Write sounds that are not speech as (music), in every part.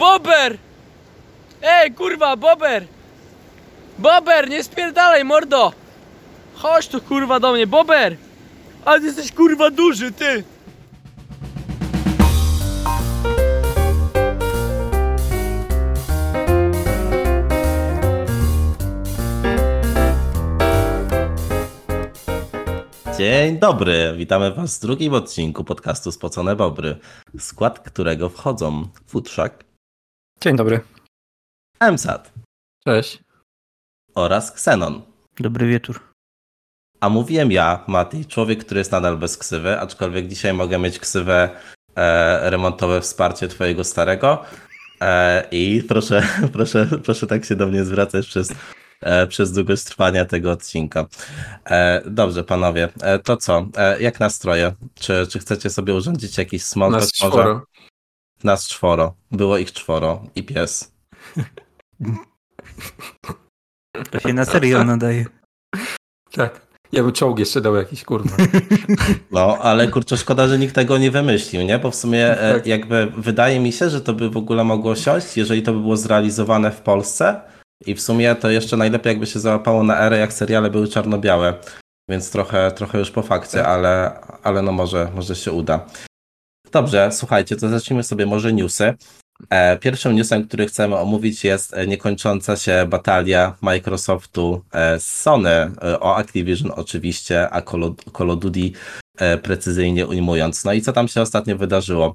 Bober! Ej, kurwa, Bober! Bober, nie spierdalaj, mordo! Chodź tu, kurwa, do mnie, Bober! Ale ty jesteś, kurwa, duży, ty! Dzień dobry, witamy Was w drugim odcinku podcastu Spocone Bobry, w skład którego wchodzą Futrzak, Dzień dobry. MSAT Cześć. oraz Xenon. Dobry wieczór. A mówiłem ja, Mati, człowiek, który jest nadal bez ksywy, aczkolwiek dzisiaj mogę mieć ksywę e, remontowe wsparcie Twojego starego. E, I proszę, (laughs) proszę, proszę tak się do mnie zwracać przez, e, przez długość trwania tego odcinka. E, dobrze, panowie, e, to co? E, jak nastroje? Czy, czy chcecie sobie urządzić jakiś small Nas może? czworo. Nas czworo. Było ich czworo. I pies. To się na serio nadaje. Tak. Ja bym czołg jeszcze dał jakiś, kurwa. (laughs) No, ale kurczę, szkoda, że nikt tego nie wymyślił, nie? Bo w sumie e, Tak. jakby wydaje mi się, że to by w ogóle mogło siąść, jeżeli to by było zrealizowane w Polsce. I w sumie to jeszcze najlepiej jakby się załapało na erę, jak seriale były czarno-białe. Więc trochę, trochę już po fakcie, ale, ale no może, może się uda. Dobrze, słuchajcie, to zacznijmy sobie może newsy. E, Pierwszym newsem, który chcemy omówić jest e, niekończąca się batalia Microsoftu e, z Sony o Activision oczywiście, a Call of, Duty precyzyjnie ujmując. No i co tam się ostatnio wydarzyło?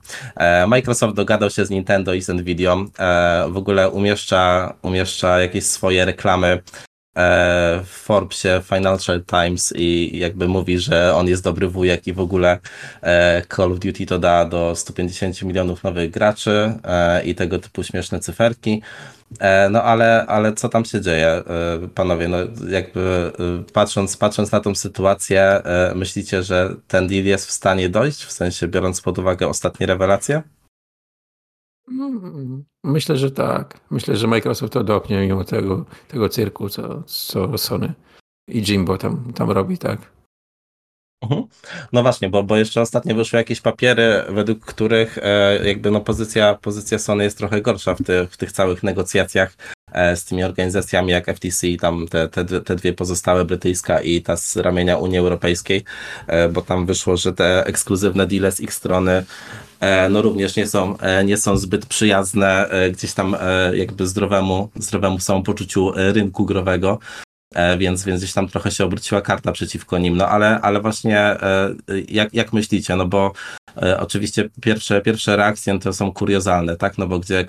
Microsoft dogadał się z Nintendo i z Nvidią, e, w ogóle umieszcza, umieszcza jakieś swoje reklamy w Forbesie, Financial Times i jakby mówi, że on jest dobry wujek i w ogóle e, Call of Duty to da do 150 milionów nowych graczy e, i tego typu śmieszne cyferki. E, No ale, ale co tam się dzieje, e, panowie? No jakby e, patrząc, patrząc na tą sytuację, e, myślicie, że ten deal jest w stanie dojść, w sensie biorąc pod uwagę ostatnie rewelacje? Mm, Myślę, że tak. Myślę, że Microsoft to dopnie mimo tego, tego cyrku, co, co Sony i Jimbo tam, tam robi, tak. Mhm. No właśnie, bo, bo jeszcze ostatnio wyszły jakieś papiery, według których e, jakby no pozycja, pozycja Sony jest trochę gorsza w, ty, w tych całych negocjacjach e, z tymi organizacjami jak FTC, tam te, te, te dwie pozostałe, brytyjska i ta z ramienia Unii Europejskiej, e, bo tam wyszło, że te ekskluzywne deale z ich strony no również nie są, e, nie są zbyt przyjazne e, gdzieś tam e, jakby zdrowemu, zdrowemu samopoczuciu e, rynku growego. E, więc, więc gdzieś tam trochę się obróciła karta przeciwko nim. No ale, ale właśnie e, jak, jak myślicie? No bo e, oczywiście pierwsze, pierwsze reakcje to są kuriozalne, tak? No bo gdzie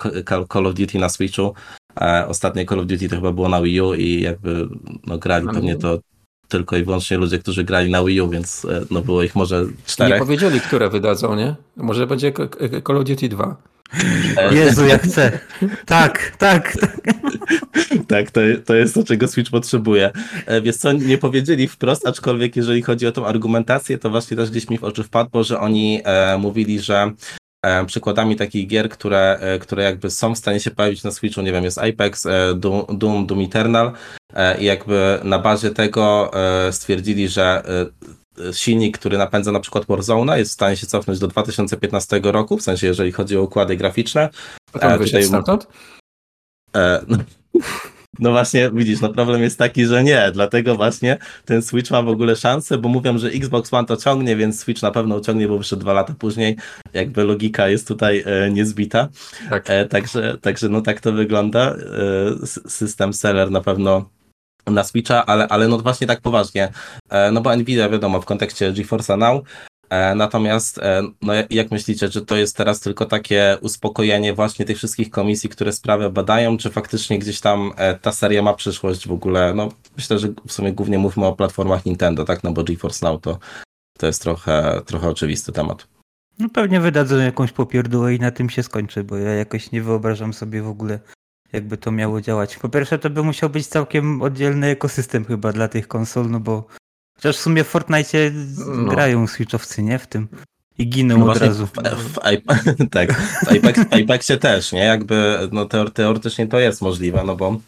Call of Duty na Switchu, e, ostatnie Call of Duty to chyba było na Wii U i jakby no, grali Na pewnie U. to tylko i wyłącznie ludzie, którzy grali na Wii U, więc e, no było ich może Nie czterech. powiedzieli, które wydadzą, nie? Może będzie Call of Duty 2. E, (laughs) Jezu, jak chcę. Tak, tak, tak. (laughs) Tak, to, to jest to, czego Switch potrzebuje. E, Wiesz co, nie powiedzieli wprost, aczkolwiek jeżeli chodzi o tą argumentację, to właśnie też gdzieś mi w oczy wpadło, że oni e, mówili, że przykładami takich gier, które, e, które jakby są w stanie się pojawić na Switchu, nie wiem, jest Apex, e, Doom, Doom, Doom Eternal e, i jakby na bazie tego e, stwierdzili, że e, silnik, który napędza na przykład Warzone'a jest w stanie się cofnąć do 2015 roku, w sensie jeżeli chodzi o układy graficzne. A tam E, tutaj-? E, no, no właśnie, widzisz, no problem jest taki, że nie, dlatego właśnie ten Switch ma w ogóle szansę, bo mówią, że Xbox One to ciągnie, więc Switch na pewno ciągnie, bo wyszedł dwa lata później, jakby logika jest tutaj e, niezbita, Tak. e, także, także no tak to wygląda, e, system seller na pewno na Switcha, ale, ale no właśnie tak poważnie, e, no bo Nvidia wiadomo w kontekście GeForce'a Now, Natomiast, e, no jak- jak myślicie, czy to jest teraz tylko takie uspokojenie właśnie tych wszystkich komisji, które sprawę badają, czy faktycznie gdzieś tam e, ta seria ma przyszłość w ogóle? No myślę, że w sumie głównie mówmy o platformach Nintendo, tak? No bo GeForce Now to, to jest trochę, trochę oczywisty temat. No pewnie wydadzą jakąś popierdółę i na tym się skończy, bo ja jakoś nie wyobrażam sobie w ogóle, jakby to miało działać. Po pierwsze, to by musiał być całkiem oddzielny ekosystem chyba dla tych konsol, no bo chociaż w sumie w Fortnite No. grają switchowcy, nie? W tym. I giną No od razu. W, w, Ape- (laughs) tak, w Apex, w Apexie też, nie? Jakby no teor- teoretycznie to jest możliwe, no bo,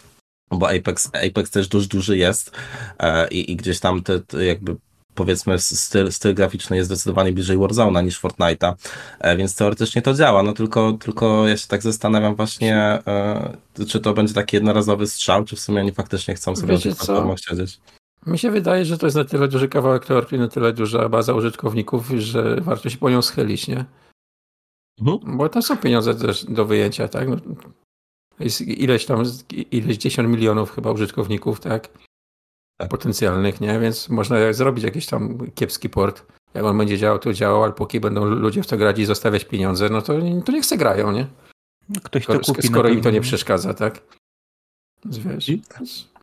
bo Apex, Apex też duży, duży jest e, i, i gdzieś tam te, te jakby powiedzmy styl, styl graficzny jest zdecydowanie bliżej Warzone'a niż Fortnite'a, e, więc teoretycznie to działa, no tylko, tylko ja się tak zastanawiam właśnie, e, czy to będzie taki jednorazowy strzał, czy w sumie oni faktycznie chcą sobie Wiecie na tych siedzieć. Mi się wydaje, że to jest na tyle duży kawałek tortu i na tyle duża baza użytkowników, że warto się po nią schylić, nie? Mhm. Bo tam są pieniądze też do wyjęcia, tak? No, jest ileś tam, ileś dziesiąt milionów chyba użytkowników, tak? Tak. Potencjalnych, nie? Więc można zrobić jakiś tam kiepski port. Jak on będzie działał, to działał, ale póki będą ludzie w to grać i zostawiać pieniądze, no to, to niech se grają, nie? Ktoś to Skoro, kupi. skoro im to nie przeszkadza, tak? Wiesz,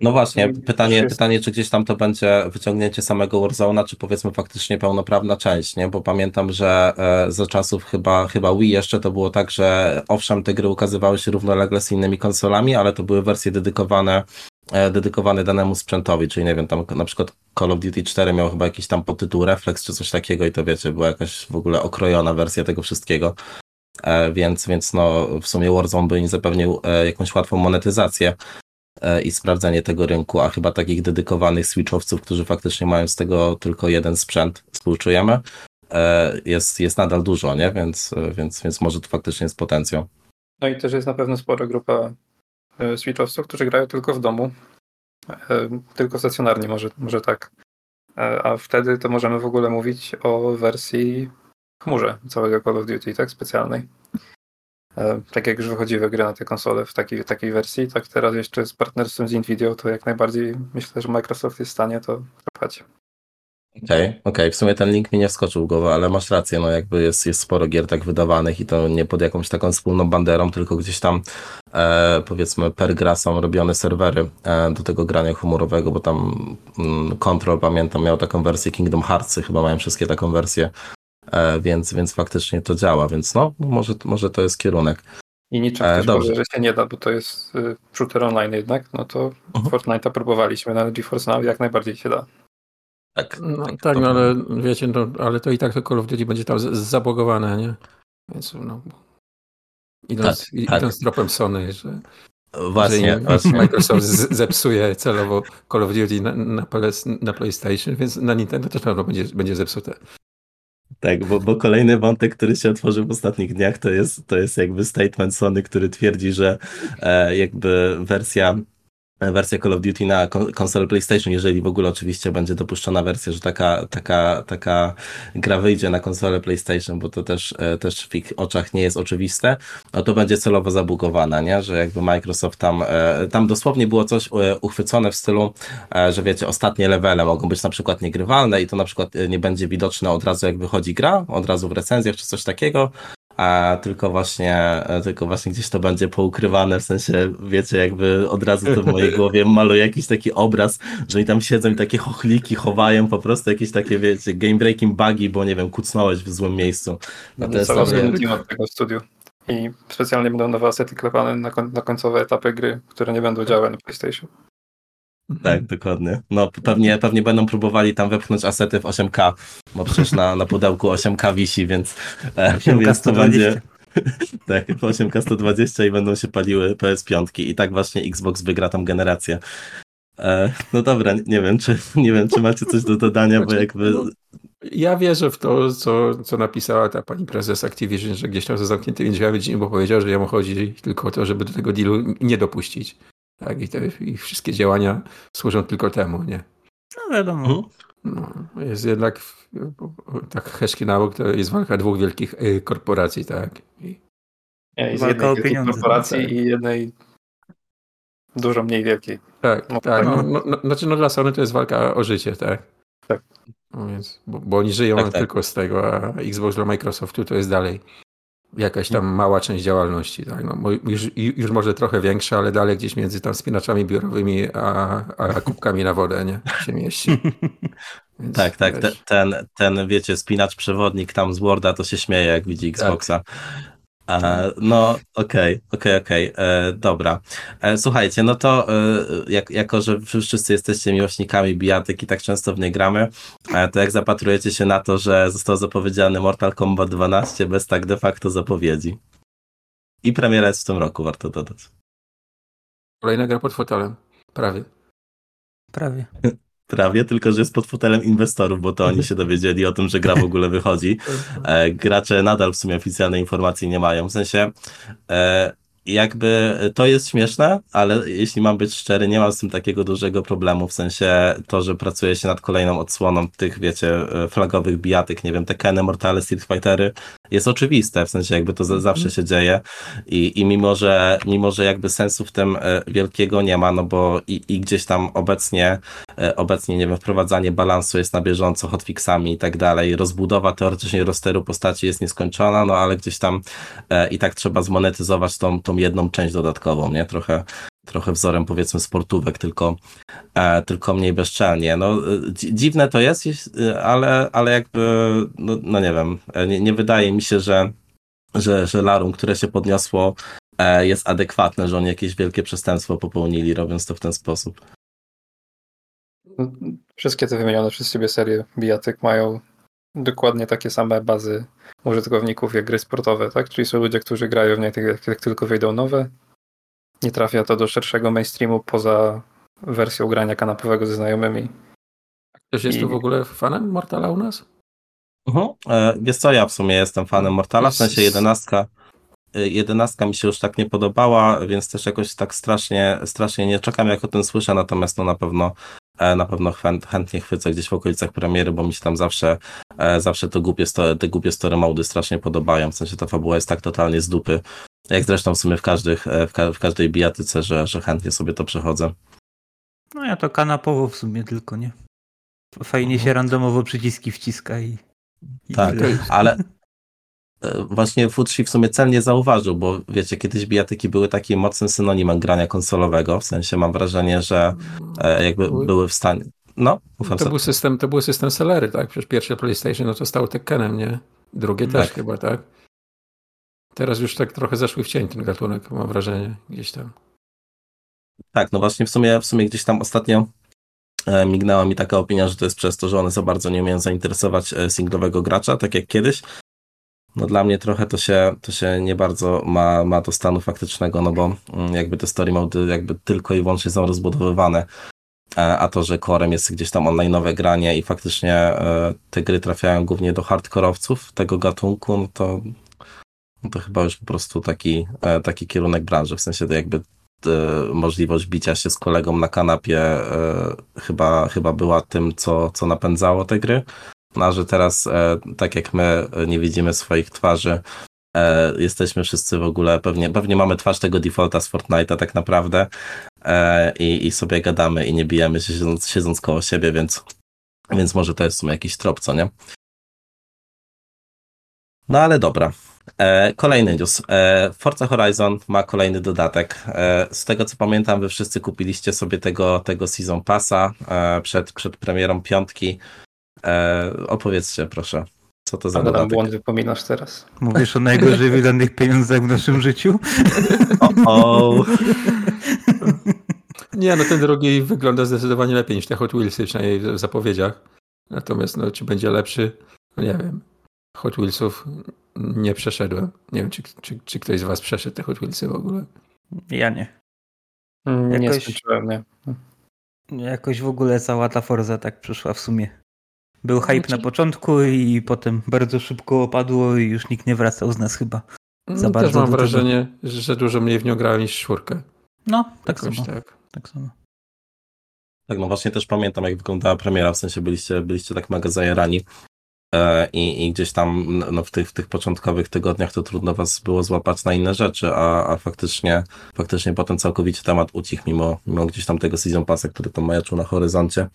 No właśnie, pytanie, pytanie, czy gdzieś tam to będzie wyciągnięcie samego Warzone'a, czy powiedzmy faktycznie pełnoprawna część, nie? Bo pamiętam, że e, za czasów chyba, chyba Wii jeszcze to było tak, że owszem, te gry ukazywały się równolegle z innymi konsolami, ale to były wersje dedykowane, e, dedykowane danemu sprzętowi, czyli nie wiem, tam na przykład Call of Duty 4 miał chyba jakiś tam podtytuł Reflex czy coś takiego i to wiecie, była jakaś w ogóle okrojona wersja tego wszystkiego. E, Więc, więc no, w sumie Warzone by im zapewnił e, jakąś łatwą monetyzację i sprawdzenie tego rynku, a chyba takich dedykowanych switchowców, którzy faktycznie mają z tego tylko jeden sprzęt, współczujemy, e, jest, jest nadal dużo, nie? Więc, e, więc, więc może to faktycznie jest potencjał. No i też jest na pewno spora grupa e, switchowców, którzy grają tylko w domu. E, Tylko stacjonarnie, może, może tak. E, A wtedy to możemy w ogóle mówić o wersji chmurze całego Call of Duty, tak? Specjalnej. E, Tak jak już wychodziły gry na te konsole w takiej, takiej wersji, tak teraz jeszcze z partnerstwem z Nvidia, to jak najbardziej myślę, że Microsoft jest w stanie to zapchać. Okej, okej, w sumie ten link mi nie wskoczył w głowę, ale masz rację, no jakby jest, jest sporo gier tak wydawanych i to nie pod jakąś taką wspólną banderą, tylko gdzieś tam e, powiedzmy per gra są robione serwery e, do tego grania chmurowego, bo tam mm, Control pamiętam miał taką wersję Kingdom Hearts, chyba mają wszystkie taką wersję, więc, więc faktycznie to działa, więc no może, może to jest kierunek. I niczym E, dobrze. powie, że się nie da, bo to jest y, shooter online jednak, no to Mhm. Fortnite'a próbowaliśmy na GeForce Now, jak najbardziej się da. Tak, No tak, tak, to- no ale wiecie, no, ale to i tak to Call of Duty będzie tam z- zabogowane, nie? Więc no. Idąc, Tak, i- tak. idąc tropem Sony, że, Właśnie, że właśnie. (laughs) Microsoft z- zepsuje celowo Call of Duty na, na, na PlayStation, więc na Nintendo też na pewno będzie, będzie zepsute. Tak, bo, bo kolejny wątek, który się otworzył w ostatnich dniach, to jest, to jest jakby statement Sony, który twierdzi, że e, jakby wersja wersja Call of Duty na kon- konsolę PlayStation, jeżeli w ogóle oczywiście będzie dopuszczona wersja, że taka, taka, taka gra wyjdzie na konsolę PlayStation, bo to też, e, też w ich oczach nie jest oczywiste, no to będzie celowo zabugowana, nie? Że jakby Microsoft tam, e, tam dosłownie było coś e, uchwycone w stylu, że wiecie, ostatnie levele mogą być na przykład niegrywalne i to na przykład nie będzie widoczne od razu jak wychodzi gra, od razu w recenzjach czy coś takiego, a tylko właśnie, tylko właśnie gdzieś to będzie poukrywane, w sensie, wiecie, jakby od razu to w mojej (laughs) głowie maluje jakiś taki obraz, że oni tam siedzą i takie chochliki chowają, po prostu jakieś takie, wiecie, game breaking bugi, bo nie wiem, kucnąłeś w złym miejscu. No to jest cały team od tego studiu. I specjalnie będą nowe asety klepane na, koń- na końcowe etapy gry, które nie będą działały na PlayStation. Tak, dokładnie. No pewnie, pewnie będą próbowali tam wepchnąć asety w 8K, bo przecież na, na pudełku 8K wisi, więc, e, 8K więc to 120. będzie... (laughs) Tak, w 8K 120 i będą się paliły PS5 i tak właśnie Xbox wygra tą generację. E, no dobra, nie wiem, czy, nie wiem, czy macie coś do dodania, bo Znaczy, jakby... no, Ja wierzę w to, co, co napisała ta pani prezes Activision, że gdzieś tam za zamkniętymi drzwiami, bo powiedział, że jemu chodzi tylko o to, żeby do tego dealu nie dopuścić. Tak, i, te, i wszystkie działania służą tylko temu, nie? No wiadomo. Mhm. No, jest jednak tak heszki nauk, to jest walka dwóch wielkich y, korporacji, tak? I, z Walka jednej o wielkiej pieniądze, korporacji tak. i jednej dużo mniej wielkiej. tak, No, tak. tak. No, no, no, znaczy, no dla Sony to jest walka o życie, tak? Tak. No więc, bo, bo oni żyją Tak, tak. tylko z tego, a Xbox dla Microsoftu to jest dalej jakaś tam mała część działalności, tak? No, już, już może trochę większa, ale dalej gdzieś między tam spinaczami biurowymi a, a kubkami na wodę, nie? Się mieści. (laughs) Więc, Tak, tak, ten, ten, wiecie, spinacz przewodnik tam z Worda to się śmieje, jak widzi Xboxa. E, no, okej, okej, okej, e, dobra. E, słuchajcie, no to e, jak, jako, że wy wszyscy jesteście miłośnikami bijatyk i tak często w nie gramy, e, to jak zapatrujecie się na to, że został zapowiedziany Mortal Kombat 12 bez tak de facto zapowiedzi. I premiera jest w tym roku, warto dodać. Kolejna gra pod fotelem. Prawie. Prawie. (laughs) prawie, tylko że jest pod fotelem inwestorów, bo to oni się dowiedzieli o tym, że gra w ogóle wychodzi. E, gracze nadal w sumie oficjalnej informacji nie mają. W sensie e, jakby to jest śmieszne, ale jeśli mam być szczery, nie mam z tym takiego dużego problemu, w sensie to, że pracuje się nad kolejną odsłoną tych, wiecie, e, flagowych bijatyk, nie wiem, Tekeny, Mortale, Street Fightery, jest oczywiste, w sensie jakby to za, zawsze się dzieje. I, i mimo, że, mimo, że jakby sensu w tym e, wielkiego nie ma, no bo i, i gdzieś tam obecnie, e, obecnie, nie wiem, wprowadzanie balansu jest na bieżąco, hotfixami i tak dalej, rozbudowa teoretycznie rosteru postaci jest nieskończona, no ale gdzieś tam e, i tak trzeba zmonetyzować tą, tą jedną część dodatkową, nie? Trochę, trochę wzorem powiedzmy sportówek, tylko, e, tylko mniej bezczelnie. No, e, dzi- dziwne to jest, e, ale, ale jakby, no, no nie wiem, nie, nie wydaje mi się, że, że, że larum, które się podniosło, jest adekwatne, że oni jakieś wielkie przestępstwo popełnili, robiąc to w ten sposób. Wszystkie te wymienione przez ciebie serie bijatyk mają dokładnie takie same bazy użytkowników jak gry sportowe, tak? Czyli są ludzie, którzy grają w nie jak, jak tylko wyjdą nowe. Nie trafia to do szerszego mainstreamu poza wersją grania kanapowego ze znajomymi. Ktoś jest tu I- w ogóle fanem Mortala u nas? Mhm. E, Wiesz co, ja w sumie jestem fanem Mortala, w sensie jedenastka. e, Jedenastka mi się już tak nie podobała, więc też jakoś tak strasznie, strasznie nie czekam, jak o tym słyszę, natomiast no na pewno e, na pewno chęt, chętnie chwycę gdzieś w okolicach premiery, bo mi się tam zawsze, zawsze te głupie, sto, te głupie story mody strasznie podobają, w sensie ta fabuła jest tak totalnie z dupy, jak zresztą w sumie w, każdych, e, w, ka- w każdej bijatyce, że, że chętnie sobie to przechodzę. No ja to kanapowo w sumie tylko, nie? Fajnie się randomowo przyciski wciska i... i Tak, ale e, właśnie Futsi w sumie celnie zauważył, bo wiecie, kiedyś bijatyki były takim mocnym synonimem grania konsolowego, w sensie mam wrażenie, że e, jakby Były. w stanie... No, ufam To był system, to był system sellery, tak? Przecież pierwsze PlayStation no to stało Tekkenem, nie? Drugie też Tak. chyba, tak? Teraz już tak trochę zeszły w cień ten gatunek, mam wrażenie, gdzieś tam. Tak, no właśnie w sumie, w sumie gdzieś tam ostatnio e, mignęła mi taka opinia, że to jest przez to, że one za bardzo nie umieją zainteresować e, singlowego gracza, tak jak kiedyś. No dla mnie trochę to się, to się nie bardzo ma, ma do stanu faktycznego, no bo mm, jakby te story mody jakby tylko i wyłącznie są rozbudowywane, E, a to, że korem jest gdzieś tam online'owe granie i faktycznie te gry trafiają głównie do hardkorowców tego gatunku, no to, no to chyba już po prostu taki, e, taki kierunek branży, w sensie to jakby e, możliwość bicia się z kolegą na kanapie e, chyba, chyba była tym, co, co napędzało te gry. No, że teraz, tak jak my nie widzimy swoich twarzy, jesteśmy wszyscy w ogóle, pewnie, pewnie mamy twarz tego defaulta z Fortnite'a tak naprawdę i, i sobie gadamy i nie bijemy się siedząc, siedząc koło siebie, więc, więc może to jest w sumie jakiś trop, co nie? No ale dobra. E, kolejny news. E, Forza Horizon ma kolejny dodatek. E, z tego co pamiętam, wy wszyscy kupiliście sobie tego, tego Season Passa e, przed, przed premierą piątki. E, opowiedzcie proszę, co to za Ale tam dodatek? błąd wypominasz teraz. Mówisz o najgorzej wydanych pieniądzach w naszym życiu? O, o. Nie, no ten drugi wygląda zdecydowanie lepiej niż te Hot Wheelsy, przynajmniej w zapowiedziach. Natomiast, no, czy będzie lepszy? No nie wiem. Hot Wheelsów nie przeszedłem. Nie wiem, czy, czy, czy ktoś z was przeszedł te Hot Wheelsy w ogóle. Ja nie. Mm, Nie Jakoś- skończyłem, nie. Jakoś w ogóle cała ta Forza tak przyszła w sumie. Był hype Znaczy- na początku i potem bardzo szybko opadło i już nikt nie wracał z nas chyba. Za No, bardzo Też mam wrażenie, że dużo mniej w nią grałem niż czwórkę. No, tak Jakoś samo. tak. Tak samo. Tak, no właśnie też pamiętam, jak wyglądała premiera, w sensie byliście, byliście tak mega zajarani i, i gdzieś tam no, w, tych, w tych początkowych tygodniach to trudno was było złapać na inne rzeczy, a, a faktycznie, faktycznie potem całkowicie temat ucichł, mimo, mimo gdzieś tam tego season passa, który tam majaczył na horyzoncie.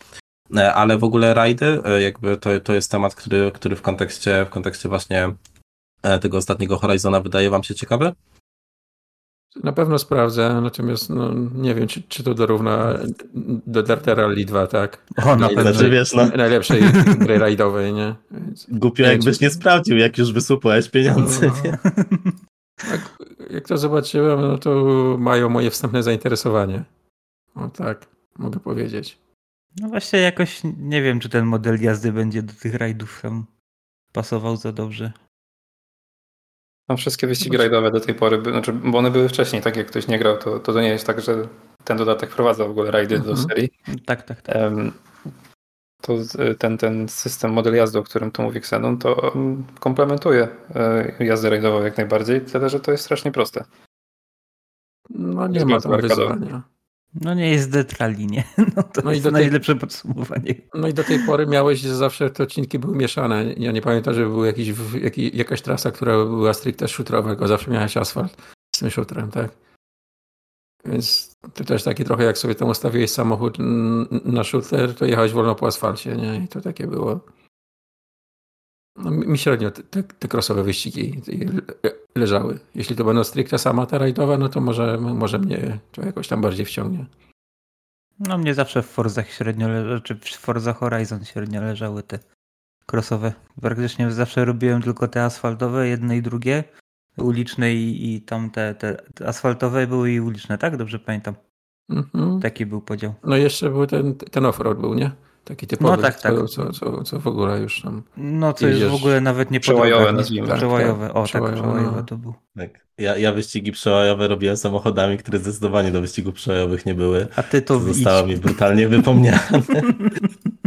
E, Ale w ogóle rajdy, e, jakby to, to jest temat, który, który w kontekście, w kontekście właśnie e, tego ostatniego Horizona wydaje wam się ciekawy? Na pewno sprawdzę, natomiast no, nie wiem, czy, czy to dorówna do Dirt Rally 2, tak? O, na pewno. Wiesz, no, Najlepszej gry rajdowej, nie? Więc, głupio Nie, jakbyś czy- nie sprawdził, jak już wysupłałeś pieniądze, No. nie? tak, jak to zobaczyłem, no to mają moje wstępne zainteresowanie. O tak, mogę powiedzieć. No właśnie jakoś nie wiem, czy ten model jazdy będzie do tych rajdów tam pasował za dobrze. Tam wszystkie wyścigi rajdowe do tej pory, znaczy, bo one były wcześniej, tak jak ktoś nie grał, to, to, nie jest tak, że ten dodatek wprowadza w ogóle rajdy do Mhm. serii. Tak, tak, tak. To ten, ten system model jazdy, o którym tu mówi Xenon, to mm, komplementuje e, jazdę rajdową jak najbardziej, tyle że to jest strasznie proste. No nie Jest ma tam wyzwania. No nie jest detrali, nie? (laughs) No to No i jest do tej- najlepsze podsumowanie. No i do tej pory miałeś, że zawsze te odcinki były mieszane. Ja nie pamiętam, żeby był jakiś, jaki, jakaś trasa, która była stricte shooterowa, tylko zawsze miałeś asfalt z tym shooterem, tak? Więc to też takie trochę jak sobie tam ustawiłeś samochód na shooter, to jechałeś wolno po asfalcie, nie? I to takie było. No, mi średnio te, te, crossowe wyścigi le- leżały. Jeśli to będą stricte sama ta rajdowa, no to może, może mnie to jakoś tam bardziej wciągnie. No mnie zawsze w Forzach średnio leżały, czy w Forza Horizon średnio leżały te crossowe. Praktycznie zawsze robiłem tylko te asfaltowe, jedne i drugie, uliczne i, i tam te, te, te asfaltowe były i uliczne, tak? Dobrze pamiętam. Mhm. Taki był podział. No i jeszcze był ten, ten offroad był, nie? Taki typowy, No tak, co, tak. Co, co, co w ogóle już tam... No to jest w ogóle nawet nie przełajowe, nazwijmy. Tak, Przełajowe, tak, o przełajowe, tak, przełajowe to był. Tak. Ja, ja wyścigi przełajowe robiłem samochodami, które zdecydowanie do wyścigów przełajowych nie były. A ty to zostało mi brutalnie wypomniane. (laughs)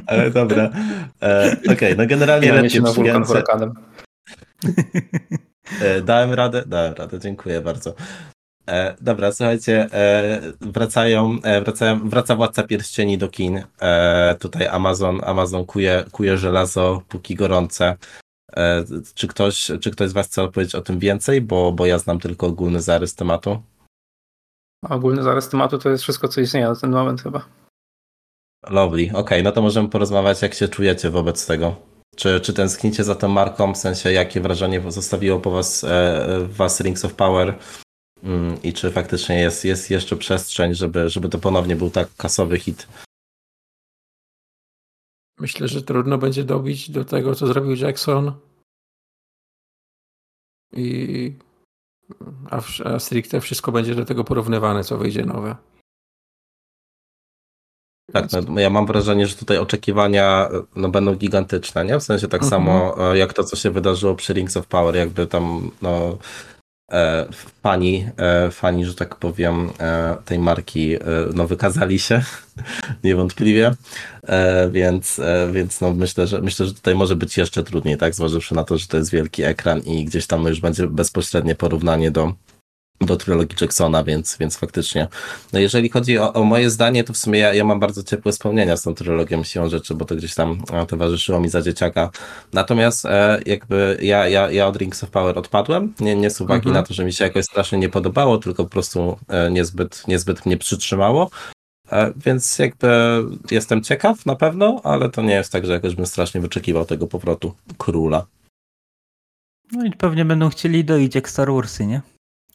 Ale dobra. E, Okej, no generalnie na wulkan przyjęcie. Dałem radę? Dałem radę, dziękuję bardzo. E, dobra, słuchajcie, e, wracają, e, wracają, wraca Władca Pierścieni do kin. E, tutaj Amazon, Amazon kuje, kuje żelazo, póki gorące. E, czy, ktoś, czy ktoś z Was chce opowiedzieć o tym więcej? Bo, bo ja znam tylko ogólny zarys tematu. Ogólny zarys tematu to jest wszystko, co istnieje na ten moment chyba. Lovely, okej, no to możemy porozmawiać, jak się czujecie wobec tego. Czy, czy tęsknicie za tą marką, w sensie jakie wrażenie zostawiło po was, e, was Rings of Power i czy faktycznie jest, jest jeszcze przestrzeń, żeby, żeby to ponownie był tak kasowy hit? Myślę, że trudno będzie dobić do tego, co zrobił Jackson. I... A, a stricte wszystko będzie do tego porównywane, co wyjdzie nowe. Tak, no, ja mam wrażenie, że tutaj oczekiwania no, będą gigantyczne, nie? W sensie tak Mhm. samo e, jak to, co się wydarzyło przy Rings of Power, jakby tam no, fani, e, fani, że tak powiem, e, tej marki e, no, wykazali się (laughs) niewątpliwie, e, więc, e, więc no, myślę, że myślę, że tutaj może być jeszcze trudniej, tak? Zważywszy na to, że to jest wielki ekran i gdzieś tam już będzie bezpośrednie porównanie do do trylogii Jacksona, więc, więc faktycznie. No jeżeli chodzi o, o moje zdanie, to w sumie ja, ja mam bardzo ciepłe wspomnienia z tą trylogią siłą rzeczy, bo to gdzieś tam e, towarzyszyło mi za dzieciaka. Natomiast e, jakby ja, ja, ja od Rings of Power odpadłem, nie, nie z uwagi Mhm. na to, że mi się jakoś strasznie nie podobało, tylko po prostu e, niezbyt, niezbyt mnie przytrzymało. E, Więc jakby jestem ciekaw na pewno, ale to nie jest tak, że jakoś bym strasznie wyczekiwał tego powrotu króla. No i pewnie będą chcieli doić jak Star Warsy, nie?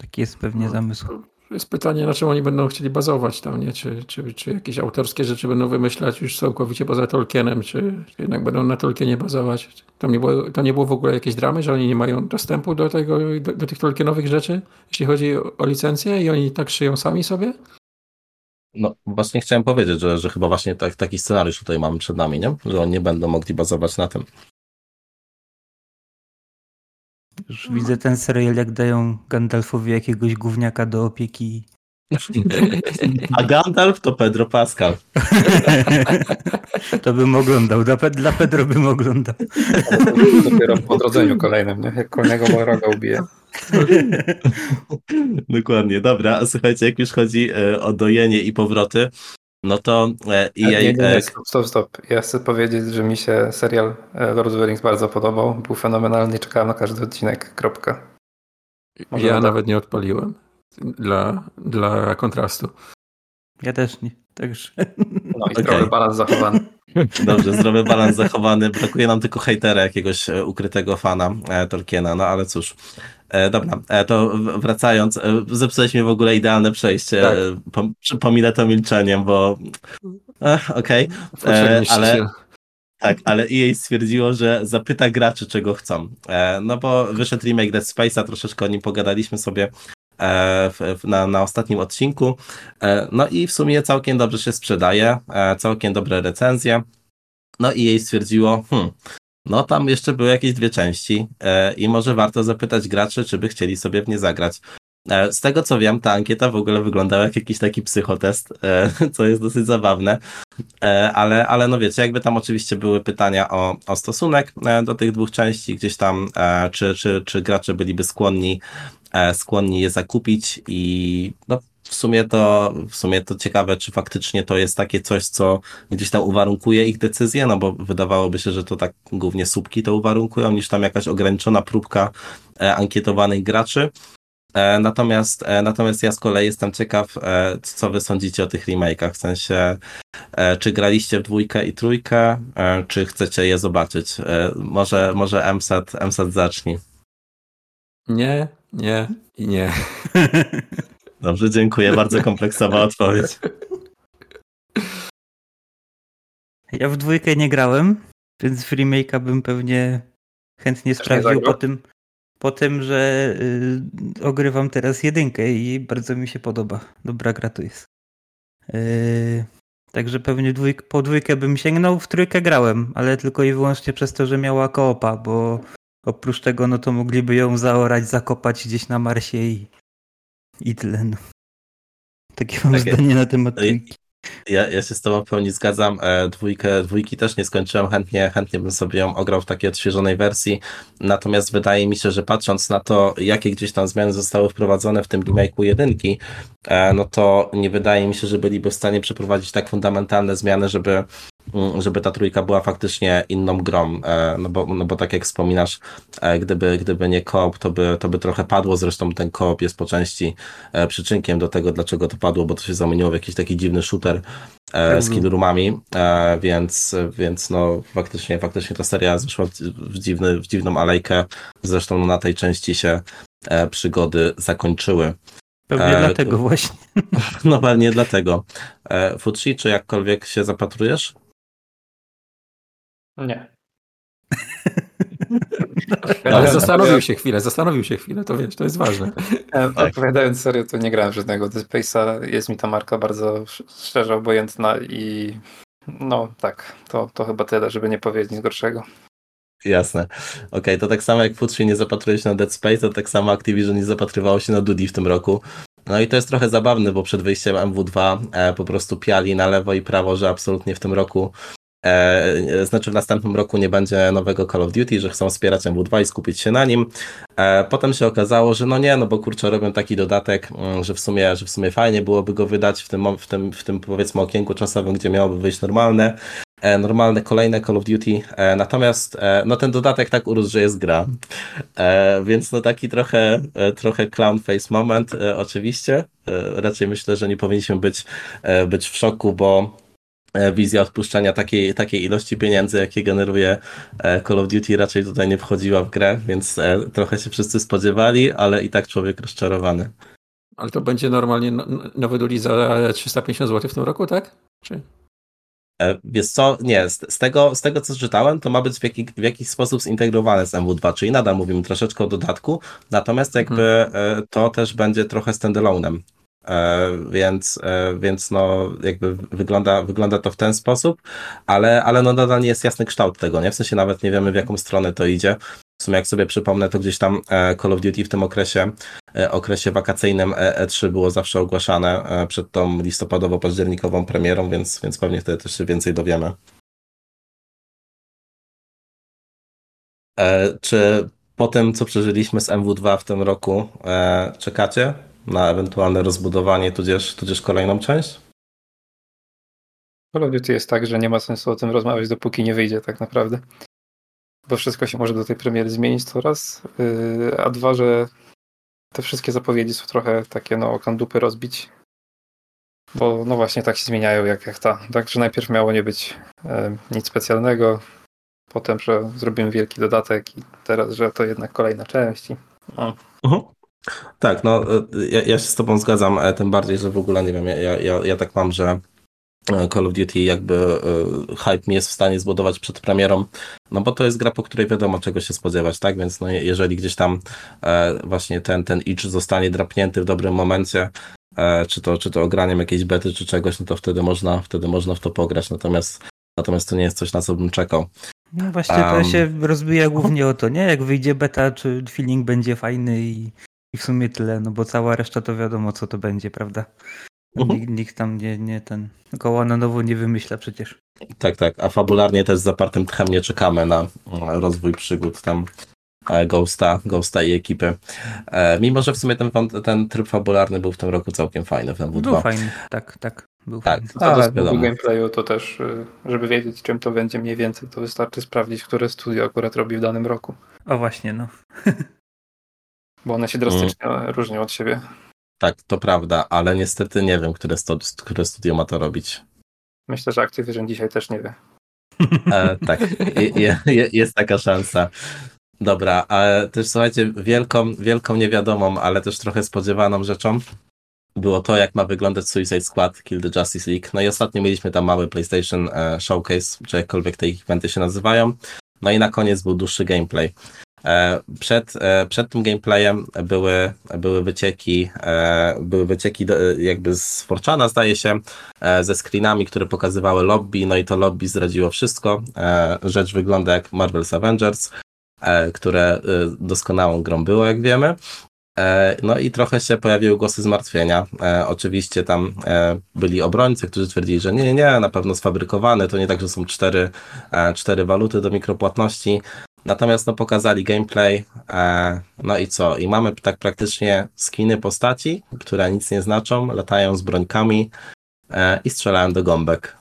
Taki jest pewnie No. zamysł. Jest pytanie, na czym oni będą chcieli bazować tam, nie? Czy, czy, czy jakieś autorskie rzeczy będą wymyślać już całkowicie poza Tolkienem, czy, czy jednak będą na Tolkienie bazować? Tam nie, było, tam nie było w ogóle jakiejś dramy, że oni nie mają dostępu do tego, do, do tych Tolkienowych rzeczy, jeśli chodzi o, o licencję i oni tak szyją sami sobie? No właśnie chciałem powiedzieć, że, że chyba właśnie tak, taki scenariusz tutaj mamy przed nami, nie? Że oni nie będą mogli bazować na tym. Już widzę ten serial, jak dają Gandalfowi jakiegoś gówniaka do opieki. (laughs) A Gandalf to Pedro Pascal. (laughs) to bym oglądał. Dla, Pe- dla Pedro bym oglądał. (laughs) Dopiero po odrodzeniu kolejnym, nie? Jak kolejnego Balroga ubije. Dokładnie, dobra. A słuchajcie, jak już chodzi e, o dojenie i powroty, no to e, Nie, EA... nie, nie, e, stop, stop, stop. Ja chcę powiedzieć, że mi się serial e, Lord of the Rings bardzo podobał. Był fenomenalny i czekałem na każdy odcinek. Kropka. Może ja nawet nie odpaliłem dla, dla kontrastu. Ja też nie. Także. No i (laughs) Okej. zdrowy balans zachowany. (laughs) Dobrze, zdrowy balans zachowany. Brakuje nam tylko hejtera, jakiegoś ukrytego fana e, Tolkiena, no ale cóż. E, dobra, e, to wracając, e, zepsułeś mi w ogóle idealne przejście. Tak. E, pom- Przypominę to milczeniem, bo... E, Okej. Potrzebniście ale- się. Tak, ale EA stwierdziło, że zapyta graczy, czego chcą. E, no bo wyszedł remake Dead Space'a, troszeczkę o nim pogadaliśmy sobie e, na, na ostatnim odcinku. E, no i w sumie całkiem dobrze się sprzedaje, e, całkiem dobre recenzje. No i EA stwierdziło, hmm, no tam jeszcze były jakieś dwie części e, i może warto zapytać graczy, czy by chcieli sobie w nie zagrać. E, Z tego co wiem, ta ankieta w ogóle wyglądała jak jakiś taki psychotest, e, (laughs) co jest dosyć zabawne, E, ale, ale no wiecie, jakby tam oczywiście były pytania o, o stosunek e, do tych dwóch części, gdzieś tam, e, czy, czy, czy gracze byliby skłonni, skłonni je zakupić i no w sumie to, w sumie to ciekawe, czy faktycznie to jest takie coś, co gdzieś tam uwarunkuje ich decyzję, no bo wydawałoby się, że to tak głównie słupki to uwarunkują, niż tam jakaś ograniczona próbka e, ankietowanych graczy. E, Natomiast, e, natomiast ja z kolei jestem ciekaw, e, co wy sądzicie o tych remake'ach, w sensie e, czy graliście w dwójkę i trójkę, e, czy chcecie je zobaczyć? E, Może, może MSAT, MSAT zacznij. Nie, nie i nie. (laughs) Dobrze, dziękuję, bardzo kompleksowa (laughs) odpowiedź. Ja w dwójkę nie grałem, więc w remake'a bym pewnie chętnie sprawdził po tym, po tym, że y, ogrywam teraz jedynkę i bardzo mi się podoba. Dobra gra to jest. Y, także pewnie dwójk, po dwójkę bym sięgnął, w trójkę grałem, ale tylko i wyłącznie przez to, że miała koopa, bo oprócz tego no to mogliby ją zaorać, zakopać gdzieś na Marsie i, i tyle. No. Takie mam Takie- zdanie na temat Ej, trójki. Ja, ja się z tobą w pełni zgadzam. E, Dwójkę, dwójki też nie skończyłem. Chętnie, chętnie bym sobie ją ograł w takiej odświeżonej wersji. Natomiast wydaje mi się, że patrząc na to, jakie gdzieś tam zmiany zostały wprowadzone w tym remake'u jedynki, e, no to nie wydaje mi się, że byliby w stanie przeprowadzić tak fundamentalne zmiany, żeby, żeby ta trójka była faktycznie inną grą. E, No bo, no bo tak jak wspominasz, e, gdyby, gdyby nie koop, to by, to by trochę padło. Zresztą ten koop jest po części e, przyczynkiem do tego, dlaczego to padło, bo to się zamieniło w jakiś taki dziwny shooter z kill roomami, e, więc, więc no faktycznie, faktycznie ta seria zeszła w, dziwny, w dziwną alejkę. Zresztą no, na tej części się przygody zakończyły. Pewnie e, dlatego właśnie. (laughs) No pewnie dlatego. E, czy jakkolwiek się zapatrujesz? Nie. (laughs) Ale zastanowił się chwilę, zastanowił się chwilę, to wiesz, to jest ważne. E. Odpowiadając serio, to nie grałem żadnego Dead Space'a. Jest mi ta marka bardzo sz- szczerze obojętna i no tak, to, to chyba tyle, żeby nie powiedzieć nic gorszego. Jasne. Okej, to tak samo jak Futsi nie zapatruje się na Dead Space, to tak samo Activision nie zapatrywało się na Duty w tym roku. No i to jest trochę zabawne, bo przed wyjściem MW2 e, po prostu piali na lewo i prawo, że absolutnie w tym roku, e, znaczy w następnym roku nie będzie nowego Call of Duty, że chcą wspierać MW2 i skupić się na nim. E, potem się okazało, że no nie, no bo kurczę, robią taki dodatek, mm, że w sumie, że w sumie fajnie byłoby go wydać w tym, w tym, w tym powiedzmy okienku czasowym, gdzie miałoby wyjść normalne e, normalne kolejne Call of Duty. E, natomiast e, no ten dodatek tak urósł, że jest gra. E, więc no taki trochę, e, trochę clown face moment e, oczywiście. E, raczej myślę, że nie powinniśmy być, e, być w szoku, bo e, wizja odpuszczania takiej, takiej ilości pieniędzy, jakie generuje e, Call of Duty raczej tutaj nie wchodziła w grę, więc e, trochę się wszyscy spodziewali, ale i tak człowiek rozczarowany. Ale to będzie normalnie no- nowy Duli za 350 zł w tym roku, tak? Czy? E, Wiesz co, nie, z, tego, z tego co czytałem, to ma być w, jaki, w jakiś sposób zintegrowane z MW2, czyli nadal mówimy troszeczkę o dodatku, natomiast jakby e, to też będzie trochę standalone'em. E, więc, e, więc no jakby wygląda, wygląda to w ten sposób, ale, ale no nadal nie jest jasny kształt tego, nie? W sensie nawet nie wiemy w jaką stronę to idzie. W sumie jak sobie przypomnę, to gdzieś tam e, Call of Duty w tym okresie, okresie wakacyjnym E- E3 było zawsze ogłaszane przed tą listopadowo-październikową premierą, więc, więc pewnie wtedy też się więcej dowiemy. Czy po tym, co przeżyliśmy z MW2 w tym roku, czekacie na ewentualne rozbudowanie, tudzież, tudzież kolejną część? Call of Duty jest tak, że nie ma sensu o tym rozmawiać, dopóki nie wyjdzie tak naprawdę. Bo wszystko się może do tej premiery zmienić to raz, yy, a dwa, że te wszystkie zapowiedzi są trochę takie, no, kandupy rozbić. Bo no właśnie tak się zmieniają jak, jak ta. Także najpierw miało nie być e, nic specjalnego, potem, że zrobimy wielki dodatek i teraz, że to jednak kolejna część. I, no. Mhm. Tak, no e, ja, ja się z tobą zgadzam, e, tym bardziej, że w ogóle nie wiem, ja, ja, ja tak mam, że e, Call of Duty jakby hype mi jest w stanie zbudować przed premierą, no bo to jest gra, po której wiadomo czego się spodziewać, tak, więc no je- jeżeli gdzieś tam właśnie ten, ten itch zostanie drapnięty w dobrym momencie, czy to, czy to ograniem jakiejś bety, czy czegoś, no to wtedy można, wtedy można w to pograć, natomiast natomiast to nie jest coś, na co bym czekał. No właśnie to Am. się rozbija głównie o to, nie? Jak wyjdzie beta, czy feeling będzie fajny i I w sumie tyle, no bo cała reszta to wiadomo co to będzie, prawda? Mhm. Nikt, nikt tam nie, nie ten koła na nowo nie wymyśla przecież. Tak, tak. A fabularnie też z zapartym tchem nie czekamy na rozwój przygód tam e, Ghosta, Ghosta i ekipy. E, mimo, że w sumie ten, ten tryb fabularny był w tym roku całkiem fajny w MW2. Był fajny, tak, tak. Był Tak. fajny. Sposobu wiadomo. gameplayu, to też, y, żeby wiedzieć czym to będzie mniej więcej, to wystarczy sprawdzić, które studio akurat robi w danym roku. O właśnie, no. (laughs) Bo one się drastycznie różnią od siebie. Tak, to prawda, ale niestety nie wiem, które, sto, które studio ma to robić. Myślę, że Activision dzisiaj też nie wie. E, tak, je, je, jest taka szansa. Dobra, ale też słuchajcie, wielką, wielką niewiadomą, ale też trochę spodziewaną rzeczą było to, jak ma wyglądać Suicide Squad Kill the Justice League. No i ostatnio mieliśmy tam mały PlayStation e, Showcase, czy jakkolwiek te eventy się nazywają. No i na koniec był dłuższy gameplay. E, Przed, e, przed tym gameplayem były, były wycieki, e, były wycieki jakby z Forchana, zdaje się, ze screenami, które pokazywały lobby, no i to lobby zdradziło wszystko. Rzecz wygląda jak Marvel's Avengers, które doskonałą grą było, jak wiemy. No i trochę się pojawiły głosy zmartwienia. Oczywiście tam byli obrońcy, którzy twierdzili, że nie, nie, nie, na pewno sfabrykowane, to nie tak, że są cztery, cztery waluty do mikropłatności. Natomiast no, pokazali gameplay, e, no i co? I mamy tak praktycznie skiny postaci, które nic nie znaczą, latają z brońkami e, i strzelają do gąbek.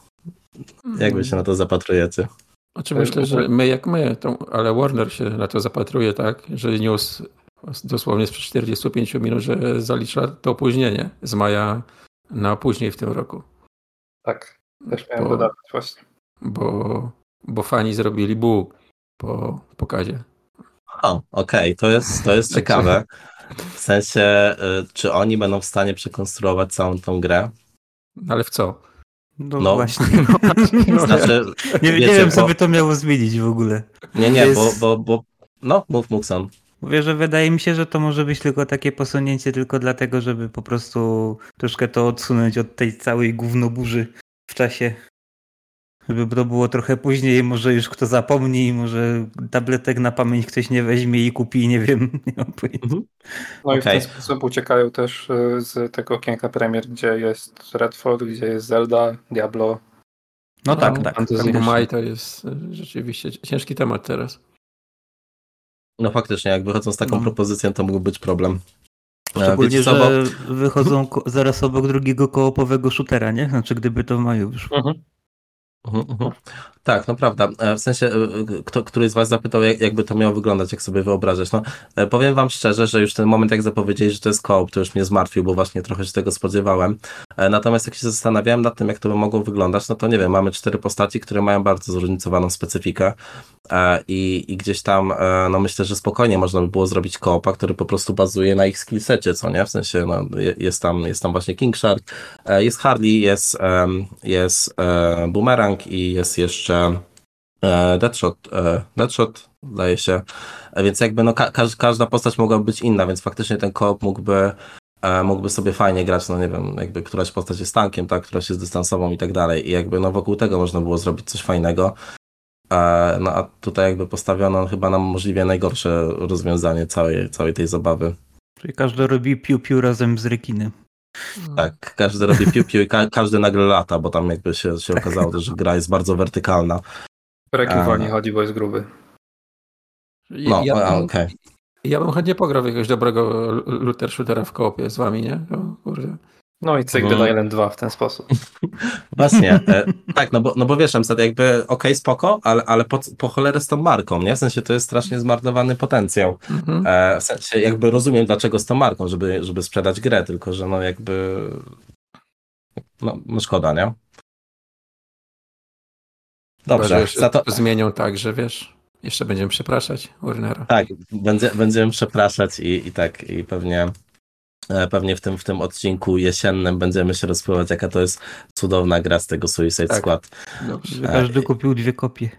Jak wy się na to zapatrujecie? Znaczy myślę, że my jak my, to, ale Warner się na to zapatruje tak, że news dosłownie sprzed 45 minut, że zalicza to opóźnienie z maja na później w tym roku. Tak, też miałem Bo- dodawać właśnie. Bo, bo fani zrobili bu po pokazie. O, okej, to jest, to jest ciekawe. W sensie, y, czy oni będą w stanie przekonstruować całą tą grę? Ale w co? No, No. właśnie. (laughs) (laughs) Znaczy, nie, nie wiecie, wiem, co bo- by to miało zmienić w ogóle. nie, nie, bo, jest- bo, bo no, mów Mukson. Mówię, że wydaje mi się, że to może być tylko takie posunięcie tylko dlatego, żeby po prostu troszkę to odsunąć od tej całej gównoburzy w czasie. Żeby to było trochę później, może już kto zapomni, może tabletek na pamięć ktoś nie weźmie i kupi, nie wiem. (laughs) Nie mam pojęcia. No i w ten sposób uciekają też y, z tego okienka premier, gdzie jest Redford, gdzie jest Zelda, Diablo. No No, tak, tak. fantasy. Maj to jest e, rzeczywiście ciężki temat teraz. No faktycznie, jak wychodzą z taką No. propozycją, to mógł być problem. E, Szczególnie, co, bo- że wychodzą zaraz obok drugiego kołopowego shootera, nie? Znaczy, gdyby to w maju już. Mhm, mhm. Tak, no prawda. E, W sensie, e, kto, któryś z Was zapytał, jak, jakby to miało wyglądać, jak sobie wyobrażać. No, e, powiem Wam szczerze, że już ten moment, jak zapowiedzieli, że to jest koop, to już mnie zmartwił, bo właśnie trochę się tego spodziewałem. E, Natomiast jak się zastanawiałem nad tym, jak to by mogło wyglądać, no to nie wiem, mamy cztery postaci, które mają bardzo zróżnicowaną specyfikę e, i, i gdzieś tam, e, no myślę, że spokojnie można by było zrobić koopa, który po prostu bazuje na ich skillsecie, co nie? W sensie, no, je- jest tam, jest tam właśnie King Shark, E, Jest Harley, jest, jest e, Boomerang i jest jeszcze e, Deadshot, e, Deadshot zdaje się. E, Więc jakby no, ka każ- każda postać mogła być inna, więc faktycznie ten koop mógłby, mógłby sobie fajnie grać, no nie wiem, jakby któraś postać jest tankiem, tak, któraś jest dystansową i tak dalej. I jakby no wokół tego można było zrobić coś fajnego. No a tutaj jakby postawiono chyba nam możliwie najgorsze rozwiązanie całej, całej tej zabawy. Czyli każdy robi piu-piu razem z rekinem. Tak, każdy robi piu-piu i ka każdy nagle lata, bo tam jakby się, się okazało, też, że gra jest bardzo wertykalna. Rekin A. wolniej chodzi, bo jest gruby. No, ja, okej. ja bym chętnie pograł w jakiegoś dobrego looter shootera w koopie z wami, nie? O, kurde. No i Cyk Mhm. Dead Island 2 w ten sposób. (laughs) Właśnie, e, tak, no bo, no bo wiesz, na przykład jakby okej, spoko, ale, ale po, po cholerę z tą marką, nie? W sensie to jest strasznie zmarnowany potencjał. Mhm. E, w sensie jakby rozumiem, dlaczego z tą marką, żeby, żeby sprzedać grę, tylko że no jakby no, no szkoda, nie? Dobrze, to, zmienią tak, że wiesz, jeszcze będziemy przepraszać Warnera. Tak, będzie, będziemy przepraszać i, i tak, i pewnie, pewnie w tym, w tym odcinku jesiennym będziemy się rozpływać, jaka to jest cudowna gra z tego Suicide Tak. Skład. Dobrze. Że każdy kupił dwie kopie.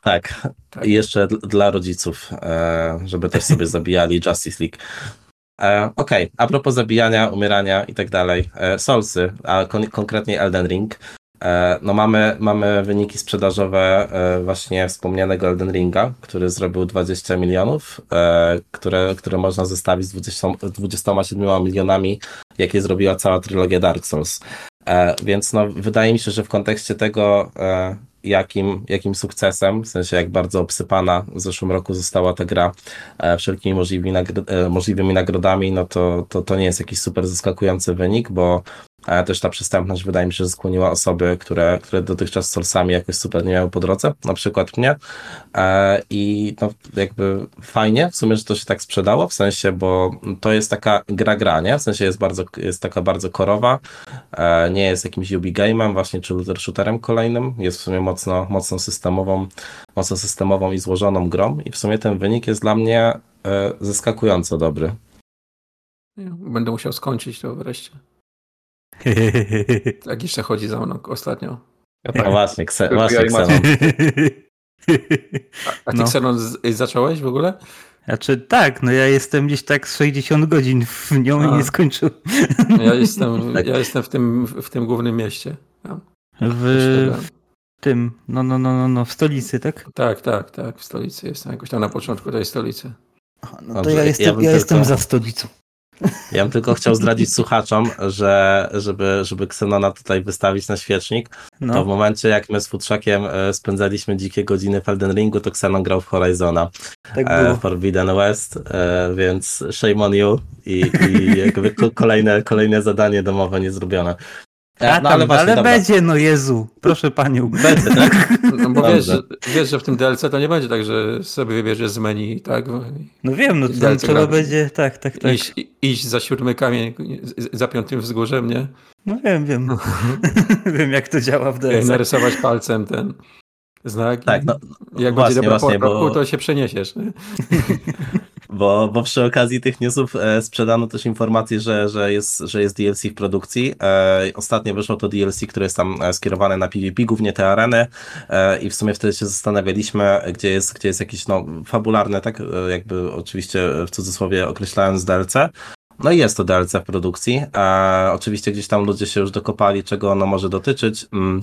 Tak, Tak. i jeszcze dl- dla rodziców, e, żeby też sobie (laughs) zabijali Justice League. E, Okej, a propos zabijania, umierania i tak dalej, e, Soulsy, a kon- konkretnie Elden Ring. E, No mamy, mamy wyniki sprzedażowe e, właśnie wspomnianego Elden Ringa, który zrobił 20 milionów, e, które, które można zestawić z 20, 27 milionami, jakie zrobiła cała trylogia Dark Souls. Więc no, wydaje mi się, że w kontekście tego, jakim, jakim sukcesem, w sensie jak bardzo obsypana w zeszłym roku została ta gra wszelkimi możliwymi, nagro- możliwymi nagrodami, no to, to, to nie jest jakiś super zaskakujący wynik, bo też ta przystępność wydaje mi się, że skłoniła osoby, które, które dotychczas z Soulsami jakoś super nie miały po drodze, na przykład mnie. E, I no, jakby fajnie w sumie, że to się tak sprzedało, w sensie, bo to jest taka gra gra, nie? W sensie jest bardzo, jest taka bardzo korowa, e, nie jest jakimś UB game'em właśnie, czy looter shooterem kolejnym, jest w sumie mocno, mocno systemową, mocno systemową i złożoną grą i w sumie ten wynik jest dla mnie e, zaskakująco dobry. Będę musiał skończyć to wreszcie. Tak jeszcze chodzi za mną ostatnio. Ja No tak. właśnie, kse, właśnie ja Xenon. A, a ty No. Xenon z, zacząłeś w ogóle? Znaczy tak, no ja jestem gdzieś tak z 60 godzin w nią i nie skończył. Ja jestem, (laughs) Tak. ja jestem w, tym, w tym głównym mieście. Ja, W tym, no, no, no, no, no, w stolicy, tak? tak, tak, tak, w stolicy jestem. Jakoś tam na początku tej stolicy. No to Dobrze, ja ja jestem, ja jestem tylko- za stolicą. Ja bym tylko chciał zdradzić słuchaczom, że żeby, żeby Xenona tutaj wystawić na świecznik, to w No, momencie jak my z Futrzakiem e, spędzaliśmy dzikie godziny w Elden Ringu, to Xenon grał w Horizona, tak e, było. Forbidden West, e, więc shame on you i, i jakby ko- kolejne, kolejne zadanie domowe nie zrobione. A tam, ale, właśnie, dobra. będzie, no Jezu, proszę panią. (laughs) Będzie, tak? No bo wiesz, wiesz, że w tym DLC to nie będzie tak, że sobie wybierzesz z meni, tak? No wiem, no to tam trzeba będzie, tak, tak, tak. Iść, iść za siódmy kamień, za piątym wzgórzem, nie? No wiem, wiem. (laughs) (laughs) wiem jak to działa w DS. narysować palcem ten znak. Tak, no, Jak właśnie, będzie dobra właśnie, pora bo- roku, to się przeniesiesz. Bo, bo przy okazji tych newsów e, sprzedano też informację, że, że, jest, że jest DLC w produkcji. E, ostatnio wyszło to DLC, które jest tam e, skierowane na PvP, głównie te areny e, i w sumie wtedy się zastanawialiśmy, gdzie jest, gdzie jest jakieś no, fabularne, tak e, jakby oczywiście w cudzysłowie określając DLC. No i jest to DLC w produkcji. E, oczywiście gdzieś tam ludzie się już dokopali, czego ono może dotyczyć. Mm,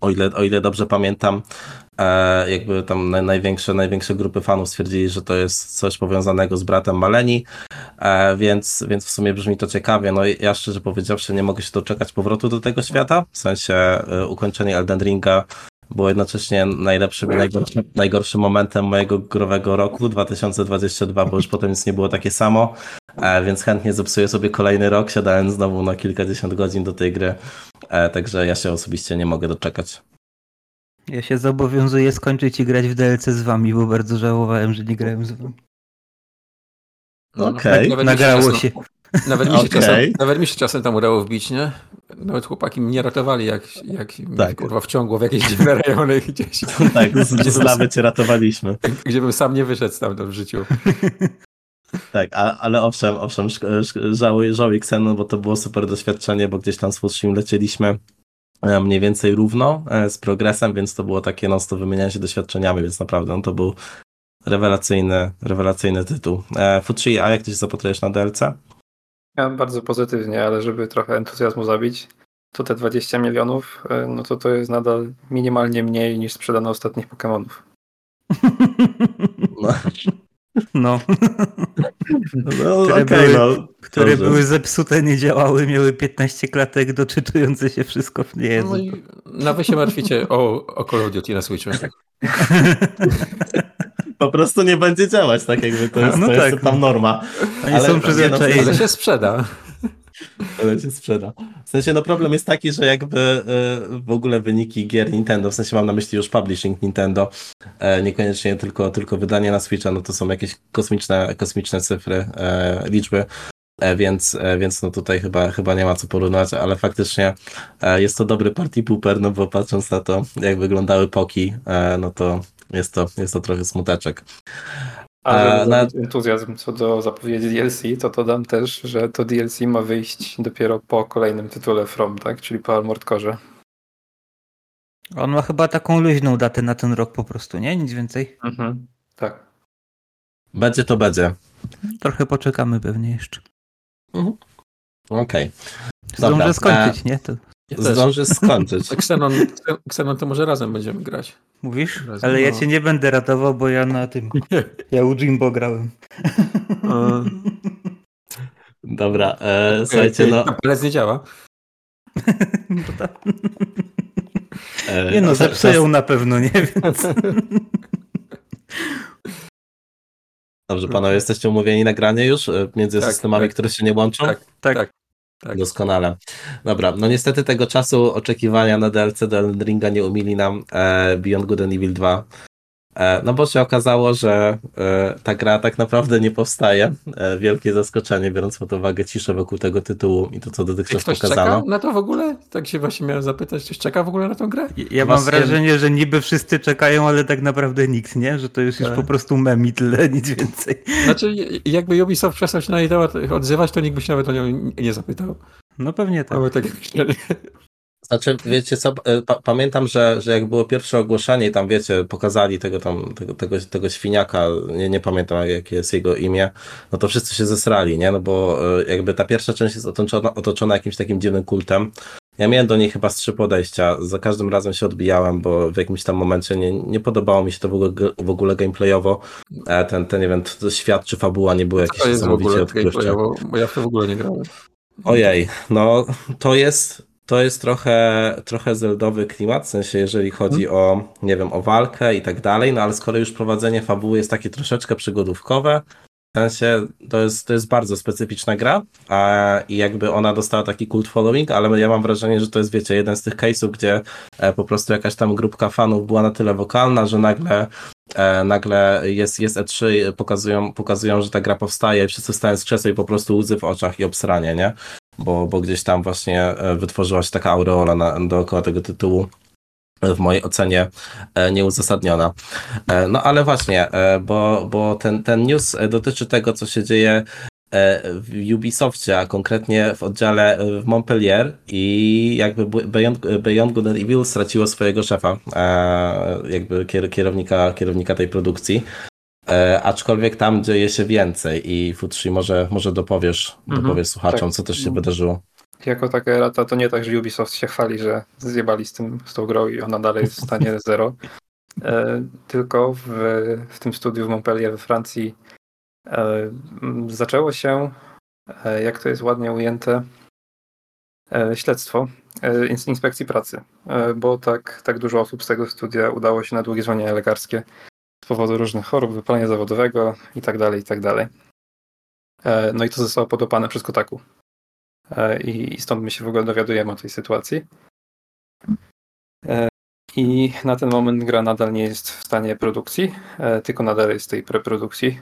o ile, o ile dobrze pamiętam, e, jakby tam naj, największe, największe grupy fanów stwierdzili, że to jest coś powiązanego z bratem Maleni, e, więc, więc w sumie brzmi to ciekawie. No ja szczerze powiedziawszy nie mogę się doczekać powrotu do tego świata, w sensie e, ukończenie Elden Ringa było jednocześnie najlepszym najgorszym, najgorszym momentem mojego growego roku. 2022, bo już potem nic nie było takie samo, więc chętnie zepsuję sobie kolejny rok, siadając znowu na kilkadziesiąt godzin do tej gry, e, także ja się osobiście nie mogę doczekać. Ja się zobowiązuję skończyć i grać w DLC z wami, bo bardzo żałowałem, że nie grałem z wami. No, Okej. nawet mi się Nagrało czasem- się. Nawet mi, się Okej. czasem, nawet mi się czasem tam udało wbić, nie? Nawet chłopaki mnie ratowali, jak, jak Tak. kurwa wciągło w jakieś dziwne (laughs) rejony gdzieś, Tak, z, z lawy cię ratowaliśmy. gdzie bym sam nie wyszedł stamtąd w życiu. (laughs) Tak, a, ale owszem, owszem, żałuję, żałuję Xenon, bo to było super doświadczenie, bo gdzieś tam z Futrzym lecieliśmy e, mniej więcej równo e, z progresem, więc to było takie no, to wymienianie się doświadczeniami, więc naprawdę no, to był rewelacyjny, rewelacyjny tytuł. E, Futrzy, a jak ty się zapatrujesz na DLC? Ja bardzo pozytywnie, ale żeby trochę entuzjazmu zabić, to te 20 milionów, e, no to to jest nadal minimalnie mniej niż sprzedano ostatnich Pokémonów. (laughs) No, No, no Które okej, były- no. które były zepsute, nie działały, miały 15 klatek doczytujące się wszystko w No jedno. i na wy się martwicie o, o Call of Duty na Switchu. Po prostu nie będzie działać, tak jakby to jest, No to tak. jest tam norma. Oni ale- są przyzwyczajeni. Ale się sprzeda. Ale się sprzeda. W sensie, no problem jest taki, że jakby e, w ogóle wyniki gier Nintendo, w sensie mam na myśli już publishing Nintendo, e, niekoniecznie tylko, tylko wydanie na Switcha, no to są jakieś kosmiczne, kosmiczne cyfry, e, liczby, e, więc, więc no tutaj chyba, chyba nie ma co porównywać, ale faktycznie jest to dobry party pooper, no bo patrząc na to, jak wyglądały poki, no to jest to, jest to trochę smuteczek. A żeby A, na- entuzjazm co do zapowiedzi DLC, to dodam też, że to DLC ma wyjść dopiero po kolejnym tytule From, tak? Czyli po Armored Core. On ma chyba taką luźną datę na ten rok po prostu, nie? Nic więcej. Mhm. Tak. Będzie to będzie. Trochę poczekamy pewnie jeszcze. Okej. Zdążę Dobra, skończyć, nie? To Ja też. zdążysz skończyć. (laughs) Xenon, Xenon to może razem będziemy grać. Mówisz? Razem, Ale ja no. cię nie będę ratował, bo ja na tym. Ja u Jimbo grałem. A, Dobra, e, słuchajcie, no... Kapelec nie działa. (laughs) E, Nie no, czas- zepsują na pewno, nie? Więc... Dobrze, panowie, jesteście umówieni na granie już e, między Tak, systemami, tak. które się nie łączą? Tak, Tak. tak. Tak. Doskonale. Dobra, no niestety tego czasu oczekiwania na DLC do Elden Ringa nie umili nam e, Beyond Good and Evil 2. E, no bo się okazało, że e, ta gra tak naprawdę nie powstaje. E, wielkie zaskoczenie, biorąc pod uwagę ciszę wokół tego tytułu i to, co dotychczas ktoś pokazano. czeka na to w ogóle? Tak się właśnie miałem zapytać, ktoś czeka w ogóle na tą grę? Ja mam Właśnie- wrażenie, że niby wszyscy czekają, ale tak naprawdę nikt, nie? Że to już jest Tak. po prostu mem i tyle, (laughs) nic więcej. Znaczy, jakby Ubisoft przestał się na jej temat odzywać, to nikt by się nawet o nią nie zapytał. No pewnie tak. Mamy tak jak Znaczy, wiecie co, e, pa, pamiętam, że, że jak było pierwsze ogłoszenie i tam, wiecie, pokazali tego tam, tego, tego, tego świniaka, nie, nie pamiętam jakie jest jego imię, no to wszyscy się zesrali, nie? No bo e, jakby ta pierwsza część jest otoczona, otoczona jakimś takim dziwnym kultem. Ja miałem do niej chyba z trzy podejścia. Za każdym razem się odbijałem, bo w jakimś tam momencie nie, nie podobało mi się to w ogóle, w ogóle gameplayowo. E, Ten, ten, nie wiem, świat czy fabuła nie były jakieś niesamowicie odkrywcze. bo ja w to w ogóle nie grałem. Ojej, no to jest, to jest trochę, trochę zeldowy klimat, w sensie jeżeli chodzi o, nie wiem, o walkę i tak dalej, no ale skoro już prowadzenie fabuły jest takie troszeczkę przygodówkowe, w sensie to jest, to jest bardzo specyficzna gra a, i jakby ona dostała taki cult following, ale ja mam wrażenie, że to jest, wiecie, jeden z tych case'ów, gdzie e, po prostu jakaś tam grupka fanów była na tyle wokalna, że nagle e, nagle jest, jest E3, i pokazują, pokazują, że ta gra powstaje, wszyscy stają z krzesła i po prostu łzy w oczach i obsranie, nie? Bo, bo gdzieś tam właśnie e, wytworzyła się taka aureola na, dookoła tego tytułu, e, w mojej ocenie e, nieuzasadniona. No ale właśnie, bo, bo ten, ten news dotyczy tego, co się dzieje w Ubisoftie, a konkretnie w oddziale w Montpellier i jakby Beyond, Good and Evil straciło swojego szefa, jakby kier- kierownika, kierownika tej produkcji. E, aczkolwiek tam dzieje się więcej i Futrzy może, może dopowiesz, Mhm, dopowiesz słuchaczom, tak. co też się wydarzyło. Jako taka erata to nie tak, że Ubisoft się chwali, że zjebali z, tym, z tą grą i ona dalej jest (laughs) w stanie zero. E, tylko w, w tym studiu w Montpellier we Francji e, zaczęło się, e, jak to jest ładnie ujęte, e, śledztwo e, ins- inspekcji pracy, e, bo tak, tak dużo osób z tego studia udało się na długie zwolnienia lekarskie z powodu różnych chorób, wypalenia zawodowego i tak dalej, i tak. E, No i to zostało podopane przez Kotaku. E, I stąd my się w ogóle dowiadujemy o tej sytuacji. E, I na ten moment gra nadal nie jest w stanie produkcji, tylko nadal jest w tej preprodukcji,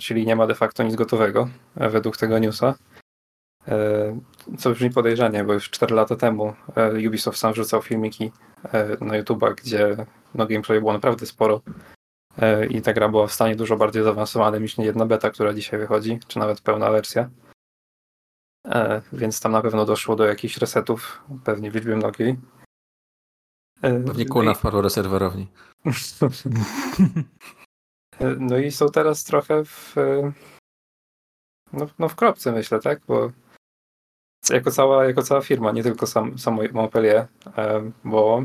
czyli nie ma de facto nic gotowego według tego newsa. Co brzmi podejrzanie, bo już 4 lata temu Ubisoft sam wrzucał filmiki na YouTube'a, gdzie no, gameplay było naprawdę sporo i ta gra była w stanie dużo bardziej zaawansowanym niż jedna beta, która dzisiaj wychodzi, czy nawet pełna wersja. E, więc tam na pewno doszło do jakichś resetów, pewnie w liczbie mnogiej. E, Pewnie kuna wpadło do serwerowni. (laughs) e, No i są teraz trochę w, e, no, no w kropce, myślę, tak? Bo jako cała, jako cała firma, nie tylko sam, samo Montpellier, e, bo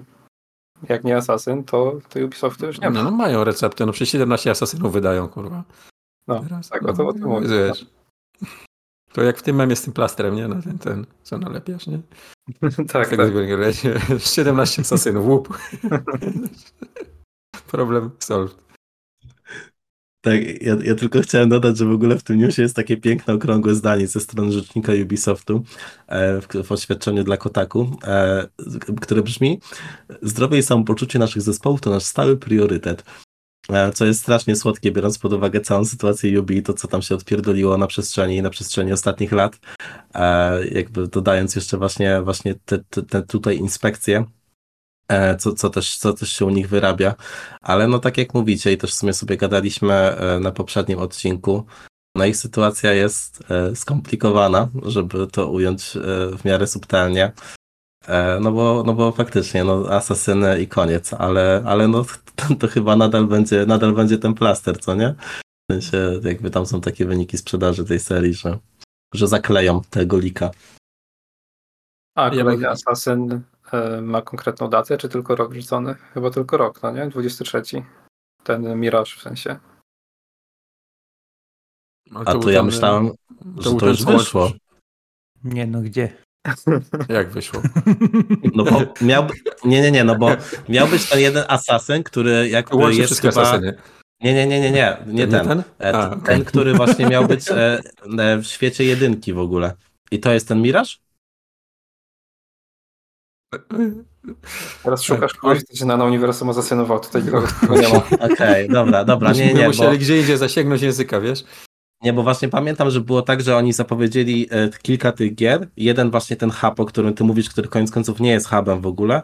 jak nie Assassin, to, to Ubisoftu już nie ma. No, no mają receptę, no przecież 17 asasynów wydają, kurwa. No, Teraz, tak, o to- o tym mówię. wiesz. To jak w tym memie z tym plastrem, nie? Na ten, ten, co nalepiasz, nie? (laughs) tak, tak. leci 17 asasynów, łup. (laughs) Problem solved. Tak, ja, ja tylko chciałem dodać, że w ogóle w tym newsie jest takie piękne, okrągłe zdanie ze strony rzecznika Ubisoftu e, w, w oświadczeniu dla Kotaku, e, które brzmi Zdrowie i samopoczucie naszych zespołów to nasz stały priorytet. E, co jest strasznie słodkie, biorąc pod uwagę całą sytuację Ubi i to, co tam się odpierdoliło na przestrzeni, na przestrzeni ostatnich lat. E, jakby dodając jeszcze właśnie, właśnie te, te, te tutaj inspekcje, co, co, też, co też się u nich wyrabia. Ale no tak jak mówicie i też w sumie sobie gadaliśmy e, na poprzednim odcinku, no ich sytuacja jest e, skomplikowana, żeby to ująć e, w miarę subtelnie. E, No bo, no bo faktycznie, no asasyny i koniec, ale, ale no to, (laughs) to chyba nadal będzie, nadal będzie ten plaster, co nie? W sensie jakby tam są takie wyniki sprzedaży tej serii, że, że zakleją tego lika. A Ja kolejny bym- Assassin e, ma konkretną datę, czy tylko rok wrzucony? Chyba tylko rok, no nie? 23. Ten Mirage w sensie. No A był to ja ten- myślałem, że był to już skład- wyszło. Nie no, gdzie? (laughs) Jak wyszło? (laughs) No bo miał, nie, nie, nie, no bo miał być ten jeden asasyn, który jakby Łącznie jest wszystkie chyba... Nie, nie, nie, nie, nie, nie ten. ten? E, A, ten, okej. który właśnie miał (laughs) być e, e, w świecie jedynki w ogóle. I to jest ten Miraż? Teraz szukasz Tak. kogoś, kto się na, uniwersum asasynował. Tutaj nikogo nie ma. (laughs) Okej, dobra, dobra, nie, nie, bo, musieli gdzie indziej zasięgnąć języka, wiesz? nie, bo właśnie pamiętam, że było tak, że oni zapowiedzieli e, kilka tych gier. Jeden właśnie ten hub, o którym ty mówisz, który koniec końców nie jest hubem w ogóle.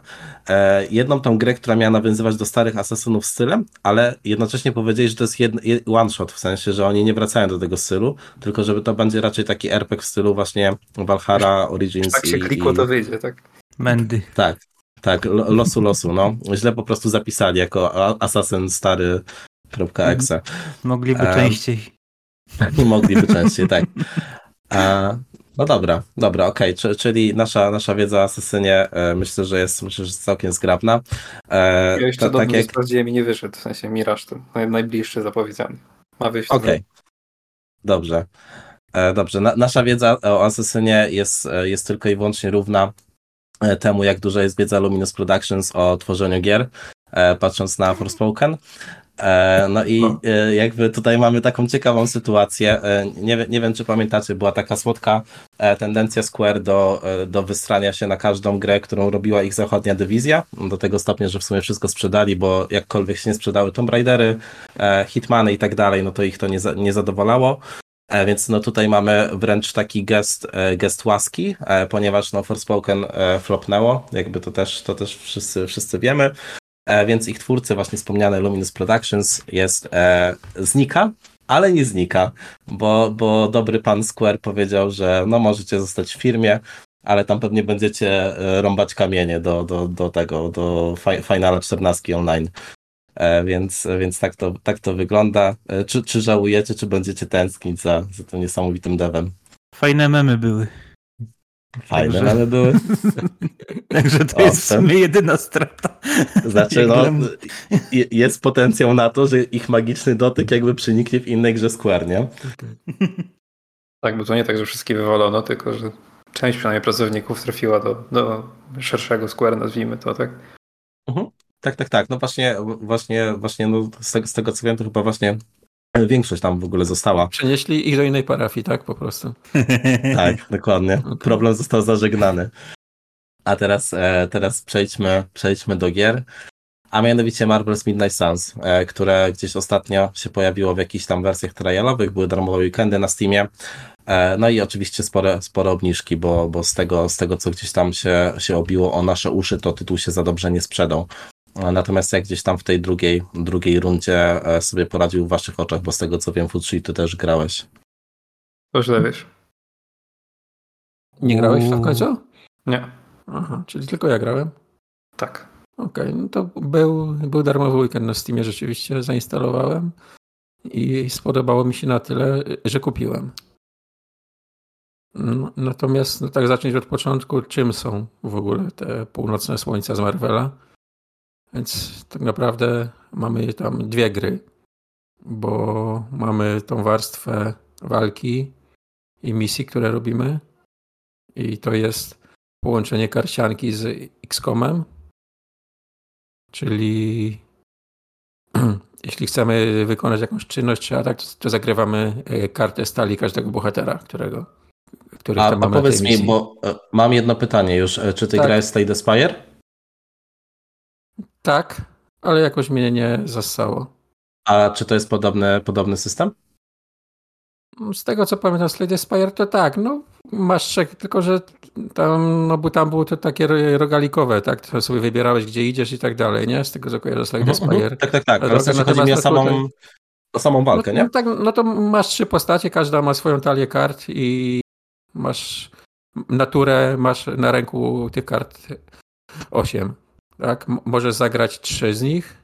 E, jedną tą grę, która miała nawiązywać do starych asasynów stylem, ale jednocześnie powiedzieli, że to jest jed, jed, one shot, w sensie, że oni nie wracają do tego stylu, tylko żeby to będzie raczej taki RPG w stylu właśnie Valhalla, Origins Tak się i, klikło, i... to wyjdzie, tak? Mendy. Tak, tak, lo- losu losu, no. Źle po prostu zapisali jako Assassin stary.exe. Mogliby Em, częściej. (laughs) Mogliby (laughs) częściej, tak. A, no dobra, dobra, okej, Czy- czyli nasza, nasza wiedza o Asasynie e, myślę, że jest, myślę, że jest całkiem zgrabna. E, Ja jeszcze to, do tak mnie jak, sprawdziłem i nie wyszedł, w sensie Mirage to naj, najbliższy zapowiedziany. Ma wyjść. okej, dobrze. E, dobrze, Na, nasza wiedza o Asasynie jest, e, jest tylko i wyłącznie równa temu, jak duża jest wiedza Luminous Productions o tworzeniu gier, e, patrząc na Forspoken. E, No i No. e, jakby tutaj mamy taką ciekawą sytuację. E, Nie, nie wiem, czy pamiętacie, była taka słodka e, tendencja Square do, e, do wystrania się na każdą grę, którą robiła ich zachodnia dywizja. Do tego stopnia, że w sumie wszystko sprzedali, bo jakkolwiek się nie sprzedały Tomb Raidery, e, Hitmany i tak dalej, no to ich to nie, nie zadowalało. E, Więc no tutaj mamy wręcz taki gest, e, gest łaski, e, ponieważ no Forspoken flopnęło, jakby to też, to też wszyscy, wszyscy wiemy. Więc ich twórcy, właśnie wspomniane Luminous Productions, jest znika, ale nie znika, bo, bo dobry pan Square powiedział, że no możecie zostać w firmie, ale tam pewnie będziecie rąbać kamienie do, do, do tego, do fi- Finala 14 online. E, Więc, więc tak, to, tak to wygląda. E, Czy, czy żałujecie, czy będziecie tęsknić za, za tym niesamowitym devem? Fajne memy były. Fajne, Także- ale były. (laughs) Także to jest w sumie jedyna strata. Znaczy, (laughs) no, jest potencjał na to, że ich magiczny dotyk jakby przeniknie w innej grze Square, nie? (laughs) Tak, bo to nie tak, że wszystkich wywalono, tylko że część przynajmniej pracowników trafiła do, do szerszego Square, nazwijmy to, tak? Tak, tak, tak. No właśnie, właśnie, właśnie no, z, tego, z tego co wiem, to chyba właśnie większość tam w ogóle została. Przenieśli ich do innej parafii, tak? Po prostu. (laughs) Tak, dokładnie. Okej. Problem został zażegnany. A teraz, e, teraz przejdźmy, przejdźmy do gier. A mianowicie Marvel's Midnight Suns, e, które gdzieś ostatnio się pojawiło w jakichś tam wersjach trialowych, były darmowe weekendy na Steamie. E, no i oczywiście spore, spore obniżki, bo, bo z, tego, z tego, co gdzieś tam się, się obiło o nasze uszy, to tytuł się za dobrze nie sprzedał. Natomiast jak gdzieś tam w tej drugiej, drugiej rundzie e, sobie poradził w waszych oczach, bo z tego co wiem, Futrzy, ty też grałeś. To źle wiesz. Nie grałeś w to w końcu? Nie, Aha, czyli tylko ja grałem. tak. Okej, no to był, był darmowy weekend na Steamie, rzeczywiście zainstalowałem i spodobało mi się na tyle, że kupiłem. Natomiast no tak zacząć od początku, czym są w ogóle te północne słońca z Marvela? Więc tak naprawdę mamy tam dwie gry, bo mamy tą warstwę walki i misji, które robimy i to jest połączenie karcianki z XCOMem, czyli (clears throat) jeśli chcemy wykonać jakąś czynność czy atak, to, to zagrywamy e, kartę stali każdego bohatera, którego, których A, a powiedz mi, bo e, mam jedno pytanie już. E, Czy ty Tak. grałeś the Spire? Tak, ale jakoś mnie nie zassało. A czy to jest podobny, podobny system? Z tego co pamiętam, Slade Spire to tak, no masz trzech, tylko że tam, no bo tam było to takie ro- rogalikowe, tak? To sobie wybierałeś gdzie idziesz i tak dalej, nie? Z tego co kojarzę Slade Mhm, Spire. mhm. Tak, tak, tak. Ale chodzi mi o samą, tutaj- o samą walkę, no, nie? No, tak, no to masz trzy postacie, każda ma swoją talię kart i masz naturę, masz na ręku tych kart osiem. Tak? Możesz zagrać trzy z nich,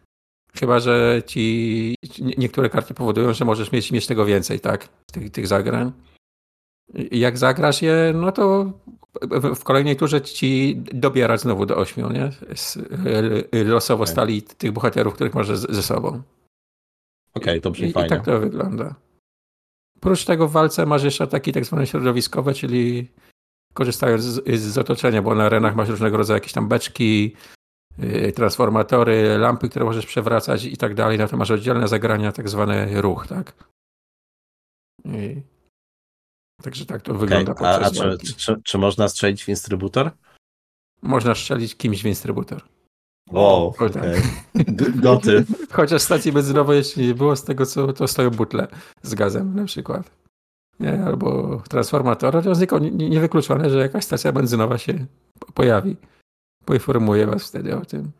chyba że ci nie- niektóre karty powodują, że możesz mieć, mieć tego więcej, tak? Tych, tych zagrań. jak zagrasz je, no to w kolejnej turze ci dobierać znowu do ośmiu, nie? Losowo stali tych bohaterów, których masz ze sobą. Okej, okay, to brzmi I, fajnie. I tak to wygląda. Oprócz tego w walce masz jeszcze taki tak zwany środowiskowe, czyli korzystając z, z otoczenia, bo na arenach masz różnego rodzaju jakieś tam beczki, transformatory, lampy, które możesz przewracać i tak dalej, no to masz oddzielne zagrania, tak zwany ruch, tak? I... Także tak to okay. wygląda. A, a czy, czy, czy, można strzelić w instrybutor? Można strzelić kimś w instrybutor. Wow, okej. (laughs) Okay. Goty. Chociaż stacji benzynowej jeszcze nie było, z tego co to stoją butle z gazem na przykład. Nie, albo transformator. To jest niewykluczone, że jakaś stacja benzynowa się pojawi. Poinformuję was wtedy o tym.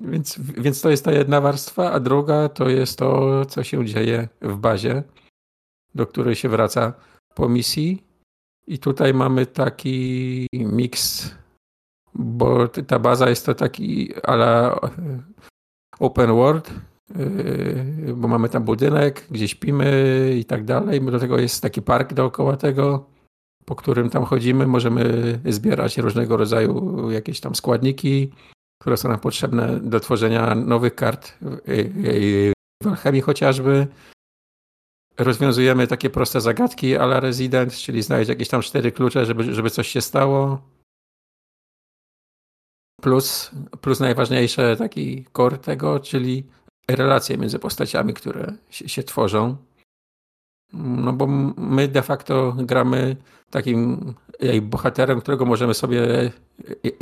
Więc, więc to jest ta jedna warstwa, a druga to jest to, co się dzieje w bazie, do której się wraca po misji. I tutaj mamy taki miks, bo ta baza jest to taki ala open world, yy, bo mamy tam budynek, gdzie śpimy i tak dalej. Do tego jest taki park dookoła tego, po którym tam chodzimy. Możemy zbierać różnego rodzaju jakieś tam składniki, które są nam potrzebne do tworzenia nowych kart w alchemii chociażby. Rozwiązujemy takie proste zagadki ale Resident, czyli znaleźć jakieś tam cztery klucze, żeby, żeby coś się stało. Plus, plus najważniejsze taki core tego, czyli relacje między postaciami, które się, się tworzą. No bo my de facto gramy takim bohaterem, którego możemy sobie,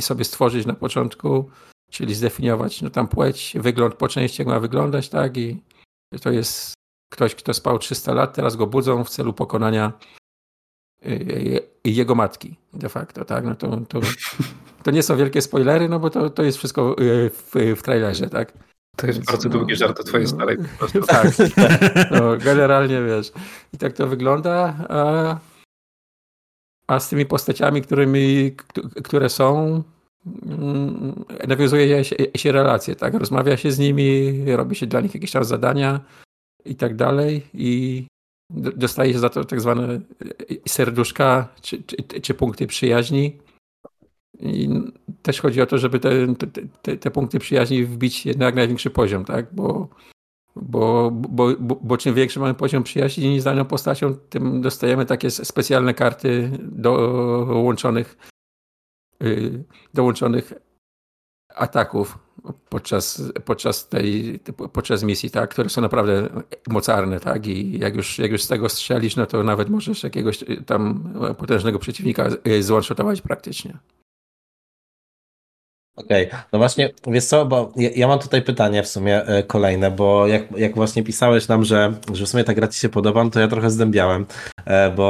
sobie stworzyć na początku, czyli zdefiniować no tam płeć, wygląd po części, jak ma wyglądać, tak? I to jest ktoś, kto spał 300 lat, teraz go budzą w celu pokonania jego matki de facto, tak? No to, to, to nie są wielkie spoilery, no bo to, to jest wszystko w, w trailerze, tak? To jest Więc, bardzo no, długi żart o twojej no, starej po prostu. (laughs) Tak, no, generalnie wiesz. I tak to wygląda. A, a z tymi postaciami, którymi, które są, mm, nawiązuje się, się relacje, tak? Rozmawia się z nimi, robi się dla nich jakieś tam zadania i tak dalej. I dostaje się za to tak zwane serduszka czy, czy, czy punkty przyjaźni. I też chodzi o to, żeby te, te, te, punkty przyjaźni wbić na jak największy poziom, tak? Bo, bo, bo, bo, bo czym większy mamy poziom przyjaźni z daną postacią, tym dostajemy takie specjalne karty dołączonych, y, dołączonych ataków podczas, podczas tej podczas misji, tak, które są naprawdę mocarne, tak, i jak już, jak już z tego strzelisz, no to nawet możesz jakiegoś tam potężnego przeciwnika zwanshotować praktycznie. Okej, okay. no właśnie, wiesz co, bo ja, ja, mam tutaj pytanie w sumie e, kolejne, bo jak, jak właśnie pisałeś nam, że, że w sumie ta gra ci się podoba, no to ja trochę zdębiałem, e, bo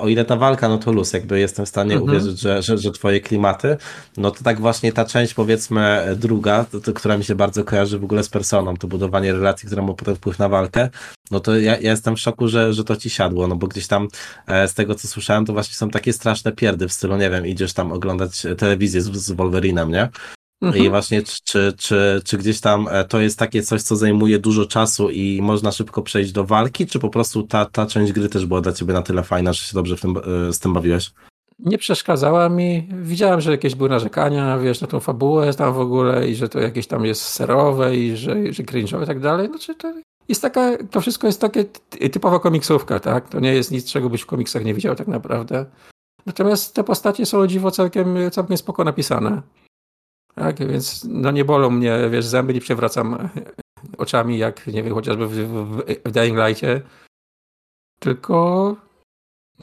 o ile ta walka, no to luz, jakby jestem w stanie mhm. uwierzyć, że, że, że twoje klimaty, no to tak właśnie ta część powiedzmy druga, to, to, która mi się bardzo kojarzy w ogóle z personą, to budowanie relacji, która ma potem wpływ na walkę, no to ja, ja jestem w szoku, że, że to ci siadło, no bo gdzieś tam e, z tego co słyszałem, to właśnie są takie straszne pierdy w stylu, nie wiem, idziesz tam oglądać telewizję z, z Wolverinem, nie? Mhm. I właśnie czy, czy, czy gdzieś tam e, to jest takie coś, co zajmuje dużo czasu i można szybko przejść do walki, czy po prostu ta, ta część gry też była dla ciebie na tyle fajna, że się dobrze w tym, e, z tym bawiłeś? Nie przeszkadzała mi. Widziałem, że jakieś były narzekania, wiesz, na tą fabułę tam w ogóle i że to jakieś tam jest serowe i że, że cringe'owe i tak dalej. Znaczy to jest taka, to wszystko jest takie typowa komiksówka, tak? To nie jest nic, czego byś w komiksach nie widział tak naprawdę. Natomiast te postacie są o dziwo całkiem, całkiem spoko napisane. Tak, więc no nie bolą mnie, wiesz, zęby nie przewracam (laughs) oczami, jak nie wiem, chociażby w, w, w Dying Light'cie. Tylko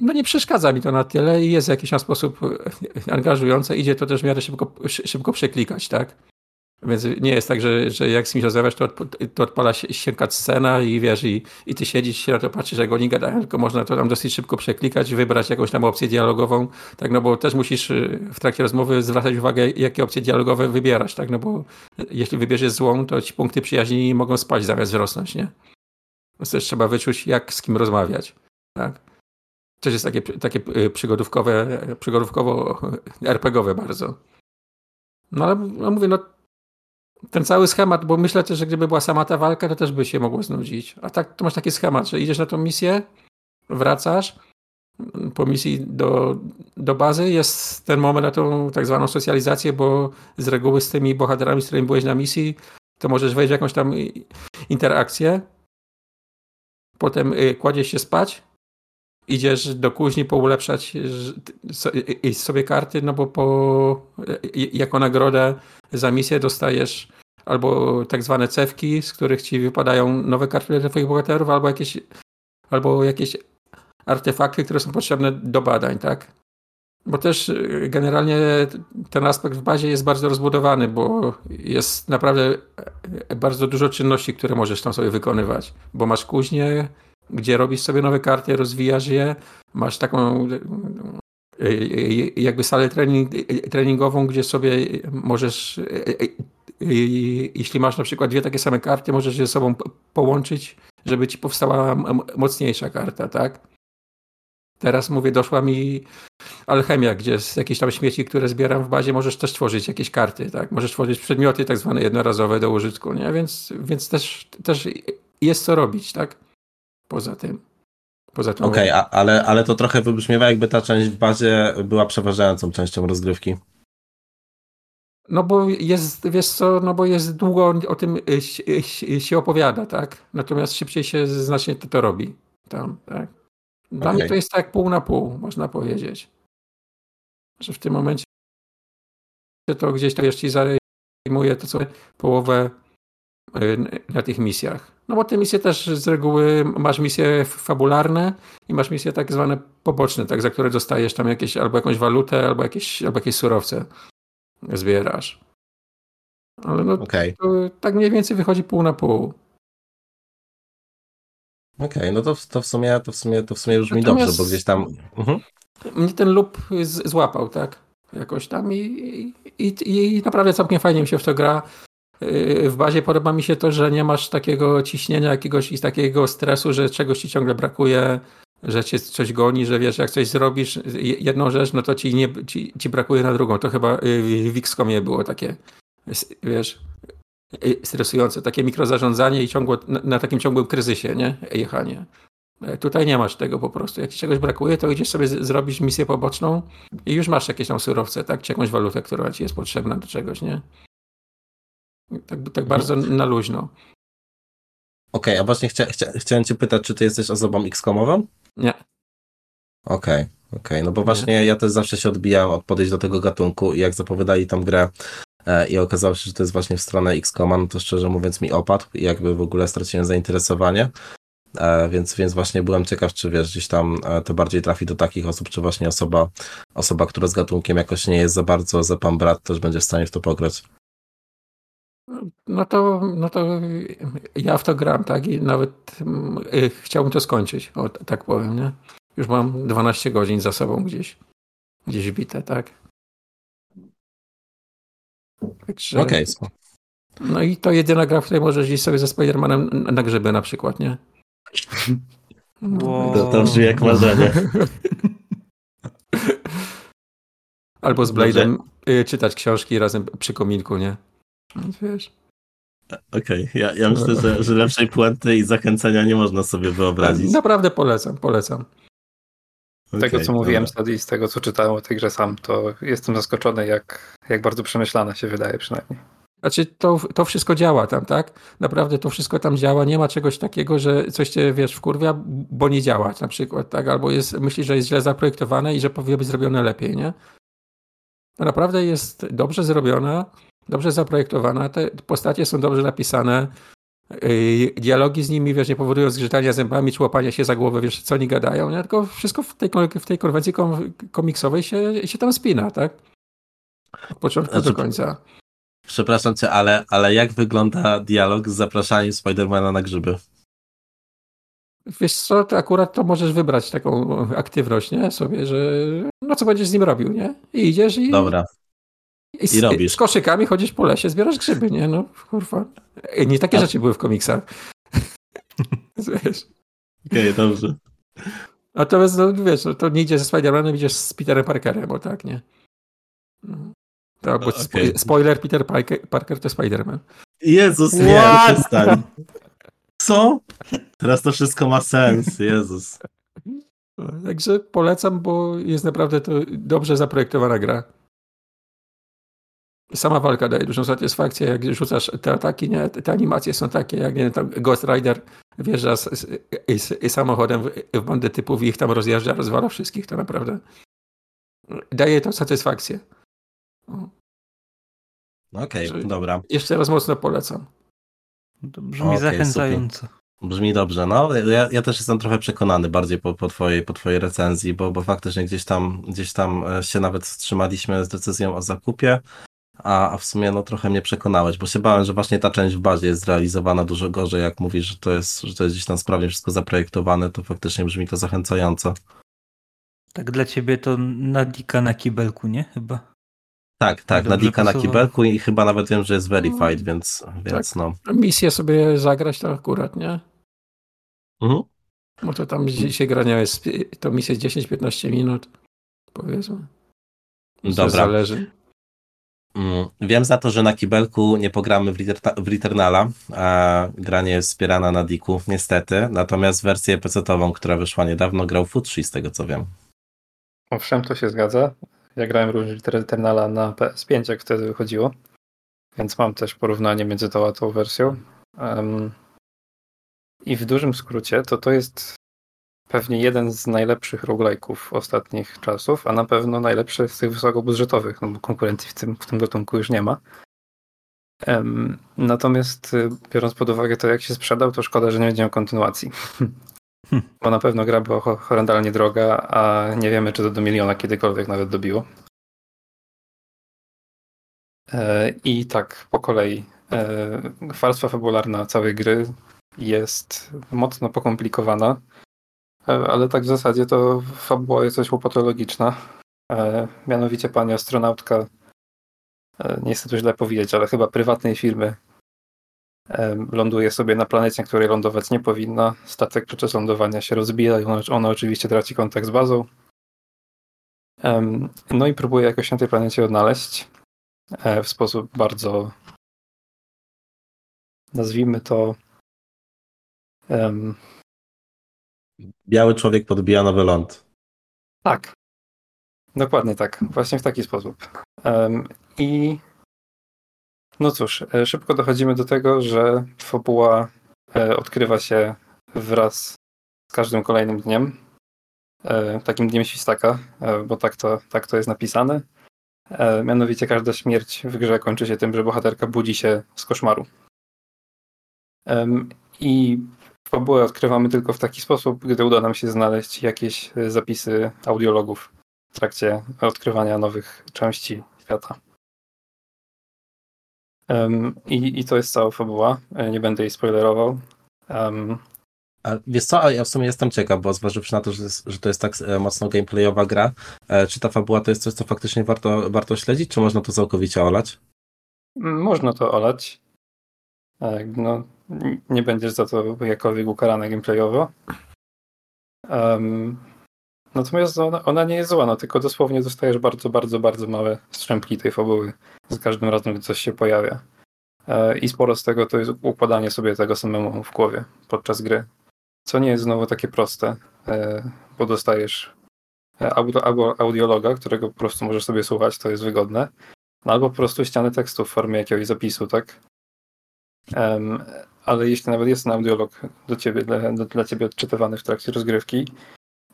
no nie przeszkadza mi to na tyle i jest w jakiś tam sposób angażujące. Idzie to też w miarę szybko, szybko przeklikać, tak? Więc nie jest tak, że, że jak z kimś rozmawiasz, to, to odpala się, się scena i wiesz, i, i ty siedzisz się na to patrzysz, jak oni gadają, tylko można to tam dosyć szybko przeklikać, wybrać jakąś tam opcję dialogową, tak, no bo też musisz y, w trakcie rozmowy zwracać uwagę, jakie opcje dialogowe wybierasz, tak, no bo jeśli wybierzesz złą, to ci punkty przyjaźni mogą spać zamiast rosnąć, nie? Więc też trzeba wyczuć, jak z kim rozmawiać, tak? Też jest takie, takie y, przygodówkowe, przygodówkowo (laughs) RPGowe bardzo. No ale no mówię, no ten cały schemat, bo myślę też, że gdyby była sama ta walka, to też by się mogło znudzić. A tak to masz taki schemat, że idziesz na tą misję, wracasz po misji do, do bazy, jest ten moment na tą tak zwaną socjalizację, bo z reguły z tymi bohaterami, z którymi byłeś na misji, to możesz wejść w jakąś tam interakcję, potem y, kładziesz się spać, idziesz do kuźni poulepszać sobie karty, no bo po, jako nagrodę misję dostajesz albo tak zwane cewki, z których ci wypadają nowe karty dla twoich bohaterów, albo jakieś, albo jakieś artefakty, które są potrzebne do badań, tak? Bo też y, generalnie ten aspekt w bazie jest bardzo rozbudowany, bo jest naprawdę e, bardzo dużo czynności, które możesz tam sobie wykonywać. Bo masz kuźnię, gdzie robisz sobie nowe karty, rozwijasz je, masz taką jakby salę trening, treningową, gdzie sobie możesz, jeśli masz na przykład dwie takie same karty, możesz je ze sobą połączyć, żeby ci powstała mocniejsza karta, tak? Teraz mówię, doszła mi alchemia, gdzie z jakichś tam śmieci, które zbieram w bazie, możesz też tworzyć jakieś karty, tak? Możesz tworzyć przedmioty tak zwane jednorazowe do użytku, nie? Więc, więc też, też jest co robić, tak? Poza tym. Poza tym. Okej, okay, ale, ale to trochę wybrzmiewa, jakby ta część w bazie była przeważającą częścią rozgrywki. No bo jest, wiesz co, no bo jest długo o tym się, się opowiada, tak? Natomiast szybciej się znacznie to, to robi tam, tak? Dla okay. mnie to jest tak pół na pół, można powiedzieć. Że w tym momencie to gdzieś tam jeszcze zajmuje to co połowę y, na tych misjach. No bo te misje też z reguły masz misje fabularne i masz misje tak zwane poboczne, tak, za które dostajesz tam jakieś albo jakąś walutę, albo jakieś, albo jakieś surowce zbierasz. Ale no okay. tak mniej więcej wychodzi pół na pół. Okej, okay, no to, to, w sumie, to, w sumie, to w sumie brzmi Natomiast dobrze, bo gdzieś tam... Mhm. Mnie ten lub złapał, tak? Jakoś tam i, i, i naprawdę całkiem fajnie mi się w to gra. Yy, w bazie podoba mi się to, że nie masz takiego ciśnienia, jakiegoś i takiego stresu, że czegoś ci ciągle brakuje, że cię coś goni, że wiesz, jak coś zrobisz jedną rzecz, no to ci, nie, ci, ci brakuje na drugą. To chyba w XCOMie było takie, wiesz, Y, stresujące, takie mikrozarządzanie i ciągłe, na, na takim ciągłym kryzysie, nie? Jechanie. E, tutaj nie masz tego po prostu. Jak ci czegoś brakuje, to idziesz sobie zrobić misję poboczną i już masz jakieś tam surowce, tak? Czy jakąś walutę, która ci jest potrzebna do czegoś, nie? Tak, tak bardzo na luźno. Okej, okay, a właśnie chcia, chcia, chciałem cię pytać, czy ty jesteś osobą X-komową? Nie. Okej, okay, okej, okay. no bo właśnie nie. ja też zawsze się odbijałem od podejść do tego gatunku i jak zapowiadali tą grę E, i okazało się, że to jest właśnie w stronę X-Koma, no to szczerze mówiąc mi opadł i jakby w ogóle straciłem zainteresowanie. E, więc, więc właśnie byłem ciekaw, czy wiesz, gdzieś tam e, to bardziej trafi do takich osób, czy właśnie osoba, osoba, która z gatunkiem jakoś nie jest za bardzo za pan brat, też będzie w stanie w to pograć. No to, no to ja w to gram, tak? I nawet y, chciałbym to skończyć, o, tak powiem, nie? Już mam 12 godzin za sobą gdzieś, gdzieś bite, tak? Także... Okej. Okay. No i to jedyna gra, w której możesz iść sobie ze Spider-Manem na grzyby na przykład, nie? Wow. To, to brzmi jak marzenie. Albo z Blade'em y, czytać książki razem przy kominku, nie? Wiesz. Okej, okay. ja, ja myślę, że, że lepszej puenty i zachęcenia nie można sobie wyobrazić. Naprawdę polecam, polecam. Z tego, co mówiłem i z tego, co czytałem o tej grze sam, to jestem zaskoczony, jak, jak bardzo przemyślana się wydaje przynajmniej. Znaczy, to, to wszystko działa tam, tak? Naprawdę to wszystko tam działa. Nie ma czegoś takiego, że coś cię, wiesz, wkurwia, bo nie działa na przykład, tak? Albo jest, myślisz, że jest źle zaprojektowane i że powinno być zrobione lepiej, nie? To naprawdę jest dobrze zrobiona, dobrze zaprojektowana. Te postacie są dobrze napisane. Yy, dialogi z nimi, wiesz, nie powodują zgrzytania zębami czy łapania się za głowę, wiesz, co oni gadają, nie? tylko wszystko w tej, w tej konwencji komiksowej się, się tam spina, tak? Od początku znaczy, do końca. Przepraszam cię, ale, ale jak wygląda dialog z zapraszaniem Spidermana na grzyby? Wiesz co, to akurat to możesz wybrać taką aktywność, nie? Sobie, że no co będziesz z nim robił, nie? I idziesz i... Dobra. I, z, I robisz. Z koszykami chodzisz po lesie, zbierasz grzyby, nie? No, kurwa. Nie takie A... rzeczy były w komiksach. (laughs) wiesz. Okej, okay, dobrze. Natomiast, no, wiesz, no, to nie idzie ze Spider-Manem, idziesz z Peterem Parkerem, bo tak, nie? No. To, bo okay. spoiler, Peter Parker to Spider-Man. Jezus, nie, przestań. Co? Teraz to wszystko ma sens, Jezus. Także polecam, bo jest naprawdę to dobrze zaprojektowana gra. Sama walka daje dużą satysfakcję, jak rzucasz te ataki, nie? Te animacje są takie, jak nie tam Ghost Rider wjeżdża z, z, z, z samochodem w, w bandę typów i ich tam rozjeżdża, rozwala wszystkich, to naprawdę daje to satysfakcję. Okej, Że- dobra. Jeszcze raz mocno polecam. To brzmi Okej, zachęcająco. Brzmi dobrze, no. Ja, ja też jestem trochę przekonany bardziej po, po, twojej, po twojej recenzji, bo, bo faktycznie gdzieś tam, gdzieś tam e, się nawet wstrzymaliśmy z decyzją o zakupie, a, a w sumie no trochę mnie przekonałeś, bo się bałem, że właśnie ta część w bazie jest zrealizowana dużo gorzej, jak mówisz, że to jest, że to jest gdzieś tam sprawnie wszystko zaprojektowane, to faktycznie brzmi to zachęcająco. Tak dla ciebie to nadika na kibelku, nie? Chyba. Tak, tak, Dobrze Nadika na kibelku i chyba nawet wiem, że jest verified, więc, więc no. Misję sobie zagrać to akurat, nie? Mhm. Bo to tam dzisiaj grania jest, to misja jest 10-15 minut, powiedzmy. Dobra. Zależy. Mm, Wiem za to, że na kibelku nie pogramy w, Returna- w Returnala, a gra nie jest wspierana na Diku, niestety. Natomiast wersję PC-ową, która wyszła niedawno, grał Futri, z tego co wiem. Owszem, to się zgadza. Ja grałem również Returnala na PS5, jak wtedy wychodziło. Więc mam też porównanie między tą a tą wersją. Em, I w dużym skrócie to to jest pewnie jeden z najlepszych roguelike'ów ostatnich czasów, a na pewno najlepszy z tych wysokobudżetowych, no bo konkurencji w tym, w tym gatunku już nie ma. Em, Natomiast y, biorąc pod uwagę to, jak się sprzedał, to szkoda, że nie będzie miał kontynuacji. Bo na pewno gra była ho- horrendalnie droga, a nie wiemy, czy to do miliona kiedykolwiek nawet dobiło. E, I tak, po kolei. E, Warstwa fabularna całej gry jest mocno pokomplikowana, ale tak w zasadzie to fabuła jest dość łopatologiczna. E, Mianowicie pani astronautka, e, nie chcę tu źle powiedzieć, ale chyba prywatnej firmy ląduje sobie na planecie, na której lądować nie powinna. Statek podczas lądowania się rozbija i ona, ona oczywiście traci kontakt z bazą. No i próbuje jakoś na tej planecie odnaleźć e, w sposób bardzo nazwijmy to Biały człowiek podbija nowy ląd. Tak. Dokładnie tak. Właśnie w taki sposób. Em, I no cóż, e, szybko dochodzimy do tego, że fabuła e, odkrywa się wraz z każdym kolejnym dniem. E, Takim dniem świstaka, bo tak to, tak to jest napisane. Mianowicie każda śmierć w grze kończy się tym, że bohaterka budzi się z koszmaru. I fabułę odkrywamy tylko w taki sposób, gdy uda nam się znaleźć jakieś e, zapisy audiologów w trakcie odkrywania nowych części świata. Em, I, I to jest cała fabuła. E, Nie będę jej spoilerował. Em, A wiesz co, a ja w sumie jestem ciekaw, bo zważywszy na to, że, jest, że to jest tak e, mocno gameplayowa gra, czy ta fabuła to jest coś, co faktycznie warto, warto śledzić, czy można to całkowicie olać? Można to olać. No, nie będziesz za to jakkolwiek ukarany gameplayowo. Em, natomiast ona, ona nie jest zła, no, tylko dosłownie dostajesz bardzo, bardzo, bardzo małe strzępki tej fabuły za każdym razem, gdy coś się pojawia. E, I sporo z tego to jest układanie sobie tego samemu w głowie podczas gry. Co nie jest znowu takie proste, e, bo dostajesz e, albo audiologa, którego po prostu możesz sobie słuchać, to jest wygodne. No albo po prostu ściany tekstu w formie jakiegoś zapisu, tak? Em, ale jeśli nawet jest ten audiolog do ciebie, dla, dla ciebie odczytywany w trakcie rozgrywki,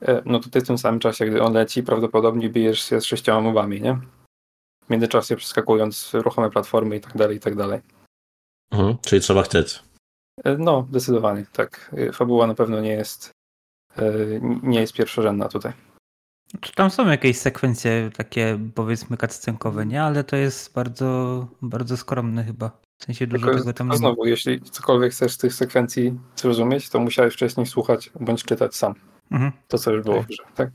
e, no to ty w tym samym czasie, gdy on leci, prawdopodobnie bijesz się z sześcioma mobami, nie? W międzyczasie przeskakując ruchome platformy i tak dalej, i tak dalej. Mhm, czyli trzeba chcieć. E, No, zdecydowanie, tak. E, Fabuła na pewno nie jest nie jest pierwszorzędna tutaj. Czy tam są jakieś sekwencje takie powiedzmy cutscenkowe, nie? Ale to jest bardzo, bardzo skromne chyba. W sensie dużo Tylko, tego tam nie ma. znowu, jeśli cokolwiek chcesz z tych sekwencji zrozumieć, to musiałeś wcześniej słuchać bądź czytać sam. Mhm. To, co już było w grze, tak?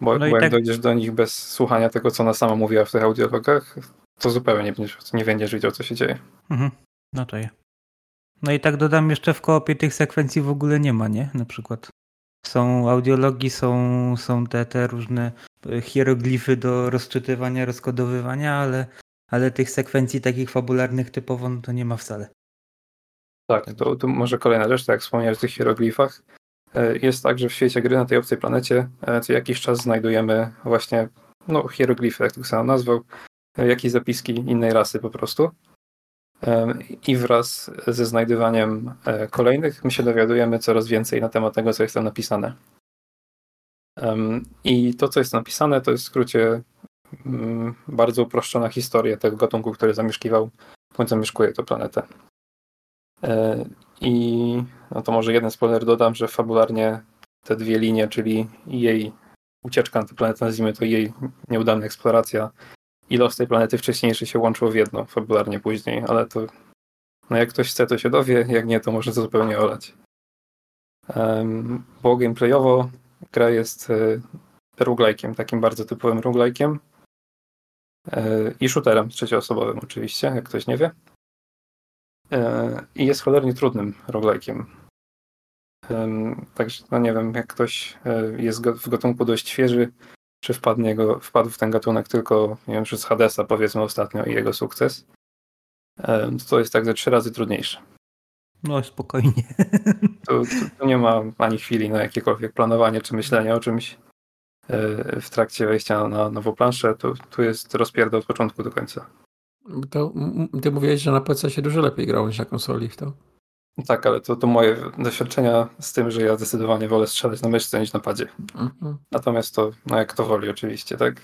Bo, No bo jak tak- dojdziesz do nich bez słuchania tego, co ona sama mówiła w tych audiologach, to zupełnie nie będziesz, nie będziesz wiedział, co się dzieje. Mhm. No to je. No i tak dodam jeszcze w koopie tych sekwencji w ogóle nie ma, nie? Na przykład. Są audiologi, są, są te, te różne e, hieroglify do rozczytywania, rozkodowywania, ale, ale tych sekwencji takich fabularnych typowo no to nie ma wcale. Tak, to, to może kolejna rzecz, tak jak wspomniałeś o tych hieroglifach. E, Jest tak, że w świecie gry na tej obcej planecie e, co jakiś czas znajdujemy właśnie no, hieroglify, jak to sam nazwał, e, jakieś zapiski innej rasy po prostu. I wraz ze znajdywaniem kolejnych my się dowiadujemy coraz więcej na temat tego, co jest tam napisane. I to, co jest napisane, to jest w skrócie bardzo uproszczona historia tego gatunku, który zamieszkiwał bądź zamieszkuje tę planetę. E, I no to może jeden spoiler dodam, że fabularnie te dwie linie, czyli jej ucieczka na tę planetę, nazwijmy to jej nieudana eksploracja i los tej planety wcześniejszy się łączyło w jedno, fabularnie później, ale to no jak ktoś chce, to się dowie, jak nie, to może to zupełnie olać. Bo gameplayowo gra jest e, roguelike'iem, takim bardzo typowym roguelike'iem i shooterem trzecioosobowym oczywiście, jak ktoś nie wie. E, I jest cholernie trudnym roguelike'iem. Em, Także, no nie wiem, jak ktoś e, jest w gatunku dość świeży, czy wpadnie go, wpadł w ten gatunek tylko, nie wiem, przez Hadesa powiedzmy ostatnio i jego sukces, to jest tak ze trzy razy trudniejsze. No spokojnie. Tu, tu, tu nie ma ani chwili na jakiekolwiek planowanie czy myślenie o czymś e, w trakcie wejścia na nową planszę. Tu, tu jest rozpierdol od początku do końca. To, ty mówiłeś, że na PC się dużo lepiej grało niż na konsoli w to. Tak, ale to, to moje doświadczenia z tym, że ja zdecydowanie wolę strzelać na myszce niż na padzie. Mhm. Natomiast to, no jak to woli oczywiście, tak?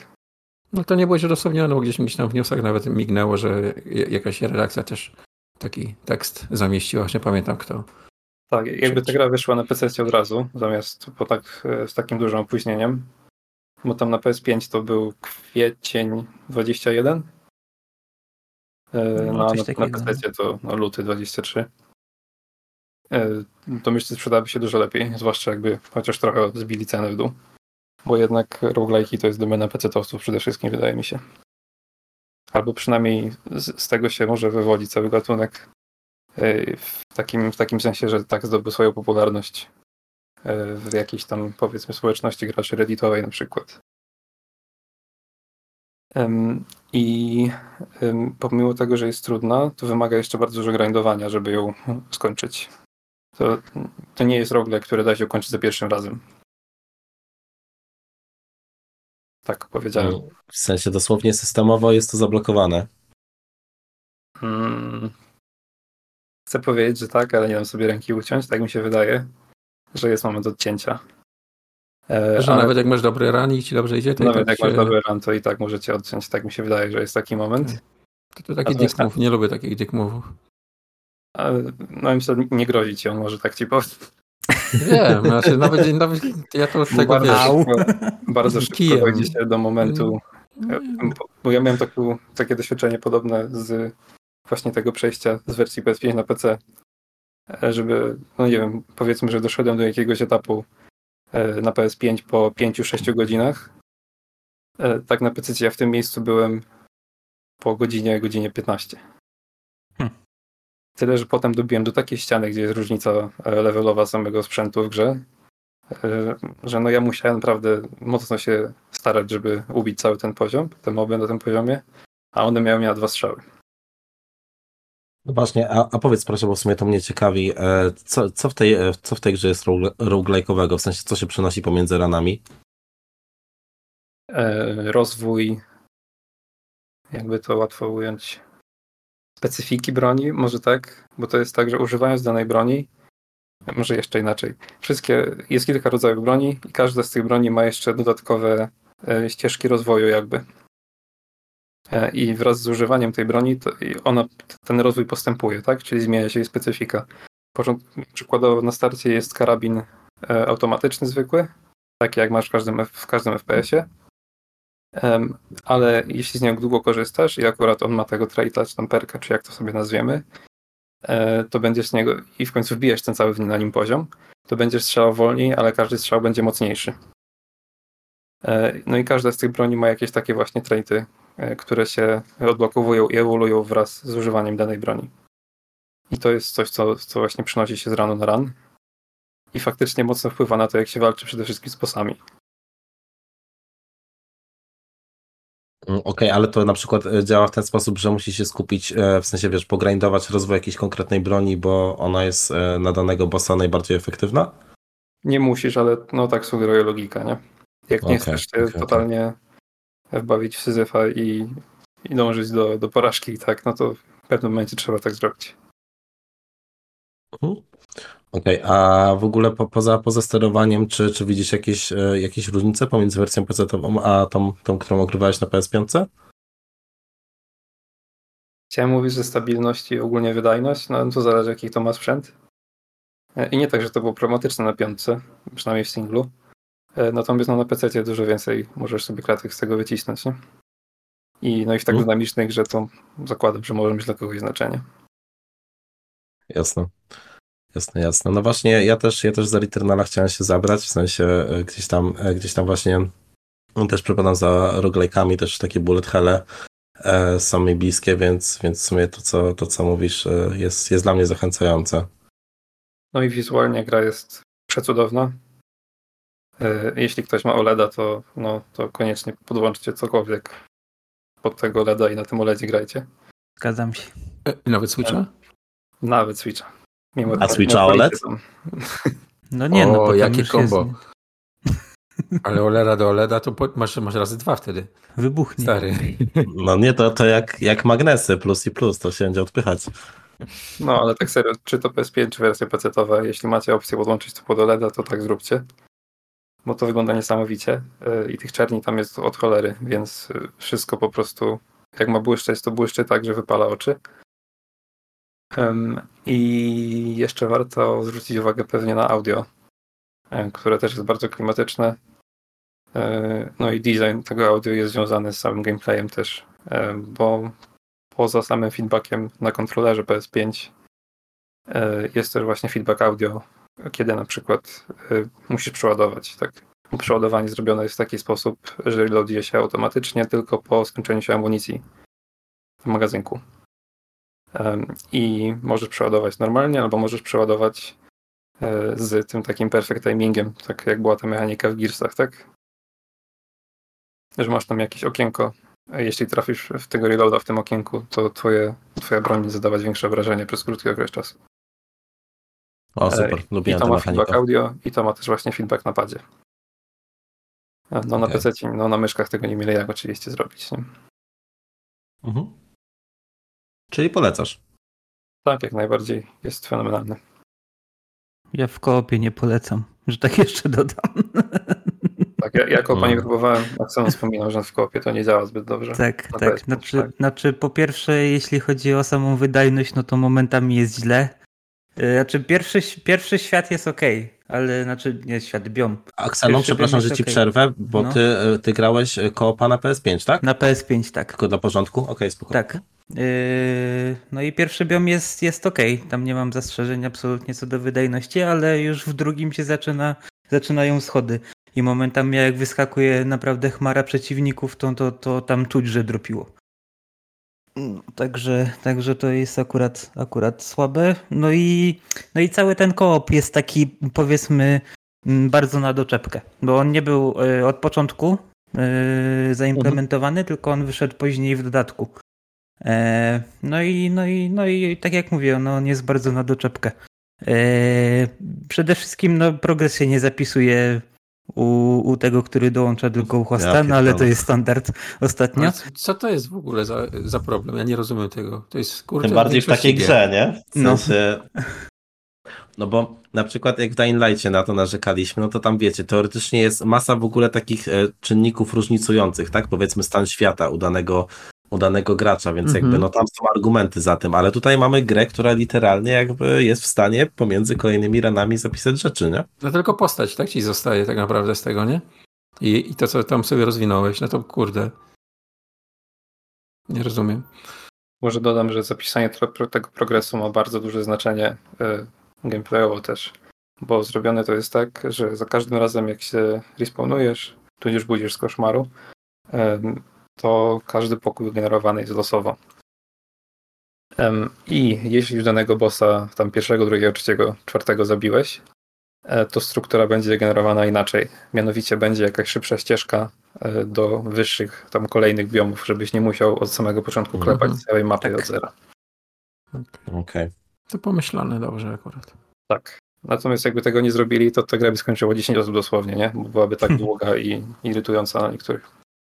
No to nie byłeś odosobniony, bo gdzieś mi się tam w newsach nawet mignęło, że jakaś redakcja też taki tekst zamieściła, nie pamiętam kto. Tak, jakby ta gra wyszła na PC od razu, zamiast po tak, e, z takim dużym opóźnieniem. Bo tam na PS5 to był kwiecień 21. E, No, No, na, na PC to no, luty 23. E, To myślę, że przydałaby się dużo lepiej, zwłaszcza jakby chociaż trochę zbili cenę w dół. Bo jednak roguelike'i to jest domena PC-towców przede wszystkim, wydaje mi się. Albo przynajmniej z, z tego się może wywodzi cały gatunek. E, W takim, w takim sensie, że tak zdobył swoją popularność w jakiejś tam powiedzmy społeczności graczy redditowej na przykład. I pomimo tego, że jest trudna, to wymaga jeszcze bardzo dużo grindowania, żeby ją skończyć. To, to nie jest rogle, które da się ukończyć za pierwszym razem. Tak powiedziałem. W sensie dosłownie systemowo jest to zablokowane. Mm. Chcę powiedzieć, że tak, ale nie dam sobie ręki uciąć. Tak mi się wydaje, że jest moment odcięcia. E, Że ale nawet jak masz dobry run i ci dobrze idzie, to, i nawet tak jak się, masz dobry run, to i tak możecie odciąć. Tak mi się wydaje, że jest taki moment. to, to taki to jest dick move. Nie lubię takich dick move'ów. No myślę, nie grozi ci on, może tak ci powiem. Wiem, znaczy nawet, nawet ja to od tego bardzo wiesz. Bardzo szybko Kijem. dojdzie się do momentu, bo- bo ja miałem taką, takie doświadczenie podobne z właśnie tego przejścia z wersji PS5 na PC, e, żeby, no nie wiem, powiedzmy, że doszedłem do jakiegoś etapu e, na PS5 po 5-6 godzinach. E, Tak na PC ja w tym miejscu byłem po godzinie, godzinie 15. Hmm. Tyle, że potem dobiłem do takiej ściany, gdzie jest różnica e, levelowa samego sprzętu w grze, e, że no ja musiałem naprawdę mocno się starać, żeby ubić cały ten poziom, te moby na tym poziomie, a one miały na dwa strzały. No właśnie, a, a powiedz proszę, bo w sumie to mnie ciekawi, e, co, co, w tej, e, co w tej grze jest rogue- roguelike'owego, w sensie co się przenosi pomiędzy ranami? E, Rozwój, jakby to łatwo ująć, specyfiki broni, może tak, bo to jest tak, że używając danej broni, może jeszcze inaczej, wszystkie, jest kilka rodzajów broni i każda z tych broni ma jeszcze dodatkowe e, ścieżki rozwoju jakby. E, I wraz z używaniem tej broni ona, ten rozwój postępuje, tak? Czyli zmienia się jej specyfika. Przykładowo na starcie jest karabin e, automatyczny zwykły, taki jak masz w każdym, w każdym FPS-ie. Ale jeśli z niego długo korzystasz i akurat on ma tego traita, czy tam perka, czy jak to sobie nazwiemy, e, to będziesz z niego i w końcu wbijesz ten cały na nim poziom, to będziesz strzelał wolniej, ale każdy strzał będzie mocniejszy. No i każda z tych broni ma jakieś takie właśnie traity, które się odblokowują i ewoluują wraz z używaniem danej broni. I to jest coś, co, co właśnie przynosi się z ranu na ran. I faktycznie mocno wpływa na to, jak się walczy przede wszystkim z bossami. Mm, Okej, ale to na przykład e, działa w ten sposób, że musi się skupić, e, w sensie wiesz, pogrindować rozwój jakiejś konkretnej broni, bo ona jest e, na danego bossa najbardziej efektywna? Nie musisz, ale no tak sugeruje logika, nie? Jak nie Okej, chcesz okej. totalnie wbawić w Syzyfa i, i dążyć do, do porażki tak, no to w pewnym momencie trzeba tak zrobić. Mhm. Okej, a w ogóle po, poza, poza sterowaniem, czy, czy widzisz jakieś, e, jakieś różnice pomiędzy wersją PC-ową a tą, tą, którą ogrywałeś na PS5? Chciałem mówić, że stabilność i ogólnie wydajność, no to zależy jaki to ma sprzęt. E, I nie tak, że to było problematyczne na piątce, przynajmniej w singlu. E, Natomiast no, na PC dużo więcej możesz sobie klatek z tego wycisnąć, nie? I no i w tak Mhm. dynamicznej grze to zakładam, że może mieć dla kogoś znaczenie. Jasne. Jasne, jasne. No właśnie, ja też, ja też za Returnala chciałem się zabrać, w sensie e, gdzieś tam, e, gdzieś tam właśnie no, też przepadam za roguelike'ami, też takie bullet helle e, są mi bliskie, więc, więc w sumie to, co, to, co mówisz, e, jest, jest dla mnie zachęcające. No i wizualnie gra jest przecudowna. E, Jeśli ktoś ma OLEDa, to, no, to koniecznie podłączcie cokolwiek pod tego OLEDa i na tym OLEDzie grajcie. Zgadzam się. E, Nawet Switcha? Nawet Switcha. Mimo A Switcha nie OLED? (laughs) No nie, no O, bo tam jakie kombo. Jest, (laughs) Ale OLEDa do OLEDa to po, masz, masz razy dwa wtedy. wybuchnie. Stary. No nie, to, to jak, jak magnesy plus i plus, to się będzie odpychać. No ale tak serio, czy to PS5, czy wersja PC-towa, jeśli macie opcję podłączyć to pod OLEDa, to tak zróbcie. Bo to wygląda niesamowicie e, i tych czerni tam jest od cholery, więc e, wszystko po prostu, jak ma błyszczeć, to błyszczy tak, że wypala oczy. I jeszcze warto zwrócić uwagę pewnie na audio, e, które też jest bardzo klimatyczne. E, No i design tego audio jest związany z samym gameplayem też, e, bo poza samym feedbackiem na kontrolerze PS5 e, jest też właśnie feedback audio, kiedy na przykład e, musisz przeładować. Tak. Przeładowanie zrobione jest w taki sposób, że reloaduje się automatycznie tylko po skończeniu się amunicji w magazynku. I możesz przeładować normalnie, albo możesz przeładować e, z tym takim perfect timingiem, tak jak była ta mechanika w Gearsach, tak? Że masz tam jakieś okienko, jeśli trafisz w tego reloada w tym okienku, to twoje, twoja broń zadawać większe wrażenie przez krótki okres czasu. O, E, super, I lubiłem to ma feedback audio i to ma też właśnie feedback na padzie. E, No na Okej. PC, no na myszkach tego nie mieli jak oczywiście zrobić. Nie? Mhm. Czyli polecasz. Tak, jak najbardziej jest fenomenalny. Ja w koopie nie polecam, że tak jeszcze dodam. (laughs) Tak, ja, ja kopa nie Mm. próbowałem, co on wspominał, że w kopie to nie działa zbyt dobrze. Tak, Na tak. PS5, Znaczy, tak. znaczy, po pierwsze, jeśli chodzi o samą wydajność, no to momentami jest źle. E, Znaczy, pierwszy, pierwszy świat jest ok, ale znaczy, nie świat, biom. Pierwszy przepraszam, że ci okej. przerwę, bo No. ty, e, ty grałeś e, koopa na PS5, tak? Na PS5, tak. Tylko dla porządku? Okej, spokojnie. Tak. No i pierwszy biom jest, jest ok. Tam nie mam zastrzeżeń absolutnie co do wydajności, ale już w drugim się zaczyna, zaczynają schody. I momentami jak wyskakuje naprawdę chmara przeciwników, to, to, to tam czuć, że dropiło. Także, także to jest akurat, akurat słabe. No i, no i cały ten koop jest taki, powiedzmy, mm, bardzo na doczepkę, bo on nie był y, od początku y, zaimplementowany, tylko on wyszedł później w dodatku. E, No i, no i, no i tak jak mówię, no on jest bardzo na doczepkę. E, Przede wszystkim no, progres się nie zapisuje u, u tego, który dołącza do Go Hosta, Ja no ale to jest standard ostatnio. Ale co- to jest w ogóle za, za problem? Ja nie rozumiem tego. To jest kurde. Tym bardziej w takiej grze, nie? W No. sensie... No bo na przykład jak w Dying Light'cie na to narzekaliśmy, no to tam wiecie, teoretycznie jest masa w ogóle takich e, czynników różnicujących, tak? Powiedzmy stan świata u danego, u danego gracza, więc Mhm. jakby no tam są argumenty za tym, ale tutaj mamy grę, która literalnie jakby jest w stanie pomiędzy kolejnymi ranami zapisać rzeczy, nie? No tylko postać, tak ci zostaje tak naprawdę z tego, nie? I, I to, co tam sobie rozwinąłeś, no to kurde. Nie rozumiem. Może dodam, że zapisanie tego progresu ma bardzo duże znaczenie y, gameplayowo też, bo zrobione to jest tak, że za każdym razem jak się respawnujesz, tudzież budzisz z koszmaru, to każdy pokój generowany jest losowo. I jeśli już danego bossa, tam pierwszego, drugiego, trzeciego, czwartego zabiłeś, e, to struktura będzie generowana inaczej. Mianowicie będzie jakaś szybsza ścieżka e, do wyższych, tam kolejnych biomów, żebyś nie musiał od samego początku Mhm. klepać całej mapy Tak. od zera. Okej. To pomyślane dobrze akurat. Tak. Natomiast jakby tego nie zrobili, to ta gra by skończyła 10 osób dosłownie, nie? Bo byłaby tak (laughs) długa i irytująca na niektórych.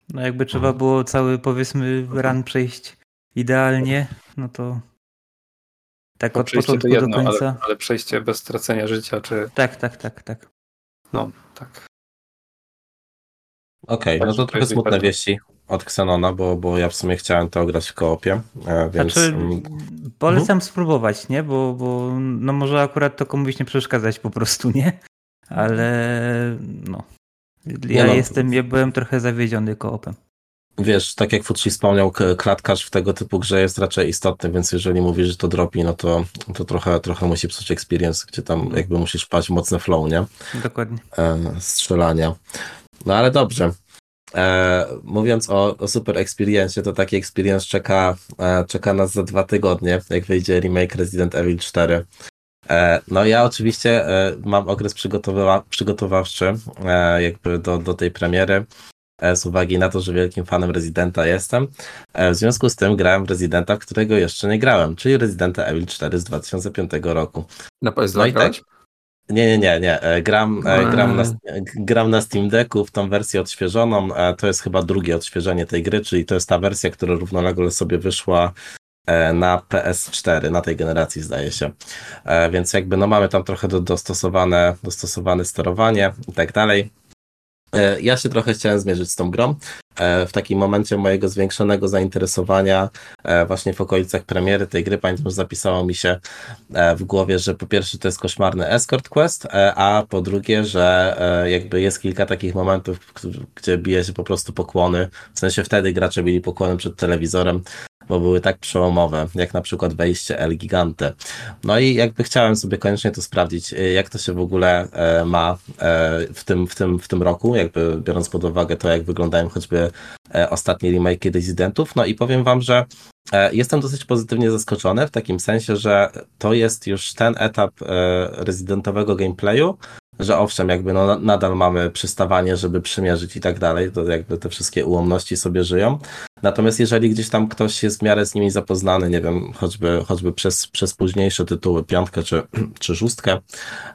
No jakby trzeba było cały powiedzmy run przejść idealnie, no to tak To od początku do jedno, końca. ale, ale przejście bez stracenia życia, czy Tak, tak, tak, tak. no, tak. Okej, no Także to trochę smutne wieści od Xenona, bo, bo ja w sumie chciałem to grać w koopie, e, więc... Znaczy, mm, polecam spróbować, nie? Bo, bo no może akurat to komuś nie przeszkadzać po prostu, nie? Ale no. Ja no. jestem, ja byłem trochę zawiedziony koopem. Wiesz, tak jak Futsi wspomniał, klatkarz w tego typu grze jest raczej istotny, więc jeżeli mówisz, że to dropi, no to, to trochę, trochę musi psuć experience, gdzie tam jakby musisz wpaść w mocne flow, nie? Dokładnie. E, strzelania. No ale dobrze. E, mówiąc o, o super experience, to taki experience czeka, e, czeka nas za dwa tygodnie, jak wyjdzie remake Resident Evil 4. E, no ja oczywiście e, mam okres przygotowa- przygotowawczy e, jakby do, do tej premiery z uwagi na to, że wielkim fanem Residenta jestem. W związku z tym grałem w Residenta, w którego jeszcze nie grałem, czyli Residenta Evil 4 z 2005 roku. Na PS2 No i tak, nie, nie, nie, nie. Gram, gram, na, gram na Steam Decku w tą wersję odświeżoną. To jest chyba drugie odświeżenie tej gry, czyli to jest ta wersja, która równolegle sobie wyszła na PS4, na tej generacji zdaje się. E, Więc jakby no mamy tam trochę do, dostosowane, dostosowane sterowanie i tak dalej. E, Ja się trochę chciałem zmierzyć z tą grą. E, W takim momencie mojego zwiększonego zainteresowania e, właśnie w okolicach premiery tej gry, pamiętam, że zapisało mi się e, w głowie, że po pierwsze to jest koszmarny escort quest, e, a po drugie, że e, jakby jest kilka takich momentów, gdzie bije się po prostu pokłony. W sensie wtedy gracze bili pokłony przed telewizorem, bo były tak przełomowe, jak na przykład wejście El Gigante. No i jakby chciałem sobie koniecznie to sprawdzić, e, jak to się w ogóle e, ma e, w tym, w tym, w tym roku, jakby biorąc pod uwagę to, jak wyglądają choćby e, ostatnie remake Residentów. No i powiem wam, że Jestem dosyć pozytywnie zaskoczony w takim sensie, że to jest już ten etap rezydentowego gameplayu, że owszem, jakby no, nadal mamy przystawanie, żeby przymierzyć i tak dalej, to jakby te wszystkie ułomności sobie żyją. Natomiast jeżeli gdzieś tam ktoś jest w miarę z nimi zapoznany, nie wiem, choćby, choćby przez, przez późniejsze tytuły, piątkę czy, (clears throat) czy szóstkę,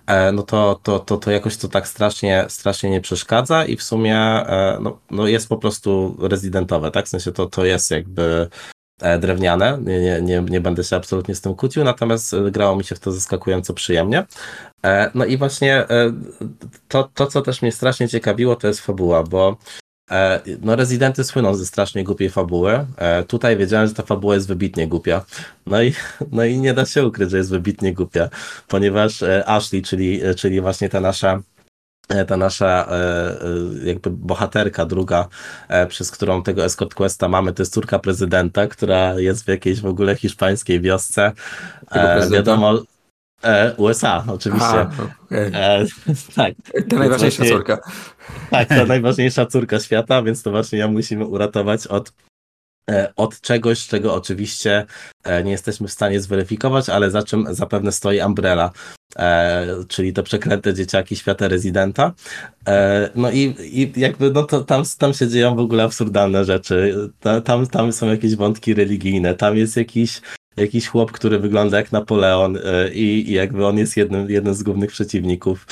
e, no to, to, to, to jakoś to tak strasznie, strasznie nie przeszkadza i w sumie e, no, no jest po prostu rezydentowe, tak? W sensie to, to jest jakby drewniane. Nie, nie, nie, nie będę się absolutnie z tym kłócił, natomiast e, grało mi się w to zaskakująco przyjemnie. E, No i właśnie e, to, to, co też mnie strasznie ciekawiło, to jest fabuła, bo e, no Rezydenty słyną ze strasznie głupiej fabuły. E, Tutaj wiedziałem, że ta fabuła jest wybitnie głupia. No i, no i nie da się ukryć, że jest wybitnie głupia, ponieważ e, Ashley, czyli, czyli właśnie ta nasza e, ta nasza e, e, jakby bohaterka druga, e, przez którą tego escort questa mamy, to jest córka prezydenta, która jest w jakiejś w ogóle hiszpańskiej wiosce. E, wiadomo, e, USA oczywiście. E, (laughs) tak, Ta najważniejsza córka. tak, ta najważniejsza córka świata, więc to właśnie ją musimy uratować od, e, od czegoś, czego oczywiście e, nie jesteśmy w stanie zweryfikować, ale za czym zapewne stoi Umbrella, e, czyli te przeklęte dzieciaki świata rezydenta. E, no i, i jakby no to tam, tam się dzieją w ogóle absurdalne rzeczy. Ta, tam, tam są jakieś wątki religijne, tam jest jakiś jakiś chłop, który wygląda jak Napoleon e, i, i jakby on jest jednym, jednym z głównych przeciwników.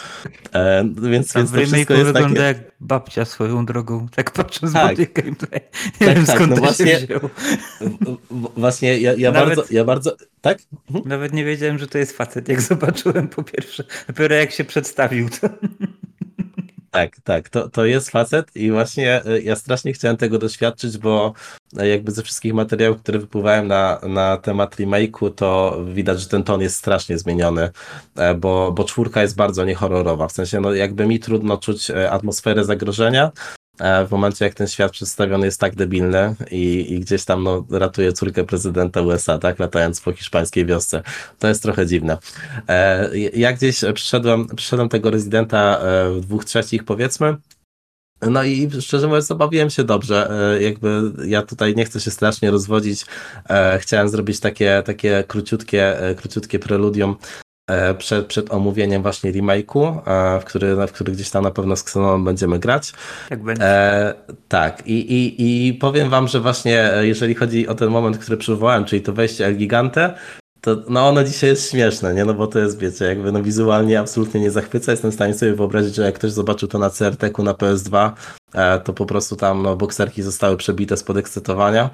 E, więc, Tam więc to wszystko jest wygląda takie... jak babcia swoją drogą, tak patrząc Tak. na gameplay. Nie Tak, wiem tak, skąd no to właśnie- się wzięło. W- w- Właśnie ja, ja Nawet- bardzo, ja bardzo, tak? Mhm. Nawet nie wiedziałem, że to jest facet, jak zobaczyłem po pierwsze. Dopiero jak się przedstawił, to... Tak, tak, to, to jest facet i właśnie e, ja strasznie chciałem tego doświadczyć, bo e, jakby ze wszystkich materiałów, które wypływałem na, na temat remake'u, to widać, że ten ton jest strasznie zmieniony, e, bo, bo czwórka jest bardzo niehorrorowa, w sensie no jakby mi trudno czuć e, atmosferę zagrożenia, w momencie jak ten świat przedstawiony jest tak debilny i, i gdzieś tam no, ratuje córkę prezydenta USA, tak, latając po hiszpańskiej wiosce. To jest trochę dziwne. E, ja gdzieś przyszedłem, przyszedłem tego rezydenta e, w dwóch trzecich powiedzmy. No i szczerze mówiąc, zabawiłem się dobrze. E, Jakby ja tutaj nie chcę się strasznie rozwodzić. E, Chciałem zrobić takie, takie króciutkie, e, króciutkie preludium e, przed, przed omówieniem właśnie remake'u, e, w który, w który gdzieś tam na pewno z Xenonem będziemy grać. Tak będzie. E, tak, I, i, i powiem wam, że właśnie e, jeżeli chodzi o ten moment, który przywołałem, czyli to wejście El Gigante, To, no ono dzisiaj jest śmieszne, nie? No bo to jest, wiecie, jakby no wizualnie absolutnie nie zachwyca. Jestem w stanie sobie wyobrazić, że jak ktoś zobaczył to na CRT-ku na PS2, e, to po prostu tam no, bokserki zostały przebite z podekscytowania.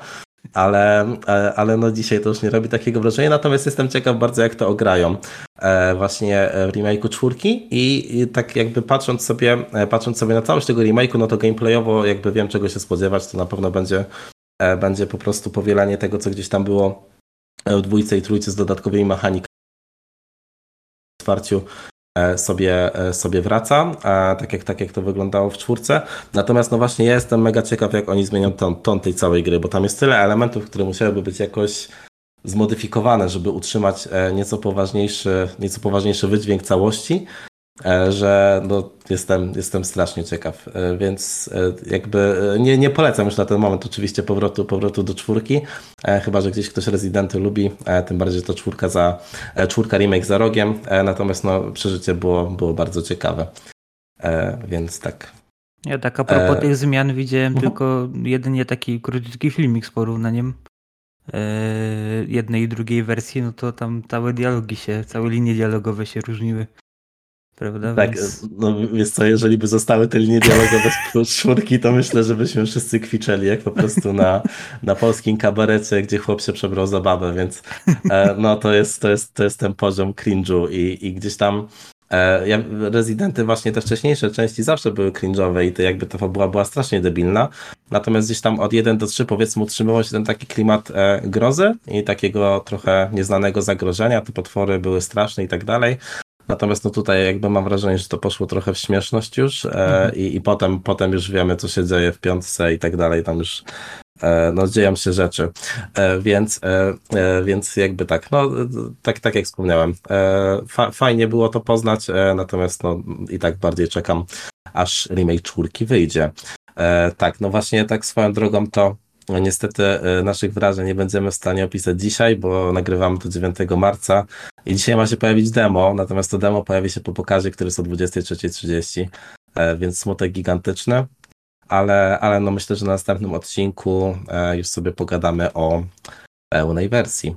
Ale, e, ale no dzisiaj to już nie robi takiego wrażenia, natomiast jestem ciekaw bardzo jak to ograją e, właśnie w remake'u czwórki. I, tak jakby patrząc sobie, e, patrząc sobie na całość tego remake'u, no to gameplayowo jakby wiem czego się spodziewać, to na pewno będzie, e, będzie po prostu powielanie tego, co gdzieś tam było w dwójce i trójce z dodatkowymi mechanikami w otwarciu e, sobie, e, sobie wraca, tak, jak, tak jak to wyglądało w czwórce. Natomiast no właśnie ja jestem mega ciekaw, jak oni zmienią ton, ton tej całej gry, bo tam jest tyle elementów, które musiałyby być jakoś zmodyfikowane, żeby utrzymać e, nieco poważniejszy, nieco poważniejszy wydźwięk całości, E, że no, jestem, jestem strasznie ciekaw, e, więc e, jakby nie, nie polecam już na ten moment oczywiście powrotu, powrotu do czwórki, chyba, że gdzieś ktoś rezydenty lubi, tym bardziej to czwórka za, czwórka remake za rogiem, natomiast no, przeżycie było, było bardzo ciekawe, więc tak. Ja tak a propos e... tych zmian widziałem uh tylko jedynie taki krótki filmik z porównaniem jednej i drugiej wersji, no to tam całe dialogi się, całe linie dialogowe się różniły prawda? Tak, Więc... no wiesz co, jeżeli by zostały te linie dialogowe (laughs) z czwórki, to myślę, że byśmy wszyscy kwiczeli, jak po prostu na, na polskim kabarecie, gdzie chłop się przebrał zabawę, więc e, no to jest, to jest, to jest ten poziom cringe'u i, i gdzieś tam e, ja, rezydenty właśnie te wcześniejsze części zawsze były cringe'owe i to jakby ta fabuła była strasznie debilna. Natomiast gdzieś tam od 1 do 3 powiedzmy utrzymywał się ten taki klimat e, grozy i takiego trochę nieznanego zagrożenia. Te potwory były straszne i tak dalej. Natomiast no tutaj jakby mam wrażenie, że to poszło trochę w śmieszność już e, mhm. i, i potem, potem już wiemy, co się dzieje w piątce i tak dalej, tam już e, no, dzieją się rzeczy. E, więc, więc jakby tak, no tak, tak jak wspomniałem, fa, fajnie było to poznać, natomiast no i tak bardziej czekam, aż remake czwórki wyjdzie. tak, no właśnie tak swoją drogą to niestety e, naszych wrażeń nie będziemy w stanie opisać dzisiaj, bo nagrywamy to 9 marca i dzisiaj ma się pojawić demo, natomiast to demo pojawi się po pokazie, który jest o 23.30, e, więc smutek gigantyczny, ale, ale no myślę, że na następnym odcinku e, już sobie pogadamy o pełnej wersji.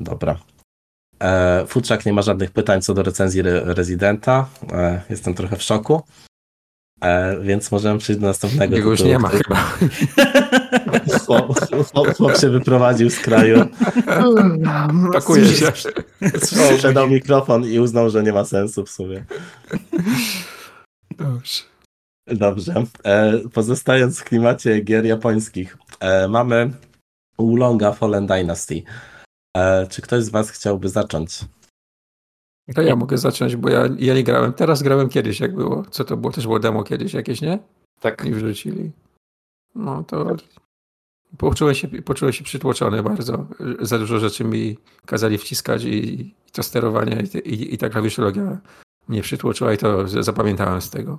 Dobra. Futrzak nie ma żadnych pytań co do recenzji Rezydenta. Jestem trochę w szoku. E, więc możemy przejść do następnego. Jego już nie ma chyba. Chłop, chłop, chłop, się wyprowadził z kraju. Pakuje się. Sprzedał mikrofon i uznał, że nie ma sensu w sumie. Dobrze. Dobrze. E, pozostając w klimacie gier japońskich, e, mamy Ulonga Fallen Dynasty. E, czy ktoś z Was chciałby zacząć? To ja mogę zacząć, bo ja, ja nie grałem. Teraz grałem kiedyś, jak było. Co to było? Też było demo kiedyś jakieś, nie? Tak. I wrzucili. No to poczułem się, poczułem się przytłoczony bardzo. Za dużo rzeczy mi kazali wciskać i, i to sterowanie i, i, i ta klawiszologia mnie przytłoczyła i to zapamiętałem z tego.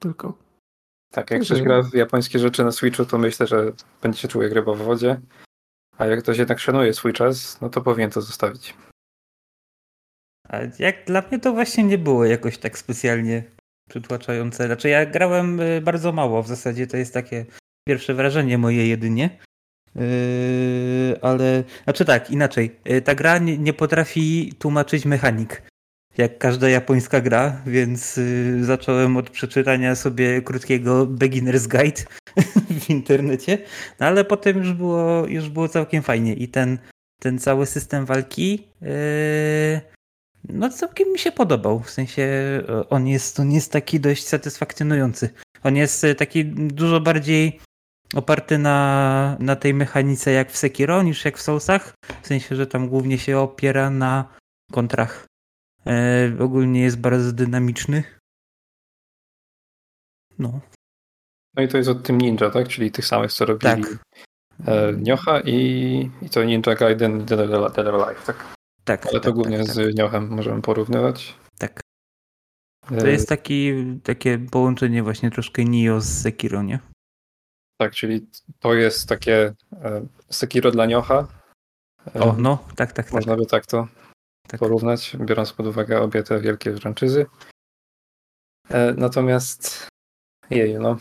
Tylko. Tak, jak ktoś gra w japońskie rzeczy na Switchu, to myślę, że będzie się czuł jak ryba w wodzie. A jak ktoś jednak szanuje swój czas, no to powinien to zostawić. A jak dla mnie to właśnie nie było jakoś tak specjalnie przytłaczające. Znaczy ja grałem y, bardzo mało, w zasadzie to jest takie pierwsze wrażenie moje jedynie. Yy, ale, znaczy tak, inaczej. Yy, ta gra nie, nie, potrafi tłumaczyć mechanik, jak każda japońska gra, więc yy, zacząłem od przeczytania sobie krótkiego Beginner's Guide (laughs) w internecie, no ale potem już było, już było całkiem fajnie i ten, ten cały system walki yy, no całkiem mi się podobał. W sensie e, on jest, on jest taki dość satysfakcjonujący. On jest e, taki dużo bardziej oparty na, na tej mechanice jak w Sekiro niż jak w Soulsach. W sensie, że tam głównie się opiera na kontrach. E, ogólnie jest bardzo dynamiczny. No. No i to jest od tym Ninja, tak? Czyli tych samych, co robili tak. e, Niocha i, i to Ninja Gaiden Dead or Alive, tak? Tak. Ale to tak, głównie tak, z tak. Niochem możemy porównywać. Tak. To jest taki, takie połączenie właśnie troszkę Nio z Sekiro, nie? Tak, czyli to jest takie e, Sekiro dla Niocha. E, o, no, tak, tak. Można tak. by tak to tak. porównać, biorąc pod uwagę obie te wielkie franczyzy. E, natomiast jej, no.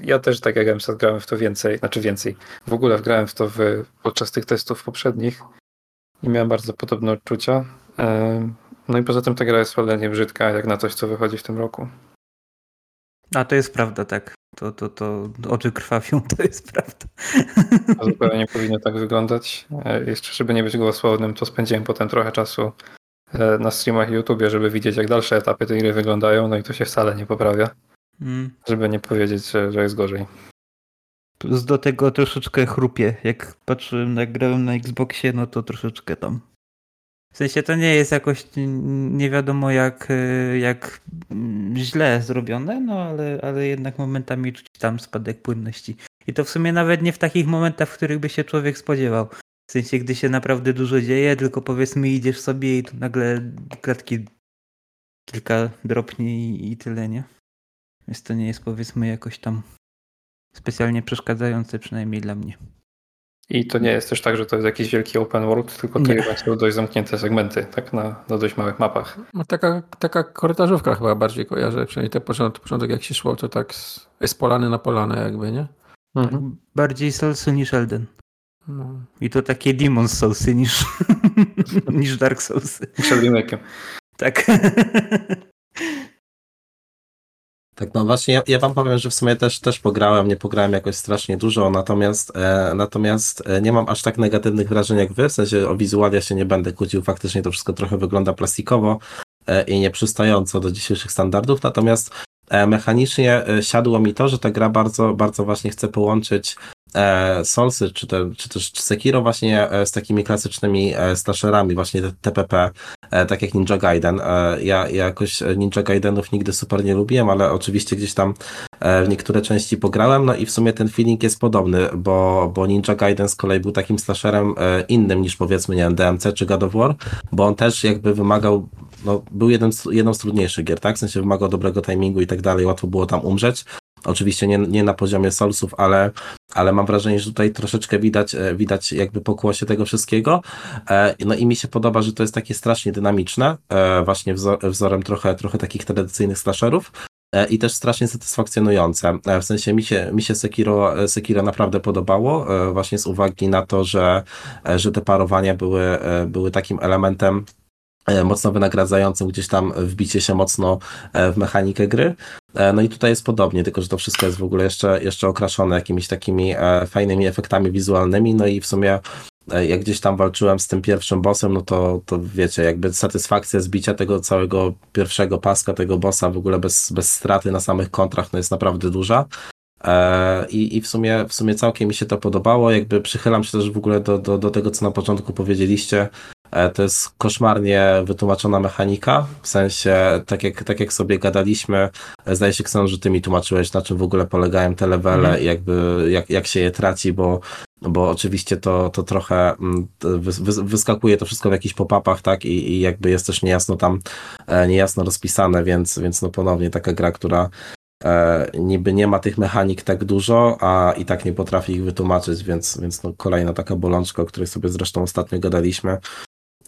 Ja też, tak jak MSAT, grałem w to więcej, znaczy więcej. W ogóle grałem w to w, podczas tych testów poprzednich i miałem bardzo podobne odczucia. E, no i poza tym ta gra jest cholernie brzydka, jak na coś, co wychodzi w tym roku. A to jest prawda, tak. To, to, to oczy krwawią, to jest prawda. To zupełnie nie powinno tak wyglądać. E, Jeszcze, żeby nie być głosownym, to spędziłem potem trochę czasu e, na streamach i YouTubie, żeby widzieć, jak dalsze etapy tej gry wyglądają, no i to się wcale nie poprawia, Mm. żeby nie powiedzieć, że jest gorzej. Do tego troszeczkę chrupie. Jak patrzyłem, jak grałem na Xboxie, no to troszeczkę tam. W sensie to nie jest jakoś nie wiadomo jak, e, jak źle zrobione, no ale, ale jednak momentami czuć tam spadek płynności. I to w sumie nawet nie w takich momentach, w których by się człowiek spodziewał. W sensie, gdy się naprawdę dużo dzieje, tylko powiedzmy idziesz sobie i tu nagle klatki kilka dropnie i, i tyle, nie? Więc to nie jest powiedzmy jakoś tam specjalnie przeszkadzające, przynajmniej dla mnie. I to nie jest też tak, że to jest jakiś wielki open world, tylko to jednak są dość zamknięte segmenty, tak na, na dość małych mapach. No, taka, taka korytarzówka chyba bardziej kojarzę. Przynajmniej ten początek, początek jak się szło, to tak z, z polany na polanę jakby, nie? Mhm. Bardziej Soulsy niż Elden. No. I to takie Demon Soulsy niż, (laughs) niż Dark Soulsy. Przed remake'iem. Tak. (laughs) Tak, no właśnie, ja, ja wam powiem, że w sumie też, też pograłem, nie pograłem jakoś strasznie dużo, natomiast, e, natomiast e, nie mam aż tak negatywnych wrażeń jak wy, w sensie o wizualia się nie będę kłócił, faktycznie to wszystko trochę wygląda plastikowo e, i nieprzystająco do dzisiejszych standardów, natomiast mechanicznie e, siadło mi to, że ta gra bardzo, bardzo właśnie chce połączyć e, Soulsy, czy, te, czy też Sekiro właśnie e, z takimi klasycznymi e, slasherami, właśnie TPP, e, tak jak Ninja Gaiden. E, ja, ja jakoś Ninja Gaidenów nigdy super nie lubiłem, ale oczywiście gdzieś tam e, w niektóre części pograłem, no i w sumie ten feeling jest podobny, bo, bo Ninja Gaiden z kolei był takim slasherem e, innym niż powiedzmy, nie wiem, DMC czy God of War, bo on też jakby wymagał, no był jeden jedną z trudniejszych gier, tak? W sensie wymagał dobrego timingu i tak dalej, łatwo było tam umrzeć. Oczywiście nie, nie na poziomie Soulsów, ale, ale mam wrażenie, że tutaj troszeczkę widać, e, widać jakby pokłosie tego wszystkiego. E, No i mi się podoba, że to jest takie strasznie dynamiczne, e, właśnie wzor, wzorem trochę, trochę takich tradycyjnych slasherów. I też strasznie satysfakcjonujące. W sensie mi się, mi się Sekiro, Sekiro naprawdę podobało, właśnie z uwagi na to, że, że te parowania były, były takim elementem mocno wynagradzającym gdzieś tam wbicie się mocno e, w mechanikę gry. E, No i tutaj jest podobnie, tylko że to wszystko jest w ogóle jeszcze, jeszcze okraszone jakimiś takimi e, fajnymi efektami wizualnymi, no i w sumie e, jak gdzieś tam walczyłem z tym pierwszym bossem, no to, to wiecie, jakby satysfakcja zbicia tego całego pierwszego paska, tego bossa w ogóle bez, bez straty na samych kontrach, no jest naprawdę duża. E, I, I w sumie w sumie całkiem mi się to podobało. Jakby przychylam się też w ogóle do, do, do tego, co na początku powiedzieliście. E, To jest koszmarnie wytłumaczona mechanika. W sensie, tak jak, tak jak sobie gadaliśmy, zdaje się, Kson, że ty mi tłumaczyłeś, na czym w ogóle polegają te levele i jakby jak, jak się je traci, bo, bo oczywiście to, to trochę mm, wys, wys, wyskakuje to wszystko w jakichś pop-upach, tak? I, I jakby jest też niejasno tam, e, niejasno rozpisane, więc, więc no ponownie taka gra, która e, niby nie ma tych mechanik tak dużo, a i tak nie potrafi ich wytłumaczyć, więc, więc no kolejna taka bolączka, o której sobie zresztą ostatnio gadaliśmy.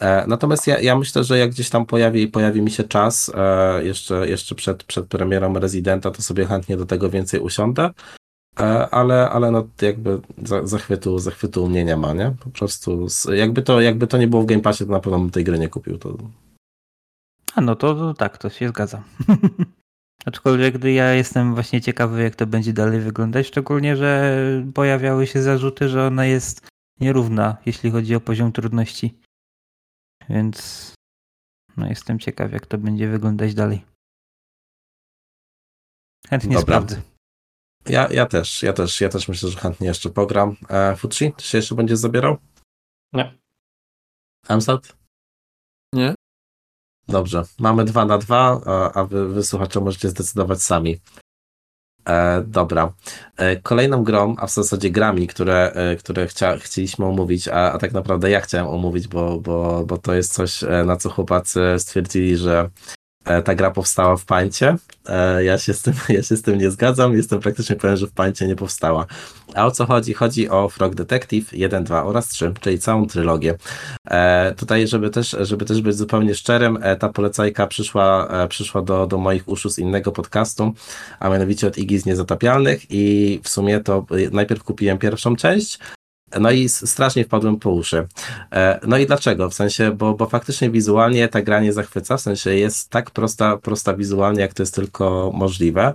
E, natomiast ja, ja myślę, że jak gdzieś tam pojawi, pojawi mi się czas, e, jeszcze, jeszcze przed, przed premierą Residenta, to sobie chętnie do tego więcej usiądę. E, ale, ale no jakby za, zachwytu, zachwytu u mnie nie ma, nie? Po prostu z, jakby, to, jakby to nie było w Game Passie, to na pewno bym tej gry nie kupił. To, A no to, to tak, to się zgadza. (laughs) Aczkolwiek gdy ja jestem właśnie ciekawy, jak to będzie dalej wyglądać, szczególnie, że pojawiały się zarzuty, że ona jest nierówna, jeśli chodzi o poziom trudności. Więc no jestem ciekaw, jak to będzie wyglądać dalej. Chętnie Dobra. sprawdzę. ja, ja też, ja też, ja też myślę, że chętnie jeszcze pogram. E, Fucci, czy się jeszcze będziesz zabierał? Nie. Amsat? Nie? Dobrze, mamy dwa na dwa, a, a wy, wy słuchacze możecie zdecydować sami. E, dobra. E, kolejną grą, a w zasadzie grami, które, e, które chcia, chcieliśmy omówić, a, a tak naprawdę ja chciałem omówić, bo, bo, bo to jest coś, e, na co chłopacy stwierdzili, że ta gra powstała w pańcie. E, ja, się z tym, (laughs) ja się z tym nie zgadzam, jestem praktycznie pewien, że w pańcie nie powstała. A o co chodzi? Chodzi o Frog Detective 1, 2 oraz 3, czyli całą trylogię. E, tutaj, żeby też, żeby też być zupełnie szczerym, e, ta polecajka przyszła, e, przyszła do, do moich uszu z innego podcastu, a mianowicie od Igi z Niezatapialnych i w sumie to e, najpierw kupiłem pierwszą część, No i strasznie wpadłem po uszy. E, No i dlaczego? W sensie, bo, bo faktycznie wizualnie ta gra nie zachwyca, w sensie jest tak prosta, prosta wizualnie, jak to jest tylko możliwe.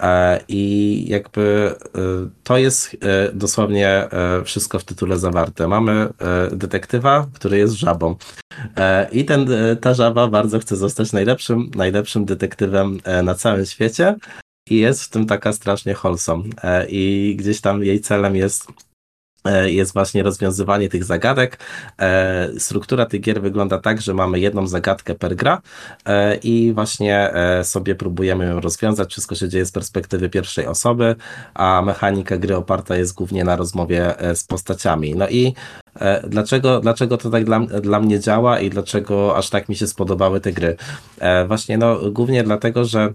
E, I jakby e, to jest dosłownie wszystko w tytule zawarte. Mamy detektywa, który jest żabą. I ten, ta żaba bardzo chce zostać najlepszym, najlepszym detektywem na całym świecie. I jest w tym taka strasznie wholesome. I gdzieś tam jej celem jest jest właśnie rozwiązywanie tych zagadek. E, Struktura tych gier wygląda tak, że mamy jedną zagadkę per gra e, i właśnie e, sobie próbujemy ją rozwiązać. Wszystko się dzieje z perspektywy pierwszej osoby, a mechanika gry oparta jest głównie na rozmowie e, z postaciami. No i e, dlaczego, dlaczego to tak dla, dla mnie działa i dlaczego aż tak mi się spodobały te gry? E, Właśnie no głównie dlatego, że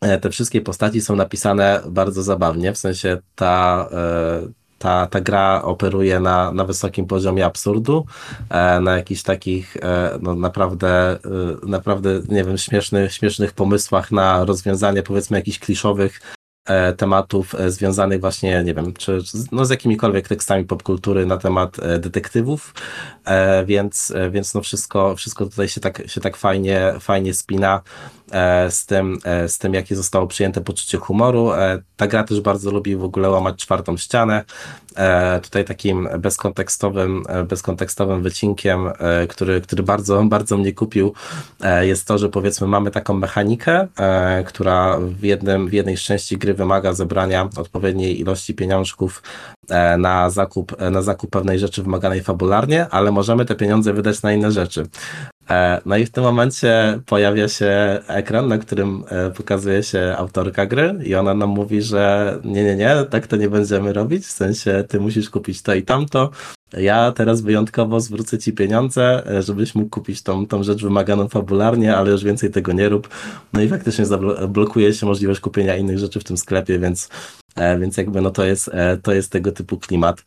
e, te wszystkie postaci są napisane bardzo zabawnie, w sensie ta, e, ta, ta gra operuje na, na wysokim poziomie absurdu, e, na jakichś takich e, no, naprawdę, e, naprawdę, nie wiem, śmiesznych, śmiesznych pomysłach na rozwiązanie powiedzmy jakichś kliszowych tematów e, związanych właśnie, nie wiem, czy no, z jakimikolwiek tekstami popkultury na temat e, detektywów, e, więc, e, więc no wszystko, wszystko tutaj się tak, się tak fajnie, fajnie spina e, z tym, e, z tym, jakie zostało przyjęte poczucie humoru. E, Ta gra też bardzo lubi w ogóle łamać czwartą ścianę. E, Tutaj takim bezkontekstowym, e, bezkontekstowym wycinkiem, e, który, który bardzo, bardzo mnie kupił, jest to, że powiedzmy mamy taką mechanikę, która w, jednym, w jednej z części gry wymaga zebrania odpowiedniej ilości pieniążków na zakup, na zakup pewnej rzeczy wymaganej fabularnie, ale możemy te pieniądze wydać na inne rzeczy. E, No i w tym momencie pojawia się ekran, na którym e, pokazuje się autorka gry i ona nam mówi, że nie, nie, nie, tak to nie będziemy robić, w sensie ty musisz kupić to i tamto, ja teraz wyjątkowo zwrócę ci pieniądze, e, żebyś mógł kupić tą, tą rzecz wymaganą fabularnie, ale już więcej tego nie rób. No i faktycznie blokuje się możliwość kupienia innych rzeczy w tym sklepie, więc, więc jakby no to jest, to jest tego typu klimat.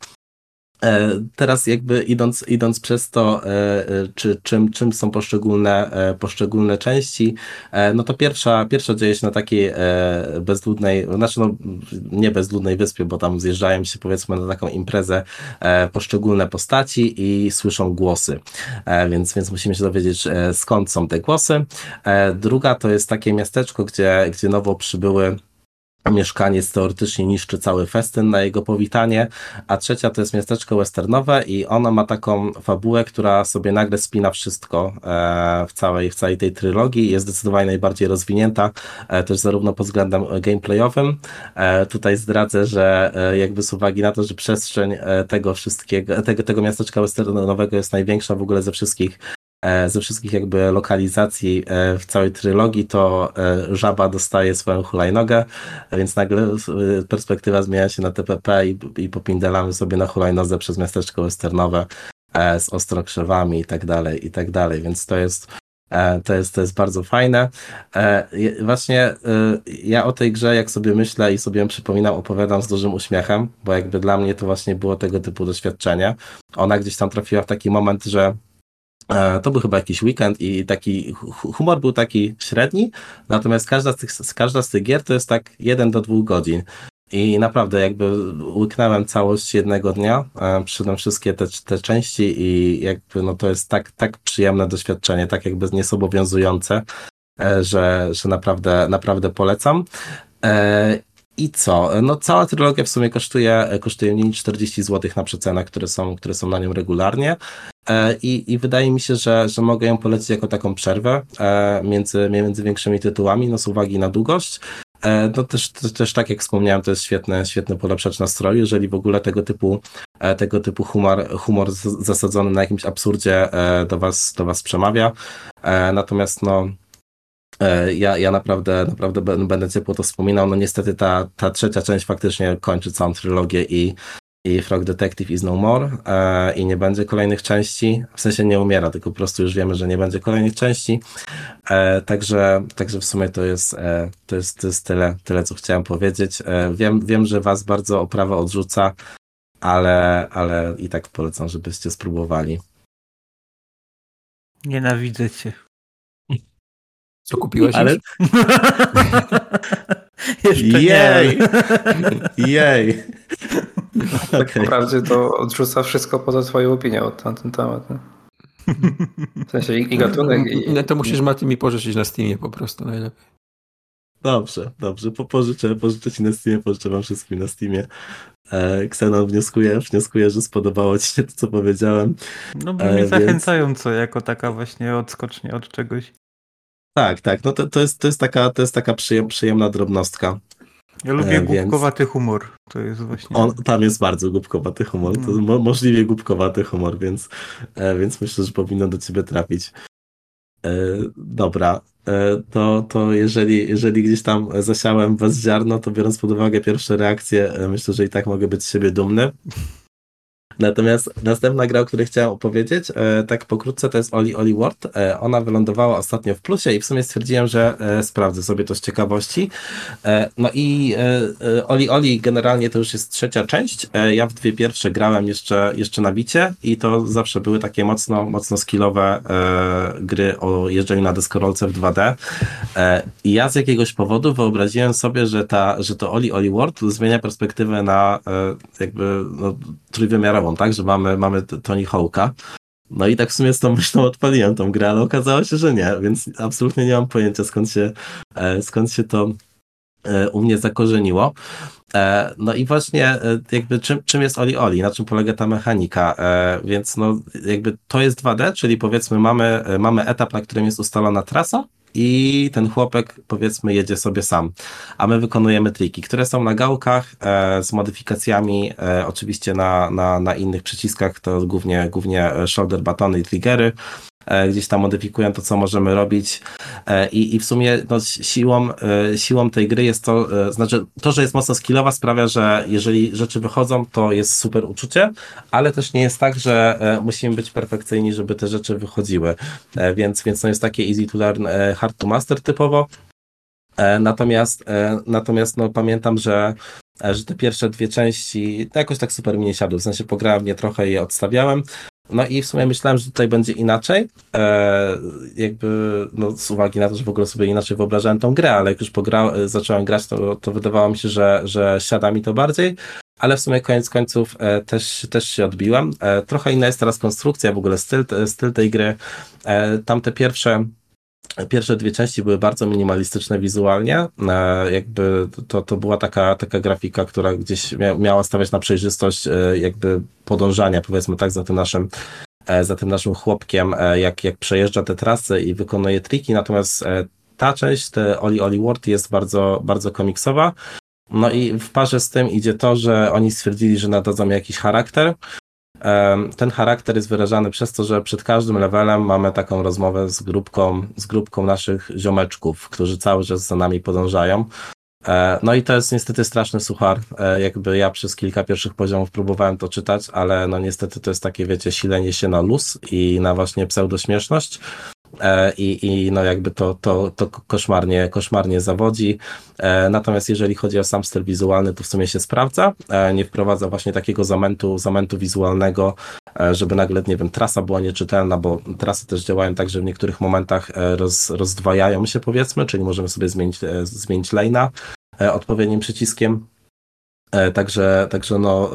E, Teraz jakby idąc, idąc przez to, e, e, czy, czym, czym są poszczególne, poszczególne części, no to pierwsza, pierwsza dzieje się na takiej bezludnej, znaczy no nie bezludnej wyspie, bo tam zjeżdżają się powiedzmy na taką imprezę poszczególne postaci i słyszą głosy, więc, więc musimy się dowiedzieć skąd są te głosy. Druga to jest takie miasteczko, gdzie, gdzie nowo przybyły mieszkaniec teoretycznie niszczy cały festyn na jego powitanie, a trzecia to jest miasteczko westernowe i ono ma taką fabułę, która sobie nagle spina wszystko e, w całej, w całej tej trylogii jest zdecydowanie najbardziej rozwinięta, e, też zarówno pod względem gameplayowym. E, tutaj zdradzę, że jakby z uwagi na to, że przestrzeń tego wszystkiego, tego, tego miasteczka westernowego jest największa w ogóle ze wszystkich ze wszystkich jakby lokalizacji e, w całej trylogii, to e, żaba dostaje swoją hulajnogę, więc nagle e, perspektywa zmienia się na TPP i, i popindelamy sobie na hulajnodze przez miasteczko westernowe e, z ostrokrzewami i tak dalej, i tak dalej, więc to jest e, to jest, to jest bardzo fajne. E, Właśnie e, ja o tej grze, jak sobie myślę i sobie ją przypominam, opowiadam z dużym uśmiechem, bo jakby dla mnie to właśnie było tego typu doświadczenie. Ona gdzieś tam trafiła w taki moment, że E, To był chyba jakiś weekend i taki hu- humor był taki średni, natomiast każda z tych, każda z tych gier to jest tak jeden do dwóch godzin. I naprawdę jakby łyknąłem całość jednego dnia, e, przyszedłem wszystkie te, te części i jakby no to jest tak, tak przyjemne doświadczenie, tak jakby niezobowiązujące, e, że, że naprawdę, naprawdę polecam. E, I co? No cała trylogia w sumie kosztuje, kosztuje mniej niż 40 zł na przecenach, które są, które są na nią regularnie. E, I, I wydaje mi się, że, że mogę ją polecić jako taką przerwę e, między, między większymi tytułami, no z uwagi na długość. E, No też, też, tak jak wspomniałem, to jest świetny, świetny polepszacz nastroju, jeżeli w ogóle tego typu, tego typu humor, humor zasadzony na jakimś absurdzie do was, do was przemawia. Natomiast no, ja, ja naprawdę, naprawdę bę- będę ciepło to wspominał. No niestety ta, ta trzecia część faktycznie kończy całą trylogię i i Frog Detective is no more e, i nie będzie kolejnych części, w sensie nie umiera, tylko po prostu już wiemy, że nie będzie kolejnych części, e, także, także w sumie to jest, e, to jest, to jest tyle, tyle, co chciałem powiedzieć. E, wiem, wiem, że was bardzo oprawa odrzuca, ale, ale i tak polecam, żebyście spróbowali. Nienawidzę cię. Co kupiłeś Ale? (laughs) Jeszcze jej, jej. Tak Okej. Wprawdzie to odrzuca wszystko poza twoją opinią na ten temat. nie? W sensie i, i gatunek, i, No to musisz Mati mi pożyczyć na Steamie po prostu najlepiej. Dobrze, dobrze. Po, pożyczę, pożyczę ci na Steamie, pożyczę wam wszystkim na Steamie. E, Xenon wnioskuje, wnioskuje, że spodobało ci się to, co powiedziałem. No E, brzmi więc- zachęcająco, jako taka właśnie odskocznia od czegoś. Tak, tak. No to, to, jest, to jest taka, to jest taka przyjem, przyjemna drobnostka. Ja lubię E, więc- głupkowaty humor. To jest właśnie... On, tam jest bardzo głupkowaty humor. To Mm. mo, możliwie głupkowaty humor, więc, e, więc myślę, że powinno do ciebie trafić. E, dobra. E, to, to jeżeli, jeżeli gdzieś tam zasiałem was ziarno, to biorąc pod uwagę pierwsze reakcje, myślę, że i tak mogę być z siebie dumny. Natomiast następna gra, o której chciałem opowiedzieć, e, tak pokrótce, to jest Oli Oli World. E, ona wylądowała ostatnio w plusie i w sumie stwierdziłem, że e, sprawdzę sobie to z ciekawości. No i Oli Oli generalnie to już jest trzecia część. Ja w dwie pierwsze grałem jeszcze, jeszcze na Wicie i to zawsze były takie mocno, mocno skillowe gry o jeżdżeniu na deskorolce w 2D. E, I ja z jakiegoś powodu wyobraziłem sobie, że, ta, że to Oli Oli World zmienia perspektywę na jakby no, trójwymiarową, tak? Że mamy, mamy Tony Hawk'a. No i tak w sumie z tą myślą odpaliłem tą grę, ale okazało się, że nie, więc absolutnie nie mam pojęcia skąd się, e, skąd się to e, u mnie zakorzeniło. E, No i właśnie jakby czym, czym jest Oli Oli, na czym polega ta mechanika, więc no jakby to jest 2D, czyli powiedzmy mamy, mamy etap, na którym jest ustalona trasa i ten chłopek powiedzmy jedzie sobie sam, a my wykonujemy triki, które są na gałkach e, z modyfikacjami e, oczywiście na, na, na innych przyciskach, to głównie, głównie e, shoulder batony i triggery, gdzieś tam modyfikują to, co możemy robić E, i, i w sumie no, siłą, e, siłą tej gry jest to, e, znaczy to, że jest mocno skillowa sprawia, że jeżeli rzeczy wychodzą, to jest super uczucie, ale też nie jest tak, że e, musimy być perfekcyjni, żeby te rzeczy wychodziły, E, więc, więc to jest takie easy to learn, e, hard to master typowo. E, Natomiast, e, natomiast no, pamiętam, że, e, że te pierwsze dwie części jakoś tak super mi nie siadły, w sensie pograłem nie trochę i je odstawiałem. No i w sumie myślałem, że tutaj będzie inaczej, e, jakby no, z uwagi na to, że w ogóle sobie inaczej wyobrażałem tą grę, ale jak już pogra, zacząłem grać, to, to wydawało mi się, że, że siada mi to bardziej, ale w sumie koniec końców e, też, też się odbiłem. E, trochę inna jest teraz konstrukcja, w ogóle styl, styl tej gry. E, tamte pierwsze Pierwsze dwie części były bardzo minimalistyczne wizualnie. E, jakby to, to była taka, taka grafika, która gdzieś mia, miała stawiać na przejrzystość e, jakby podążania, powiedzmy tak, za tym naszym e, za tym naszym chłopkiem, jak, jak przejeżdża te trasy i wykonuje triki, natomiast ta część, te Oli Oli World jest bardzo, bardzo komiksowa. No i w parze z tym idzie to, że oni stwierdzili, że nadadzą jakiś charakter. Ten charakter jest wyrażany przez to, że przed każdym levelem mamy taką rozmowę z grupką, z grupką naszych ziomeczków, którzy cały czas za nami podążają. E, No i to jest niestety straszny suchar. E, Jakby ja przez kilka pierwszych poziomów próbowałem to czytać, ale no niestety to jest takie, wiecie, silenie się na luz i na właśnie pseudośmieszność. E, I, i no jakby to, to, to koszmarnie, koszmarnie zawodzi. E, Natomiast jeżeli chodzi o sam styl wizualny, to w sumie się sprawdza. E, Nie wprowadza właśnie takiego zamętu, zamętu wizualnego, żeby nagle, nie wiem, trasa była nieczytelna, bo trasy też działają tak, że w niektórych momentach roz, rozdwajają się powiedzmy, czyli możemy sobie zmienić, zmienić lane'a odpowiednim przyciskiem. Także, także no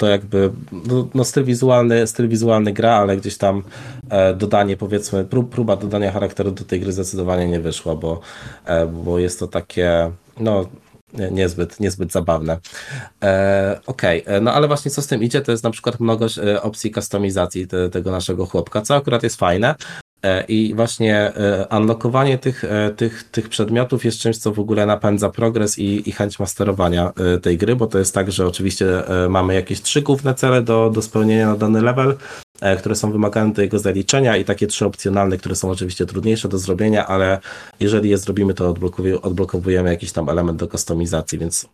to jakby no, no styl wizualny, styl wizualny gra, ale gdzieś tam e, dodanie powiedzmy, prób, próba dodania charakteru do tej gry zdecydowanie nie wyszła, bo, e, bo jest to takie no nie- niezbyt, niezbyt zabawne. E, Okej, e, no ale właśnie co z tym idzie, to jest na przykład mnogość e, opcji kustomizacji te, tego naszego chłopka, co akurat jest fajne. E, I właśnie e, unlockowanie tych, e, tych, tych przedmiotów jest czymś, co w ogóle napędza progres i, i chęć masterowania tej gry, bo to jest tak, że oczywiście mamy jakieś trzy główne cele do, do spełnienia na dany level, które są wymagane do jego zaliczenia i takie trzy opcjonalne, które są oczywiście trudniejsze do zrobienia, ale jeżeli je zrobimy, to odblokowujemy jakiś tam element do kustomizacji, więc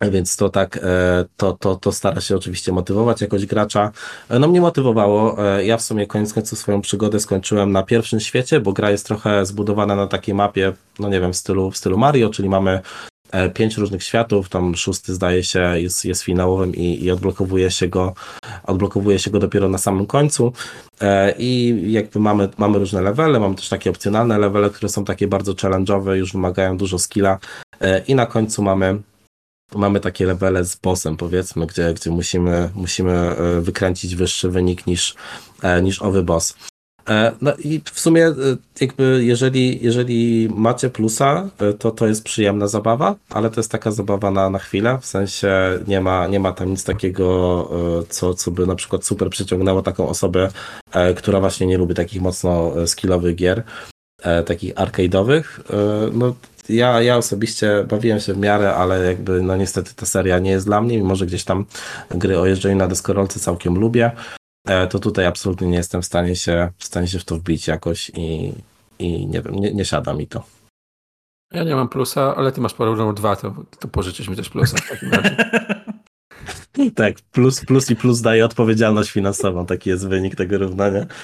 więc to tak, e, to, to, to stara się oczywiście motywować jakoś gracza. E, No mnie motywowało. E, Ja w sumie koniec końców swoją przygodę skończyłem na pierwszym świecie, bo gra jest trochę zbudowana na takiej mapie, no nie wiem, w stylu, w stylu Mario, czyli mamy pięć różnych światów, tam szósty zdaje się jest, jest finałowym i, i odblokowuje się go odblokowuje się go dopiero na samym końcu i jakby mamy, mamy różne levele, mamy też takie opcjonalne levele, które są takie bardzo challenge'owe, już wymagają dużo skilla i na końcu mamy mamy takie levele z bossem, powiedzmy, gdzie, gdzie musimy, musimy e, wykręcić wyższy wynik niż, e, niż owy boss. E, No i w sumie jakby jeżeli, jeżeli macie plusa, to to jest przyjemna zabawa, ale to jest taka zabawa na, na chwilę, w sensie nie ma, nie ma tam nic takiego, co, co by na przykład super przyciągnęło taką osobę, która właśnie nie lubi takich mocno skillowych gier, takich arcade'owych. No ja, ja osobiście bawiłem się w miarę, ale jakby no niestety ta seria nie jest dla mnie, mimo że gdzieś tam gry o jeżdżeniu na deskorolce całkiem lubię, e, to tutaj absolutnie nie jestem w stanie się, w stanie się w to wbić jakoś i, i nie wiem, nie, nie siada mi to. Ja nie mam plusa, ale ty masz podobno dwa, to, to pożyczysz mi też plusa w takim razie. (laughs) Tak, plus, plus i plus daje odpowiedzialność finansową, taki jest wynik tego równania. (laughs)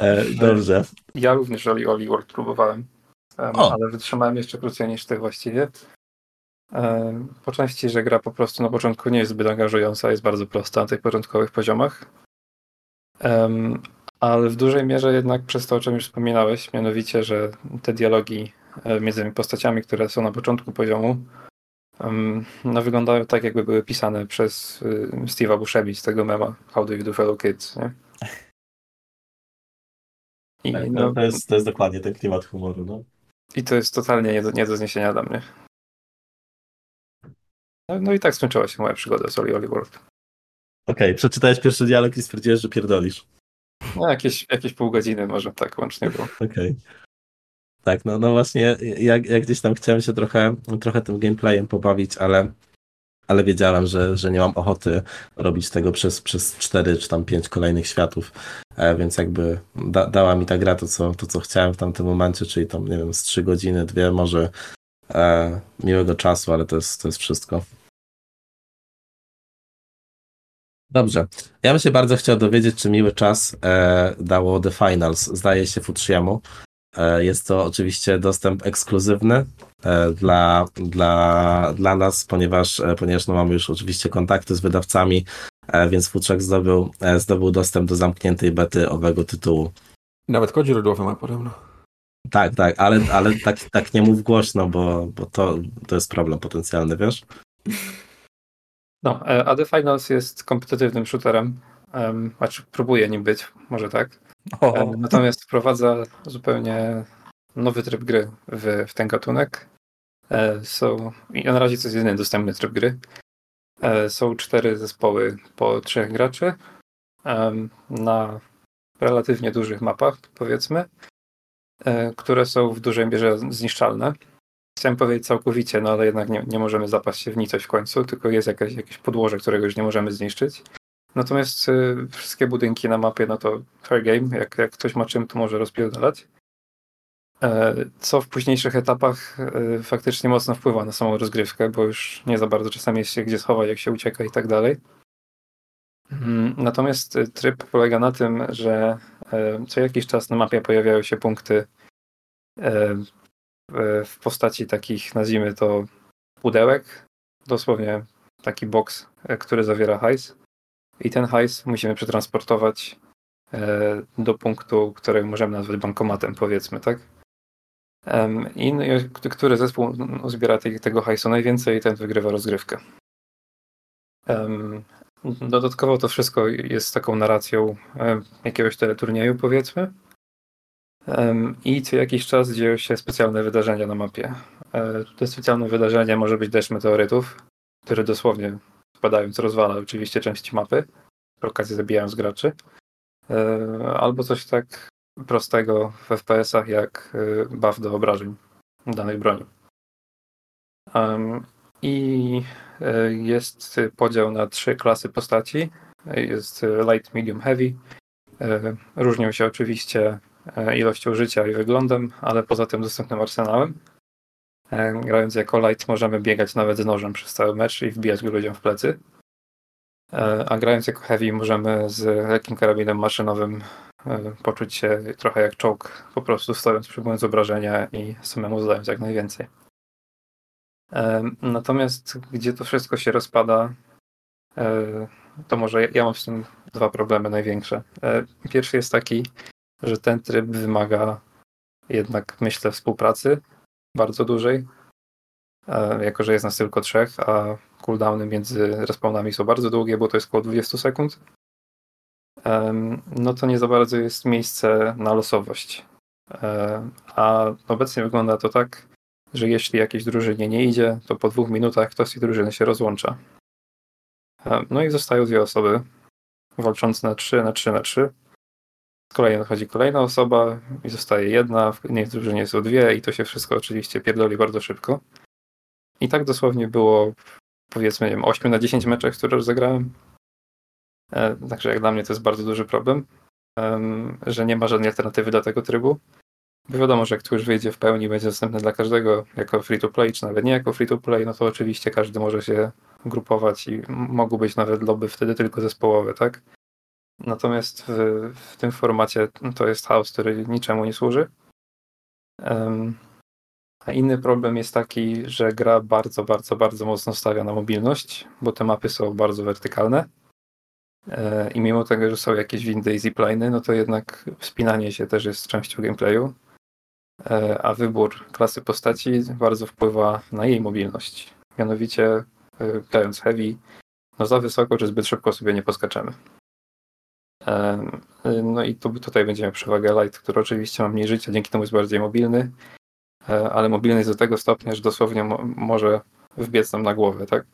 E, dobrze. Ja również Oli Oli World próbowałem, em, O. ale wytrzymałem jeszcze krócej niż ty właściwie. Po części, że gra po prostu na początku nie jest zbyt angażująca, jest bardzo prosta na tych początkowych poziomach. Ale w dużej mierze jednak przez to, o czym już wspominałeś, mianowicie, że te dialogi e, między tymi postaciami, które są na początku poziomu, no wyglądają tak, jakby były pisane przez y, Steve'a Buscemi z tego mema How do you do fellow kids, nie? I Tak, no, no, to, jest, to jest dokładnie ten klimat humoru. No. I to jest totalnie nie do, nie do zniesienia dla mnie. No, no i tak skończyła się moja przygoda z Oli Oli World. Okej, przeczytałeś pierwszy dialog i stwierdziłeś, że pierdolisz. No jakieś, jakieś pół godziny może tak łącznie było. Okej. Tak, no, no właśnie, ja, ja gdzieś tam chciałem się trochę, trochę tym gameplayem pobawić, ale, ale wiedziałem, że, że nie mam ochoty robić tego przez, przez 4 czy tam 5 kolejnych światów, e, więc jakby da, dała mi ta gra to co, to, co chciałem w tamtym momencie, czyli tam, nie wiem, z 3 godziny, dwie może e, miłego czasu, ale to jest, to jest wszystko. Dobrze. Ja bym się bardzo chciał dowiedzieć, czy miły czas e, dało The Finals. Zdaje się Futrzyemu. E, Jest to oczywiście dostęp ekskluzywny e, dla, dla, dla nas, ponieważ, e, ponieważ no mamy już oczywiście kontakty z wydawcami, więc Futrzak zdobył, zdobył dostęp do zamkniętej bety owego tytułu. Nawet kod źródłowy ma podobno. Tak, tak, ale, ale tak, tak nie mów głośno, bo, bo to, to jest problem potencjalny, wiesz? No, a The Finals jest kompetytywnym shooterem. Um, znaczy próbuje nim być, może tak. O, E, Natomiast wprowadza zupełnie nowy tryb gry w, w ten gatunek. E, Są, I na razie to jest jedyny dostępny tryb gry. E, Są cztery zespoły po trzech graczy na relatywnie dużych mapach, powiedzmy, które są w dużej mierze zniszczalne. Chciałem powiedzieć całkowicie, no ale jednak nie, nie możemy zapaść się w nicość w końcu, tylko jest jakieś, jakieś podłoże, którego już nie możemy zniszczyć. Natomiast y, wszystkie budynki na mapie, no to fair game. Jak, jak ktoś ma czym, to może rozpierdalać. E, Co w późniejszych etapach e, faktycznie mocno wpływa na samą rozgrywkę, bo już nie za bardzo czasami jest się gdzie schować, jak się ucieka i tak dalej. Mm, Natomiast y, tryb polega na tym, że e, co jakiś czas na mapie pojawiają się punkty e, w- postaci takich, nazwijmy to, pudełek. Dosłownie taki box, który zawiera hajs. I ten hajs musimy przetransportować e, do punktu, który możemy nazwać bankomatem, powiedzmy, tak? I no, który zespół zbiera tego hajsu najwięcej, ten wygrywa rozgrywkę. Dodatkowo to wszystko jest taką narracją jakiegoś teleturnieju, powiedzmy. I co jakiś czas dzieją się specjalne wydarzenia na mapie. E, Te specjalne wydarzenia może być deszcz meteorytów, które dosłownie spadając rozwala oczywiście części mapy, przy okazji zabijając graczy. E, Albo coś tak prostego w FPS-ach jak e, buff do obrażeń danej broni. I e, jest podział na trzy klasy postaci. Jest light, medium, heavy. Różnią się oczywiście ilością życia i wyglądem, ale poza tym dostępnym arsenałem. E, Grając jako light możemy biegać nawet z nożem przez cały mecz i wbijać go ludziom w plecy. E, A grając jako heavy możemy z lekkim karabinem maszynowym e, poczuć się trochę jak czołg, po prostu stojąc, przyjmując obrażenia i samemu zadając jak najwięcej. Natomiast gdzie to wszystko się rozpada, to może ja- mam z tym dwa problemy największe. Pierwszy jest taki, że ten tryb wymaga jednak, myślę, współpracy bardzo dużej. e, jako że jest nas tylko trzech, a cooldowny między respawnami są bardzo długie, bo to jest około 20 sekund, no to nie za bardzo jest miejsce na losowość. E, A obecnie wygląda to tak, że jeśli jakiejś drużynie nie idzie, to po dwóch minutach ktoś z tej drużyny się rozłącza. E, No i zostają dwie osoby walczące na 3 na 3 na 3. Z kolei kolejna osoba i zostaje jedna, w innej drużynie są dwie i to się wszystko oczywiście pierdoli bardzo szybko. I tak dosłownie było powiedzmy nie wiem, 8 na 10 meczach, które już zagrałem. E, Także jak dla mnie to jest bardzo duży problem, em, że nie ma żadnej alternatywy dla tego trybu. Bo wiadomo, że jak tu już wyjdzie w pełni, będzie dostępny dla każdego jako free to play, czy nawet nie jako free to play, no to oczywiście każdy może się grupować i mogą być nawet lobby wtedy tylko zespołowe, tak? Natomiast w, w tym formacie to jest chaos, który niczemu nie służy. Em, A inny problem jest taki, że gra bardzo, bardzo, bardzo mocno stawia na mobilność, bo te mapy są bardzo wertykalne. E, I mimo tego, że są jakieś windy i zipliny, no to jednak wspinanie się też jest częścią gameplayu. E, A wybór klasy postaci bardzo wpływa na jej mobilność. Mianowicie, e, grając heavy, no za wysoko czy zbyt szybko sobie nie poskaczemy. E, No i tu, tutaj będziemy przewagę light, który oczywiście ma mniej życia, dzięki temu jest bardziej mobilny, e, ale mobilny jest do tego stopnia, że dosłownie mo może wbiec nam na głowę, tak?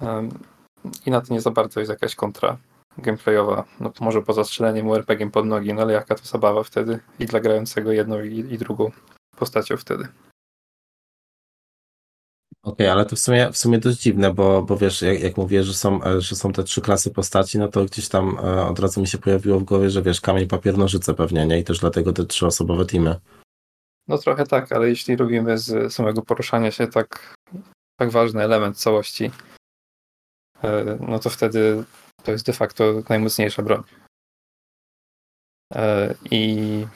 Em, I na to nie za bardzo jest jakaś kontra gameplayowa, no może poza strzeleniem URPG-iem pod nogi, no ale jaka to zabawa wtedy i dla grającego jedną i, i drugą postacią wtedy. Okej, ale to w sumie, w sumie dość dziwne, bo, bo wiesz, jak, jak mówię, że są, że są te trzy klasy postaci, no to gdzieś tam e, od razu mi się pojawiło w głowie, że wiesz, kamień, papier, nożyce pewnie, nie? I też dlatego te trzyosobowe teamy. No trochę tak, ale jeśli robimy z samego poruszania się tak, tak ważny element całości, e, no to wtedy to jest de facto najmocniejsza broń. E, I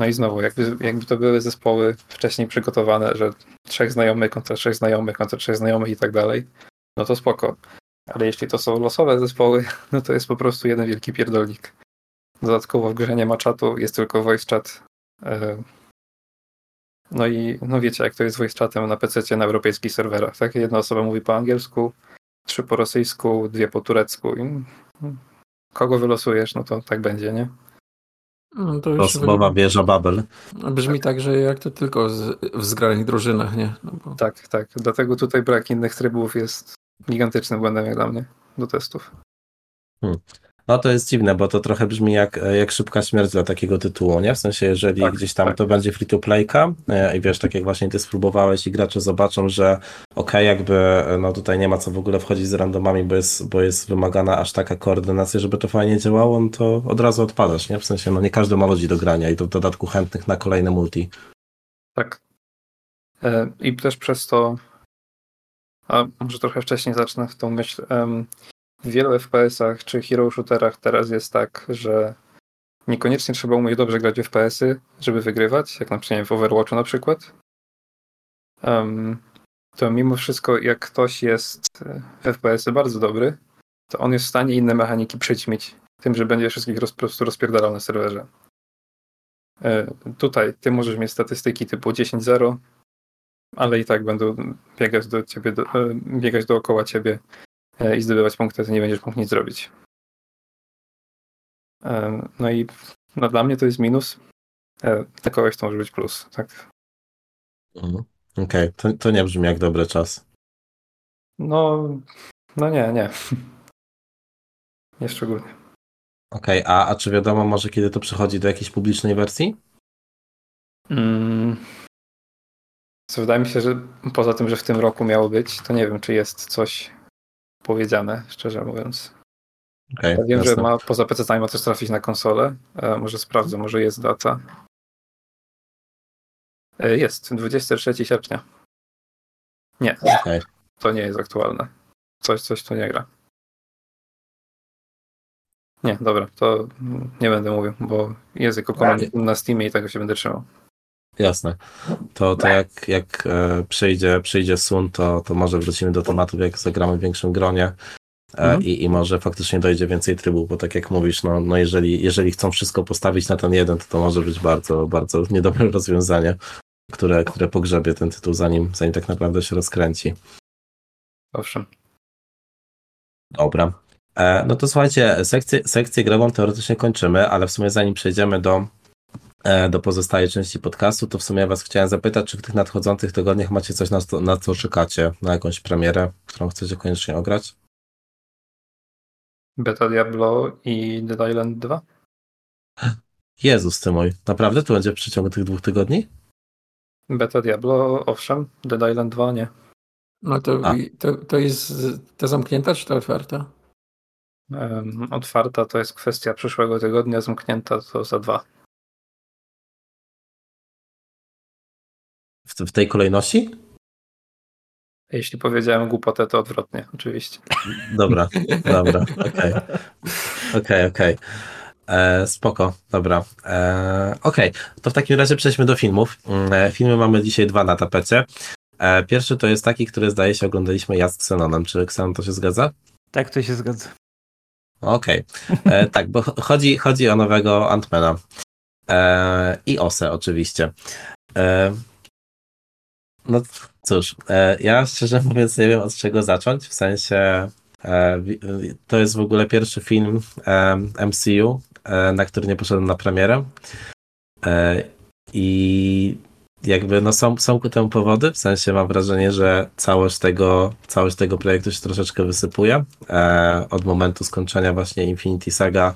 no i znowu, jakby, jakby to były zespoły wcześniej przygotowane, że trzech znajomych kontra trzech znajomych kontra trzech znajomych i tak dalej, no to spoko. Ale jeśli to są losowe zespoły, (laughs) no to jest po prostu jeden wielki pierdolnik. Dodatkowo w grze nie ma czatu, jest tylko voice chat. E, no i no wiecie, jak to jest voice chatem na PC na europejskich serwerach, tak? Jedna osoba mówi po angielsku, trzy po rosyjsku, dwie po turecku. I mm, kogo wylosujesz, no to tak będzie, nie? No to To już osobowa wieża Babel. brzmi tak, że jak to tylko z, w zgranych drużynach, nie? No bo... Tak, tak. Dlatego tutaj brak innych trybów jest gigantycznym błędem jak dla mnie do testów. No to jest dziwne, bo to trochę brzmi jak, jak szybka śmierć dla takiego tytułu, nie? W sensie, jeżeli Tak, gdzieś tam tak. to będzie free to playka e, i wiesz, tak jak właśnie ty spróbowałeś i gracze zobaczą, że okej, jakby e, no tutaj nie ma co w ogóle wchodzić z randomami, bo jest, bo jest wymagana aż taka koordynacja, żeby to fajnie działało, no to od razu odpadasz, nie? W sensie, no nie każdy ma ludzi do grania i to w dodatku chętnych na kolejne multi. Tak. E, I też przez to, a może trochę wcześniej zacznę w tą myśl. W wielu FPS-ach czy hero shooterach teraz jest tak, że niekoniecznie trzeba umieć dobrze grać w FPS-y, żeby wygrywać, jak na przykład w Overwatchu na przykład. Em, To mimo wszystko, jak ktoś jest w FPS-y bardzo dobry, to on jest w stanie inne mechaniki przyćmić tym, że będzie wszystkich roz, po prostu rozpierdalał na serwerze. E, Tutaj ty możesz mieć statystyki typu 10-0, ale i tak będą biegać do ciebie, do, e, biegać dookoła ciebie e, i zdobywać punkty, ty nie będziesz mógł nic zrobić. E, No i no dla mnie to jest minus. E, Dla kogoś to może być plus, tak? Mhm. Okej, to, to nie brzmi jak dobry czas. No, no nie, nie. (laughs) Nie szczególnie. Okej, a, a czy wiadomo może kiedy to przychodzi do jakiejś publicznej wersji? Mm. Co wydaje mi się, że poza tym, że w tym roku miało być, to nie wiem, czy jest coś powiedziane, szczerze mówiąc. Okej, Ja wiem, że jasne. ma, poza PC ma też trafić na konsolę. E, może sprawdzę, może jest data. E, jest, 23 sierpnia. Nie, Okej. to nie jest aktualne. Coś, coś tu nie gra. Nie, dobra, to nie będę mówił, bo jest jako komunikum na Steamie i tego się będę trzymał. Jasne. To, to jak, jak e, przyjdzie, przyjdzie Sun, to, to może wrócimy do tematów, jak zagramy w większym gronie e, Mhm. i, i może faktycznie dojdzie więcej trybów, bo tak jak mówisz, no, no jeżeli, jeżeli chcą wszystko postawić na ten jeden, to to może być bardzo, bardzo niedobre (laughs) rozwiązanie. które, które pogrzebie ten tytuł, zanim, zanim tak naprawdę się rozkręci. Owszem. Dobra. E, no to słuchajcie, sekcję, sekcję grową teoretycznie kończymy, ale w sumie zanim przejdziemy do, do pozostałej części podcastu, to w sumie was chciałem zapytać, czy w tych nadchodzących tygodniach macie coś, na, co- na co czekacie, na jakąś premierę, którą chcecie koniecznie ograć? Beta Diablo i Dead Island 2? Jezus ty mój, naprawdę to będzie w przeciągu tych dwóch tygodni? Beta Diablo, owszem. Dead Island 2 nie. No to, A. to, to jest ta zamknięta czy ta otwarta? Em, Otwarta to jest kwestia przyszłego tygodnia, zamknięta to za dwa. W, tej kolejności? Jeśli powiedziałem głupotę, to odwrotnie, oczywiście. Dobra, dobra, okej. Okej, okej. E, Spoko, dobra. E, Okej, to w takim razie przejdźmy do filmów. Mm, e, Filmy mamy dzisiaj dwa na tapecie. E, Pierwszy to jest taki, który zdaje się oglądaliśmy ja z Xenonem. Czy Xenon to się zgadza? Tak to się zgadza. Okej. E, Tak, bo ch- chodzi, chodzi o nowego Antmana. E, I Ose oczywiście. No cóż, e, ja szczerze mówiąc nie wiem od czego zacząć, w sensie e, to jest w ogóle pierwszy film e, MCU, na który nie poszedłem na premierę. I jakby no są, są ku temu powody, w sensie mam wrażenie, że całość tego, całość tego projektu się troszeczkę wysypuje. Od momentu skończenia właśnie Infinity Saga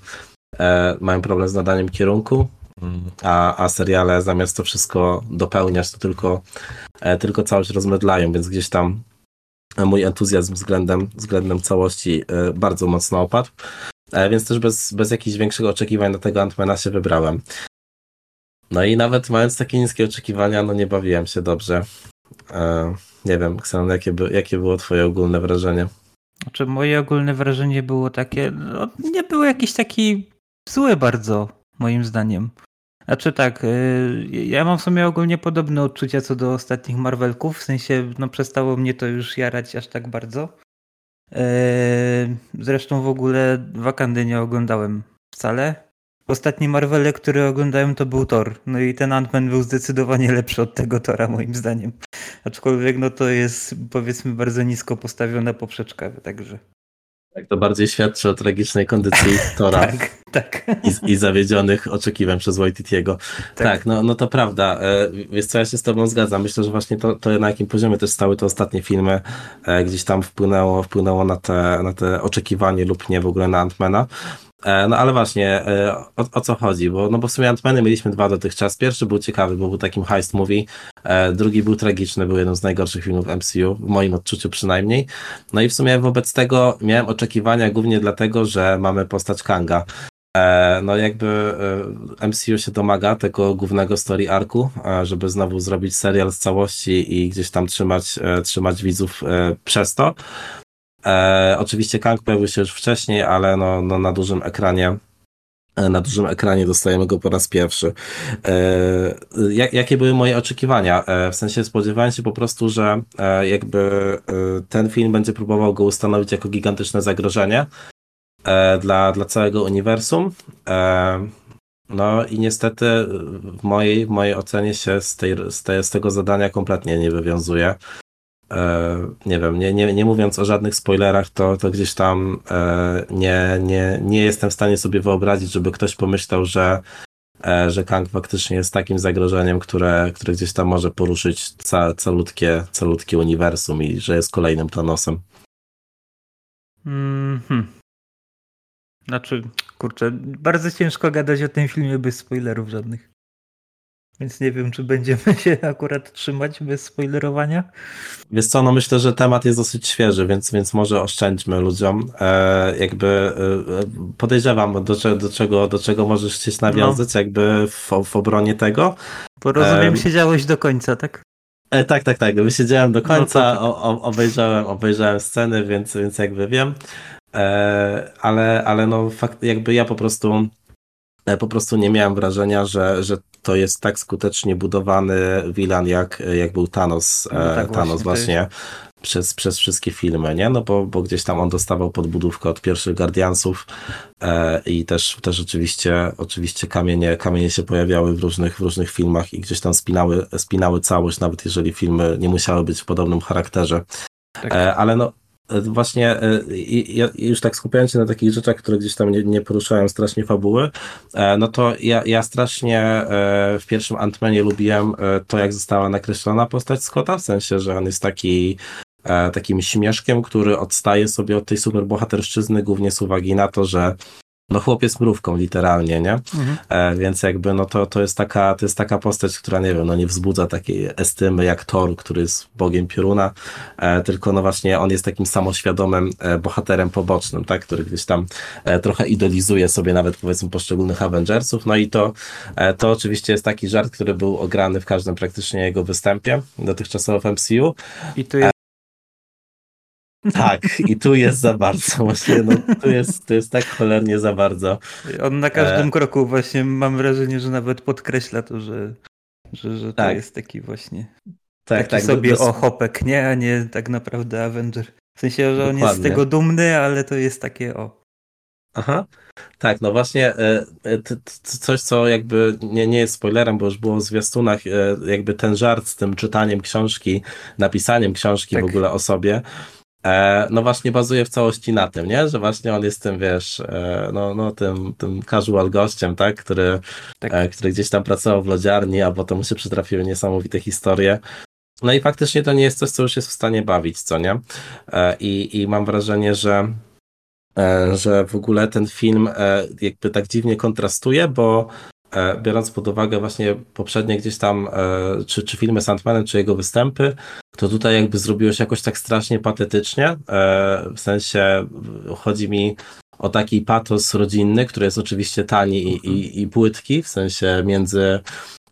mają problem z nadaniem kierunku, a, a seriale zamiast to wszystko dopełniać, to tylko, e, tylko całość rozmydlają, więc gdzieś tam mój entuzjazm względem, względem całości e, bardzo mocno opadł. E, Więc też bez, bez jakichś większych oczekiwań na tego Antmana się wybrałem. No i nawet mając takie niskie oczekiwania, no nie bawiłem się dobrze. Nie wiem, Ksenon, jakie, by, jakie było twoje ogólne wrażenie? Znaczy moje ogólne wrażenie było takie, no, nie było jakieś taki złe bardzo, moim zdaniem. Znaczy tak, y, ja mam w sumie ogólnie podobne odczucia co do ostatnich Marvelków, w sensie no przestało mnie to już jarać aż tak bardzo. Eee, Zresztą w ogóle Wakandy nie oglądałem wcale. Ostatni Marvele, który oglądałem to był Thor. No i ten Ant-Man był zdecydowanie lepszy od tego Tora moim zdaniem. Aczkolwiek no to jest powiedzmy bardzo nisko postawiona poprzeczka, także. Tak, to bardziej świadczy o tragicznej kondycji (laughs) Tora Tak, tak. i, i zawiedzionych oczekiwań przez Waititiego. Tak, no, no to prawda. E, Wiesz co, ja się z tobą zgadzam. Myślę, że właśnie to, to na jakim poziomie też stały te ostatnie filmy e, gdzieś tam wpłynęło, wpłynęło na, te, na te oczekiwanie lub nie w ogóle na Antmana. E, No ale właśnie, e, o, o co chodzi? Bo, no bo w sumie Antmany mieliśmy dwa dotychczas. Pierwszy był ciekawy, bo był takim heist movie. E, Drugi był tragiczny, był jednym z najgorszych filmów MCU, w moim odczuciu przynajmniej. No i w sumie wobec tego miałem oczekiwania głównie dlatego, że mamy postać Kanga. No jakby MCU się domaga tego głównego story arku, żeby znowu zrobić serial z całości i gdzieś tam trzymać, trzymać widzów przez to. E, Oczywiście Kang pojawił się już wcześniej, ale no, no na dużym ekranie e, na dużym ekranie dostajemy go po raz pierwszy. E, jak, jakie były moje oczekiwania? E, w sensie spodziewałem się po prostu, że e, jakby e, ten film będzie próbował go ustanowić jako gigantyczne zagrożenie e, dla, dla całego uniwersum. No i niestety w mojej, w mojej ocenie się z, tej, z, z tego zadania kompletnie nie wywiązuje. E, nie wiem, nie, nie, nie mówiąc o żadnych spoilerach, to, to gdzieś tam e, nie, nie, nie jestem w stanie sobie wyobrazić, żeby ktoś pomyślał, że, e, że Kang faktycznie jest takim zagrożeniem, które, które gdzieś tam może poruszyć ca, calutkie, calutkie uniwersum i że jest kolejnym Thanosem. Mhm. Znaczy, kurczę, bardzo ciężko gadać o tym filmie bez spoilerów żadnych. Więc nie wiem, czy będziemy się (laughs) akurat trzymać bez spoilerowania. Wiesz co, no myślę, że temat jest dosyć świeży, więc, więc może oszczędźmy ludziom. E, jakby e, podejrzewam, do, do, czego, do czego możesz chcieć nawiązać, jakby w, w obronie tego. Bo rozumiem, Em. siedziałeś do końca, tak? E, tak, tak, tak. Wysiedziałem do końca, No tak. o, o, obejrzałem, obejrzałem sceny, więc, więc jakby wiem. E, ale, ale no fakt, jakby ja po prostu e, po prostu nie miałem wrażenia, że, że to jest tak skutecznie budowany villain, jak, jak był Thanos, No e, tak Thanos właśnie, właśnie przez, przez wszystkie filmy, nie? No bo, bo gdzieś tam on dostawał podbudówkę od pierwszych Guardiansów e, i też, też oczywiście, oczywiście kamienie, kamienie się pojawiały w różnych, w różnych filmach i gdzieś tam spinały, spinały całość, nawet jeżeli filmy nie musiały być w podobnym charakterze. Tak. E, ale no właśnie e, ja już tak skupiając się na takich rzeczach, które gdzieś tam nie, nie strasznie fabuły, e, no to ja, ja strasznie e, w pierwszym Ant-Manie lubiłem e, to, jak została nakreślona postać Scotta, w sensie, że on jest taki e, takim śmieszkiem, który odstaje sobie od tej superbohaterszczyzny, głównie z uwagi na to, że no chłop jest mrówką literalnie, nie? Mhm. E, więc jakby no to, to, jest taka, to jest taka postać, która nie wiem, no nie wzbudza takiej estymy jak Thor, który jest bogiem pioruna, e, tylko no właśnie on jest takim samoświadomym e, bohaterem pobocznym, tak, który gdzieś tam e, trochę idolizuje sobie nawet powiedzmy poszczególnych Avengersów, no i to, e, to oczywiście jest taki żart, który był ograny w każdym praktycznie jego występie dotychczasowo w MCU, I tu jest tak, i tu jest za bardzo, właśnie, no, tu jest, tu jest tak cholernie za bardzo. On na każdym E. kroku właśnie mam wrażenie, że nawet podkreśla to, że, że, że to Tak. jest taki właśnie Tak, taki tak, sobie dos- ochopek, nie? A nie tak naprawdę Avenger. W sensie, że on jest z Dokładnie. tego dumny, ale to jest takie o. Aha. Tak, no właśnie e, e, coś, co jakby nie, nie jest spoilerem, bo już było w zwiastunach, e, jakby ten żart z tym czytaniem książki, napisaniem książki Tak. w ogóle o sobie, no właśnie bazuje w całości na tym, nie? Że właśnie on jest tym, wiesz, e, no, no tym, tym casual gościem, tak? Który, Tak. e, który gdzieś tam pracował w lodziarni, a potem mu się przytrafiły niesamowite historie. No i faktycznie to nie jest coś, co już jest w stanie bawić, co nie? E, I, i mam wrażenie, że e, że w ogóle ten film e, jakby tak dziwnie kontrastuje, bo e, biorąc pod uwagę właśnie poprzednie gdzieś tam, e, czy, czy filmy Sandmanem, czy jego występy, to tutaj jakby zrobiło się jakoś tak strasznie patetycznie, e, w sensie chodzi mi o taki patos rodzinny, który jest oczywiście tani i, i, i płytki, w sensie między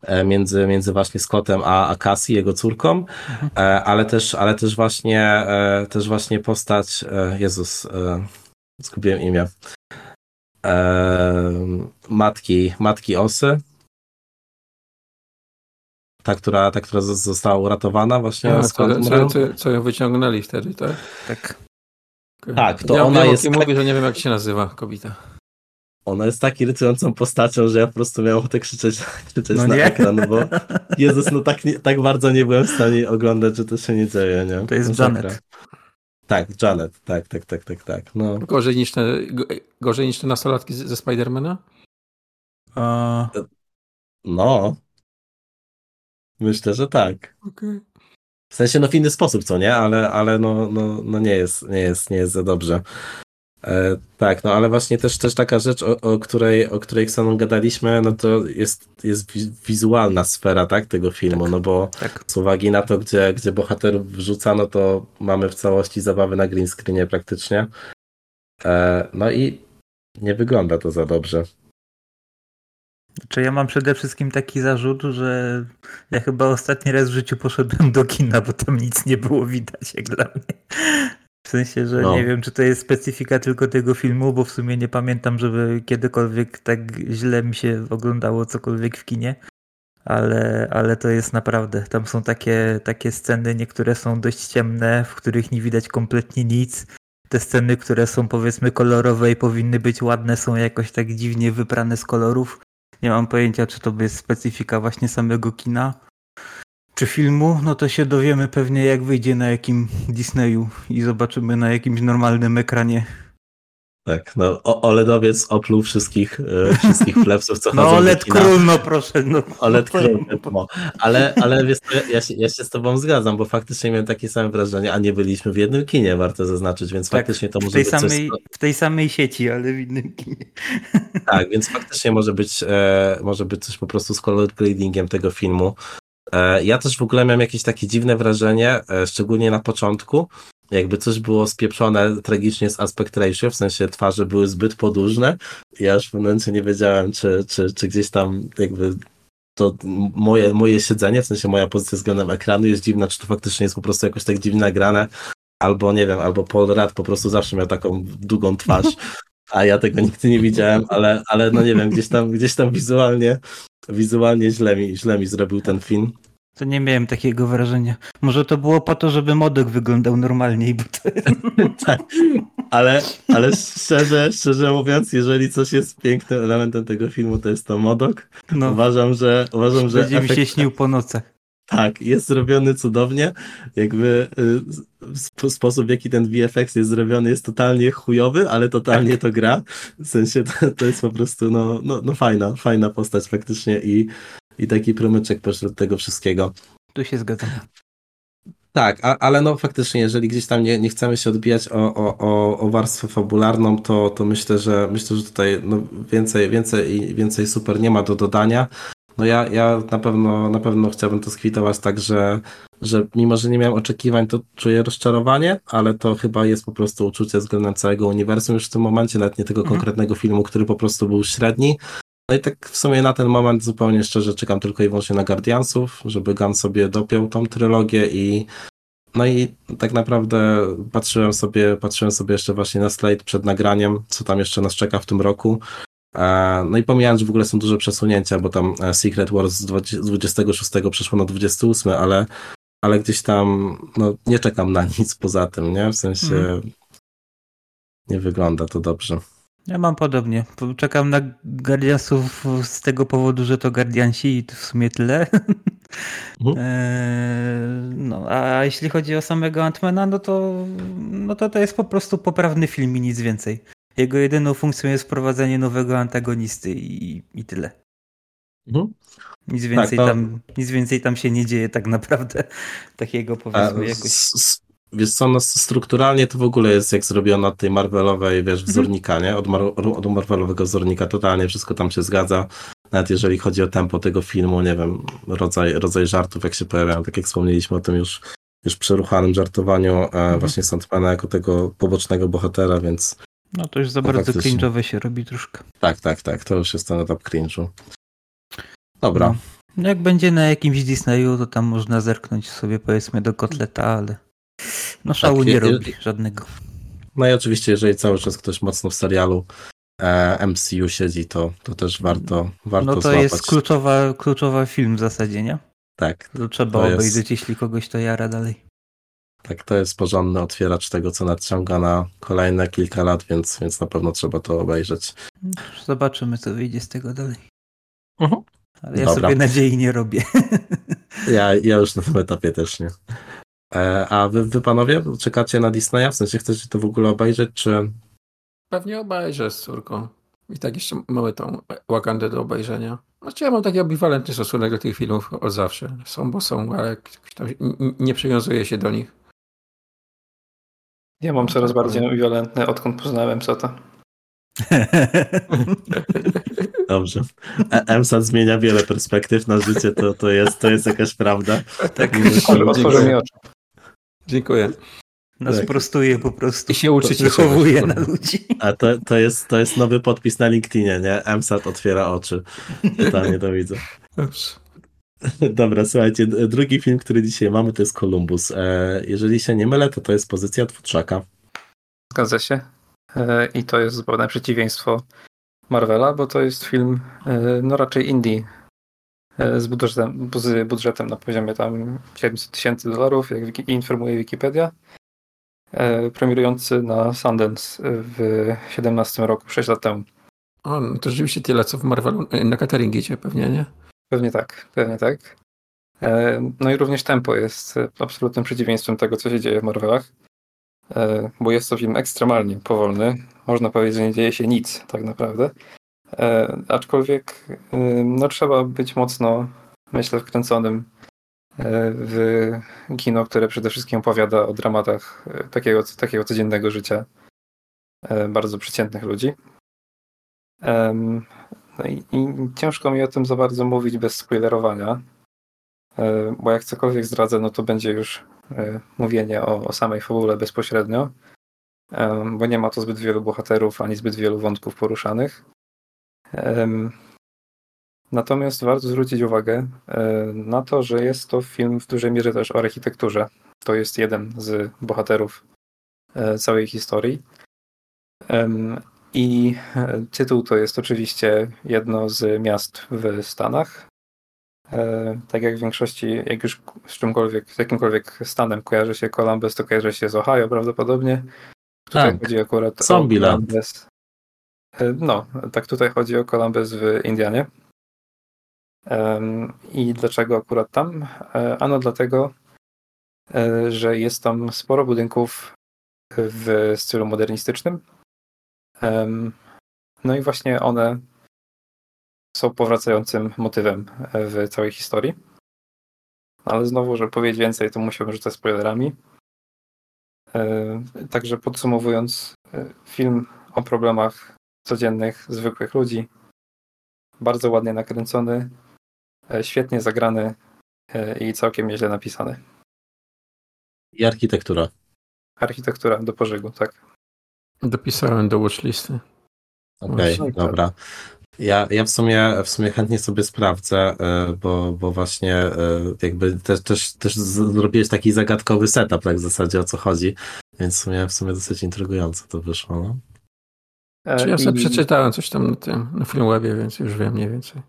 e, między, między właśnie Scottem a, a Cassie, jego córką, e, ale też, ale też właśnie, też właśnie postać, Jezus, zgubiłem imię, matki, matki Osy, ta, która, ta, która została uratowana właśnie A, z co, co, co, co ją wyciągnęli wtedy, tak? Tak. Tak, to ja, ona ja jest jest... tak- mówię, że nie wiem jak się nazywa kobieta. Ona jest tak irytującą postacią, że ja po prostu miałem ochotę krzyczeć, (laughs) krzyczeć No na nie? ekran, bo Jezus, no tak, nie, tak bardzo nie byłem w stanie oglądać, że to się nie dzieje, nie? To jest. Janet. Tak, Janet, tak, tak, tak, tak, tak, no. Gorzej niż te, go- gorzej niż te nastolatki ze Spidermana? A, No. Myślę, że tak. Okej. W sensie, no w inny sposób, co nie? Ale, ale no, no, no nie jest, nie jest, nie jest za dobrze. E, tak, no ale właśnie też, też taka rzecz, o, o której, o której Xenon gadaliśmy, no to jest, jest wi- wizualna sfera, tak, tego filmu, no bo tak. z uwagi na to, gdzie, gdzie bohaterów wrzucano, to mamy w całości zabawy na green screenie praktycznie. E, no i nie wygląda to za dobrze. Czy ja mam przede wszystkim taki zarzut, że ja chyba ostatni raz w życiu poszedłem do kina, bo tam nic nie było widać jak dla mnie. W sensie, że No. nie wiem, czy to jest specyfika tylko tego filmu, bo w sumie nie pamiętam, żeby kiedykolwiek tak źle mi się oglądało cokolwiek w kinie. Ale, ale to jest naprawdę. Tam są takie, takie sceny, niektóre są dość ciemne, w których nie widać kompletnie nic. Te sceny, które są powiedzmy kolorowe i powinny być ładne, są jakoś tak dziwnie wyprane z kolorów. Nie mam pojęcia, czy to jest specyfika właśnie samego kina, czy filmu. No to się dowiemy pewnie, jak wyjdzie na jakim Disneyu i zobaczymy na jakimś normalnym ekranie. Tak, no o, OLEDowiec opluł wszystkich, e, wszystkich plebsów, co (laughs) No chodzą OLED król, no proszę. No. OLED (laughs) król, no. Ale, ale wiesz, ja, się, ja się z tobą zgadzam, bo faktycznie miałem takie same wrażenie, a nie byliśmy w jednym kinie, warto zaznaczyć, więc Tak, faktycznie to może być coś... samej, w tej samej sieci, ale w innym kinie. (laughs) Tak, więc faktycznie może być, e, może być coś po prostu z color gradingiem tego filmu. E, ja też w ogóle miałem jakieś takie dziwne wrażenie, e, szczególnie na początku, jakby coś było spieprzone tragicznie z aspect ratio, w sensie twarze były zbyt podłużne. Ja już w momencie nie wiedziałem, czy, czy, czy gdzieś tam jakby to moje, moje siedzenie, w sensie moja pozycja względem ekranu jest dziwna, czy to faktycznie jest po prostu jakoś tak dziwnie nagrane, albo nie wiem, albo Paul Rudd po prostu zawsze miał taką długą twarz. A ja tego nigdy nie widziałem, ale, ale no nie wiem, gdzieś tam, gdzieś tam wizualnie, wizualnie źle mi, źle mi zrobił ten film. To nie miałem takiego wrażenia. Może to było po to, żeby modok wyglądał normalniej, bo to... (laughs) tak, ale, ale szczerze, szczerze mówiąc, jeżeli coś jest pięknym elementem tego filmu, to jest to modok. No, Uważam, że uważam, że będzie mi się efekt, śnił po nocach. tak, jest zrobiony cudownie. Jakby y, sp- sposób, w jaki ten VFX jest zrobiony, jest totalnie chujowy, ale totalnie to gra. W sensie to, to jest po prostu no, no, no fajna, fajna postać faktycznie i, i taki promyczek pośród tego wszystkiego. Tu się zgadzam. Tak, a, ale no faktycznie, jeżeli gdzieś tam nie, nie chcemy się odbijać o, o, o, o warstwę fabularną, to, to myślę, że myślę, że tutaj no, więcej, więcej, więcej super nie ma do dodania. No ja, ja na pewno na pewno chciałbym to skwitować tak, że, że mimo, że nie miałem oczekiwań, to czuję rozczarowanie, ale to chyba jest po prostu uczucie względem całego uniwersum już w tym momencie, nawet nie tego Mhm. konkretnego filmu, który po prostu był średni. No i tak w sumie na ten moment zupełnie szczerze czekam tylko i wyłącznie na Guardiansów, żeby Gun sobie dopiął tą trylogię i no i tak naprawdę patrzyłem sobie, patrzyłem sobie jeszcze właśnie na slate przed nagraniem, co tam jeszcze nas czeka w tym roku. E, No i pomijając, że w ogóle są duże przesunięcia, bo tam e, Secret Wars z 20 z 26 przeszło na 28, ale, ale gdzieś tam no, nie czekam na (laughs) nic poza tym, nie? W sensie Mhm. nie wygląda to dobrze. Ja mam podobnie. Czekam na Guardiansów z tego powodu, że to Guardiansi i to w sumie tyle. Mhm. Eee, (laughs) no, a jeśli chodzi o samego Antmana, no to, no to to jest po prostu poprawny film i nic więcej. Jego jedyną funkcją jest wprowadzenie nowego antagonisty i, i tyle. Mhm. Nic więcej, to- tam, nic więcej tam się nie dzieje tak naprawdę. (laughs) Takiego A, powiedzmy jakoś. Wiesz co, no strukturalnie to w ogóle jest jak zrobione od tej Marvelowej, wiesz, wzornika, nie? Od, Mar od Marvelowego wzornika, totalnie wszystko tam się zgadza. Nawet jeżeli chodzi o tempo tego filmu, nie wiem, rodzaj, rodzaj żartów, jak się pojawiają, tak jak wspomnieliśmy o tym już, już przeruchanym żartowaniu e, właśnie Sandmana jako tego pobocznego bohatera, więc No to już za No bardzo cringe'owe się robi troszkę. tak, tak, tak, to już jest ten etap cringe'u. Dobra, No. No Jak będzie na jakimś Disneyu, to tam można zerknąć sobie powiedzmy do kotleta, ale no szału Tak, nie je- robi żadnego. no i oczywiście, jeżeli cały czas ktoś mocno w serialu e, MCU siedzi, to, to też warto, warto No to złapać. jest kluczowa, kluczowa film w zasadzie, nie? Tak, To trzeba To jest- obejrzeć, jeśli kogoś to jara dalej. Tak, to jest porządny otwieracz tego, co nadciąga na kolejne kilka lat, więc, więc na pewno trzeba to obejrzeć. Zobaczymy, co wyjdzie z tego dalej. Mhm. Ale ja Dobra. sobie nadziei nie robię. (laughs) Ja, ja już na tym etapie też nie. E, a wy, wy panowie czekacie na Disneya? W sensie chcecie to w ogóle obejrzeć, czy... Pewnie obejrzę z córką. I tak jeszcze mamy tą Wakandę do obejrzenia. Znaczy ja mam taki ambiwalentny stosunek do tych filmów od zawsze. Są, bo są, ale nie przywiązuję się do nich. Ja mam coraz bardziej ambiwalentny, odkąd poznałem co to. (laughs) Dobrze. E, EMSAT zmienia wiele perspektyw na życie, to, to, jest, to jest jakaś prawda. tak, Otworzył otworzył mi oczy. Dziękuję. nas Tak. prostuje po prostu. I się uczyć Wychowuje na ludzi. A to, to, jest, to jest nowy podpis na LinkedInie, nie? EMSAT otwiera oczy. Totalnie to widzę. Dobrze. Dobra, słuchajcie, drugi film, który dzisiaj mamy, to jest Columbus. E, jeżeli się nie mylę, to to jest pozycja twórczaka. Zgadza się. E, I to jest zupełne przeciwieństwo Marvela, bo to jest film e, no raczej indie z budżetem, z budżetem na poziomie tam 700 tysięcy dolarów, jak informuje Wikipedia. E, Premierujący na Sundance w 17 roku, 6 lat temu. O, no to rzeczywiście tyle, co w Marvelu na catering idzie pewnie, nie? Pewnie tak, pewnie tak. E, No i również tempo jest e, absolutnym przeciwieństwem tego, co się dzieje w Marvelach, E, bo jest to film ekstremalnie powolny. Można powiedzieć, że nie dzieje się nic tak naprawdę. E, Aczkolwiek e, no, trzeba być mocno, myślę, wkręconym e, w kino, które przede wszystkim opowiada o dramatach e, takiego, takiego codziennego życia bardzo przeciętnych ludzi. No i, i ciężko mi o tym za bardzo mówić bez spoilerowania, bo jak cokolwiek zdradzę, no to będzie już mówienie o, o samej fabule bezpośrednio, bo nie ma to zbyt wielu bohaterów ani zbyt wielu wątków poruszanych. Natomiast warto zwrócić uwagę e, na to, że jest to film w dużej mierze też o architekturze. To jest jeden z bohaterów e, całej historii. I e, tytuł to jest oczywiście jedno z miast w Stanach. Tak jak w większości, jak już z czymkolwiek, z jakimkolwiek stanem kojarzy się Columbus, to kojarzy się z Ohio prawdopodobnie. Tutaj Tak. chodzi akurat o Zombieland. Columbus. E, No, tak tutaj chodzi o Columbus w Indianie. I dlaczego akurat tam? E, Ano dlatego, e, że jest tam sporo budynków w stylu modernistycznym. No i właśnie one są powracającym motywem w całej historii. Ale znowu, żeby powiedzieć więcej, to musiałbym rzucać spoilerami. Także podsumowując, film o problemach codziennych, zwykłych ludzi. Bardzo ładnie nakręcony, e, świetnie zagrany e, i całkiem nieźle napisany. I architektura. Architektura do pożygu, tak. Dopisałem do watchlisty. Okej, No i tak. dobra. Ja, ja w, sumie, w sumie chętnie sobie sprawdzę, e, bo, bo właśnie jakby też, też, też zrobiłeś taki zagadkowy setup, tak w zasadzie o co chodzi, więc w sumie, w sumie dosyć intrygująco to wyszło. No. E, Czy ja sobie I- przeczytałem coś tam na tym, na Filmwebie, więc już wiem mniej więcej.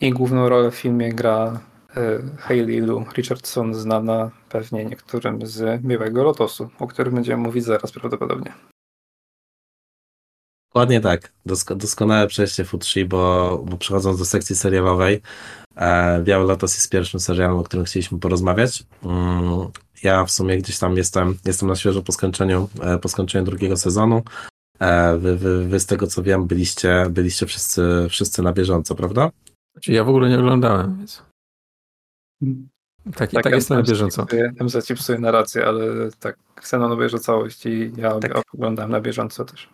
I główną rolę w filmie gra e, Hayley Lou Richardson, znana pewnie niektórym z Miłego Lotosu, o którym będziemy mówić zaraz prawdopodobnie. Dokładnie tak. Dosko, doskonałe przejście Futrzy, bo, bo przechodząc do sekcji serialowej, e, Biały Lotos jest pierwszym serialem, o którym chcieliśmy porozmawiać. Mm, ja w sumie gdzieś tam jestem, jestem na świeżo po skończeniu, e, po skończeniu drugiego sezonu. E, wy, wy, wy z tego co wiem, byliście, byliście wszyscy, wszyscy na bieżąco, prawda? Znaczy, ja w ogóle nie oglądałem, więc tak, tak, tak jestem na bieżąco. MC ci psuje narrację, ale tak, Xenon obejrzy całość i ja Tak. oglądam na bieżąco też.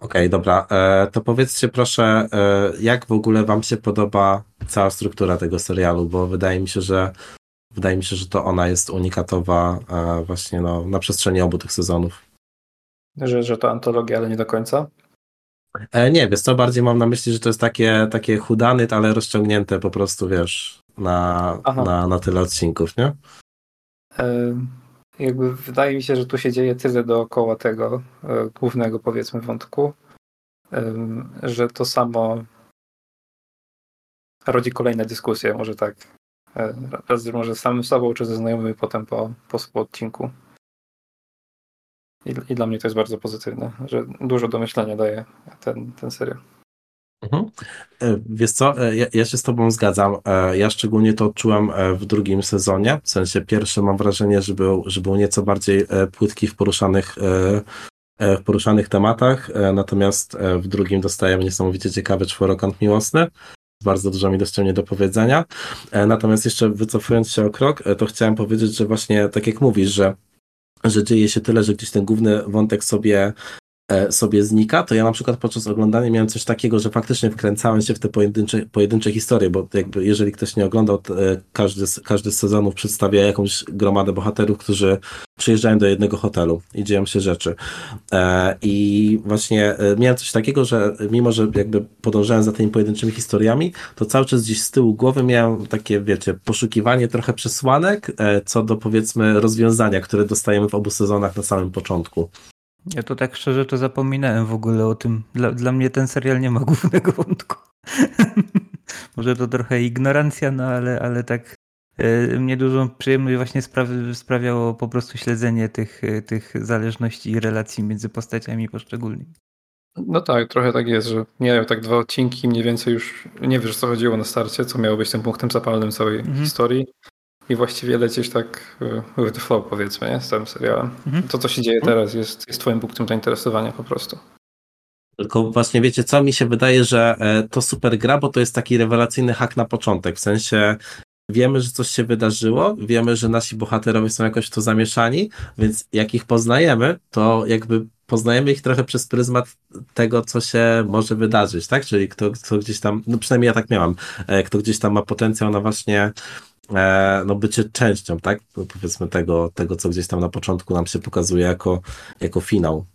Okej, dobra. E, to powiedzcie proszę, e, jak w ogóle wam się podoba cała struktura tego serialu, bo wydaje mi się, że wydaje mi się, że to ona jest unikatowa e, właśnie no, na przestrzeni obu tych sezonów. Że, że to antologia, ale nie do końca. E, nie, wiesz co, bardziej mam na myśli, że to jest takie, takie chudany, ale rozciągnięte po prostu, wiesz, na, Aha. na, na tyle odcinków, nie? E, Jakby wydaje mi się, że tu się dzieje tyle dookoła tego e, głównego, powiedzmy, wątku, em, że to samo rodzi kolejne dyskusje, może tak. E, Raz może z samym sobą, czy ze znajomymi potem po, po, po odcinku. I, I dla mnie to jest bardzo pozytywne, że dużo do myślenia daje ten, ten serial. Mhm. E, Wiesz co, e, ja, ja się z tobą zgadzam. E, Ja szczególnie to odczułem w drugim sezonie. W sensie pierwszy mam wrażenie, że był, że był nieco bardziej płytki w poruszanych, w poruszanych tematach, natomiast w drugim dostajemy niesamowicie ciekawy czworokąt miłosny. Bardzo dużo mi dostępnie do powiedzenia. Natomiast jeszcze wycofując się o krok, to chciałem powiedzieć, że właśnie tak jak mówisz, że, że dzieje się tyle, że gdzieś ten główny wątek sobie sobie znika, to ja na przykład podczas oglądania miałem coś takiego, że faktycznie wkręcałem się w te pojedyncze, pojedyncze historie, bo jakby jeżeli ktoś nie oglądał, to, e, każdy, z- każdy z sezonów przedstawia jakąś gromadę bohaterów, którzy przyjeżdżają do jednego hotelu i dzieją się rzeczy. E, I właśnie e, miałem coś takiego, że mimo, że jakby podążałem za tymi pojedynczymi historiami, to cały czas gdzieś z tyłu głowy miałem takie, wiecie, poszukiwanie trochę przesłanek e, co do powiedzmy rozwiązania, które dostajemy w obu sezonach na samym początku. Ja to tak szczerze to zapominałem w ogóle o tym. Dla, dla mnie ten serial nie ma (laughs) głównego wątku. (laughs) Może to trochę ignorancja, no ale, ale tak e, mnie dużą przyjemność właśnie sprawi, sprawiało po prostu śledzenie tych, e, tych zależności i relacji między postaciami poszczególnymi. No tak, trochę tak jest, że mijają tak dwa odcinki, mniej więcej już nie wiesz, co chodziło na starcie, co miało być tym punktem zapalnym całej Mhm. historii. I właściwie lecisz tak e, with the flow, powiedzmy, nie? z całym serialem. Mhm. To, co się dzieje teraz, jest, jest twoim punktem zainteresowania po prostu. Tylko właśnie wiecie co, mi się wydaje, że e, to super gra, bo to jest taki rewelacyjny hak na początek, w sensie wiemy, że coś się wydarzyło, wiemy, że nasi bohaterowie są jakoś w to zamieszani, więc jak ich poznajemy, to jakby poznajemy ich trochę przez pryzmat tego, co się może wydarzyć, tak? Czyli kto, kto gdzieś tam, no przynajmniej ja tak miałam, e, kto gdzieś tam ma potencjał na właśnie no bycie częścią, tak? No, Powiedzmy tego, tego, co gdzieś tam na początku nam się pokazuje jako, jako finał.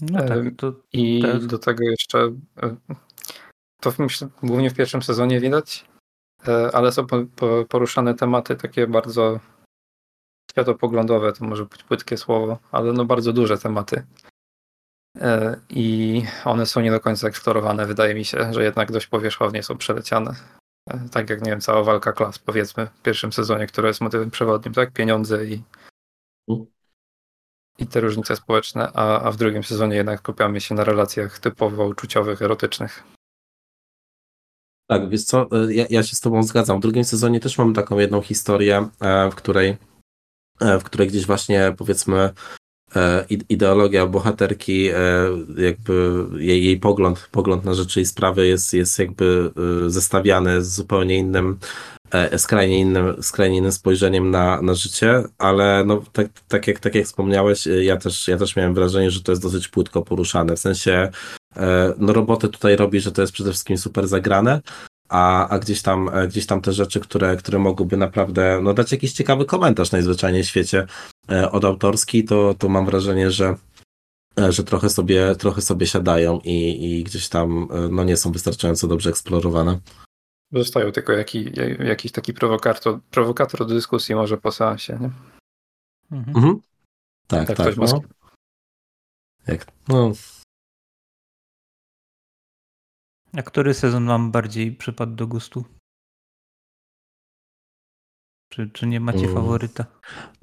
No tak, Em, to I Tak. do tego jeszcze e, to myślę, głównie w pierwszym sezonie widać, e, ale są po, po, poruszane tematy takie bardzo światopoglądowe, to może być płytkie słowo, ale no bardzo duże tematy. E, I one są nie do końca eksplorowane. Wydaje mi się, że jednak dość powierzchownie są przeleciane. Tak jak, nie wiem, cała walka klas, powiedzmy, w pierwszym sezonie, która jest motywem przewodnim, tak? Pieniądze i, Mhm. i te różnice społeczne, a, a w drugim sezonie jednak skupiamy się na relacjach typowo uczuciowych, erotycznych. Tak, wiesz co, e, ja, ja się z tobą zgadzam. W drugim sezonie też mam taką jedną historię, e, w której, e, w której gdzieś właśnie powiedzmy ideologia bohaterki, e, jakby jej, jej pogląd, pogląd na rzeczy i sprawy jest, jest jakby e, zestawiany z zupełnie innym, e, skrajnie innym, skrajnie innym spojrzeniem na, na życie, ale no, tak, tak, jak, tak jak wspomniałeś, e, ja też, ja też miałem wrażenie, że to jest dosyć płytko poruszane, w sensie e, no roboty tutaj robi, że to jest przede wszystkim super zagrane, a, a gdzieś tam, e, gdzieś tam te rzeczy, które, które mogłyby naprawdę no, dać jakiś ciekawy komentarz najzwyczajniej w świecie. e, od autorski, to, to mam wrażenie, że, e, że trochę sobie, trochę sobie siadają i, i gdzieś tam e, no, nie są wystarczająco dobrze eksplorowane. Zostają tylko jaki, jakiś taki prowokator, prowokator do dyskusji może po seansie, nie? Mhm. Mhm. Tak, Tak tak. no. Jak, no, A który sezon wam bardziej przypadł do gustu? Czy, czy nie macie Mm. faworyta?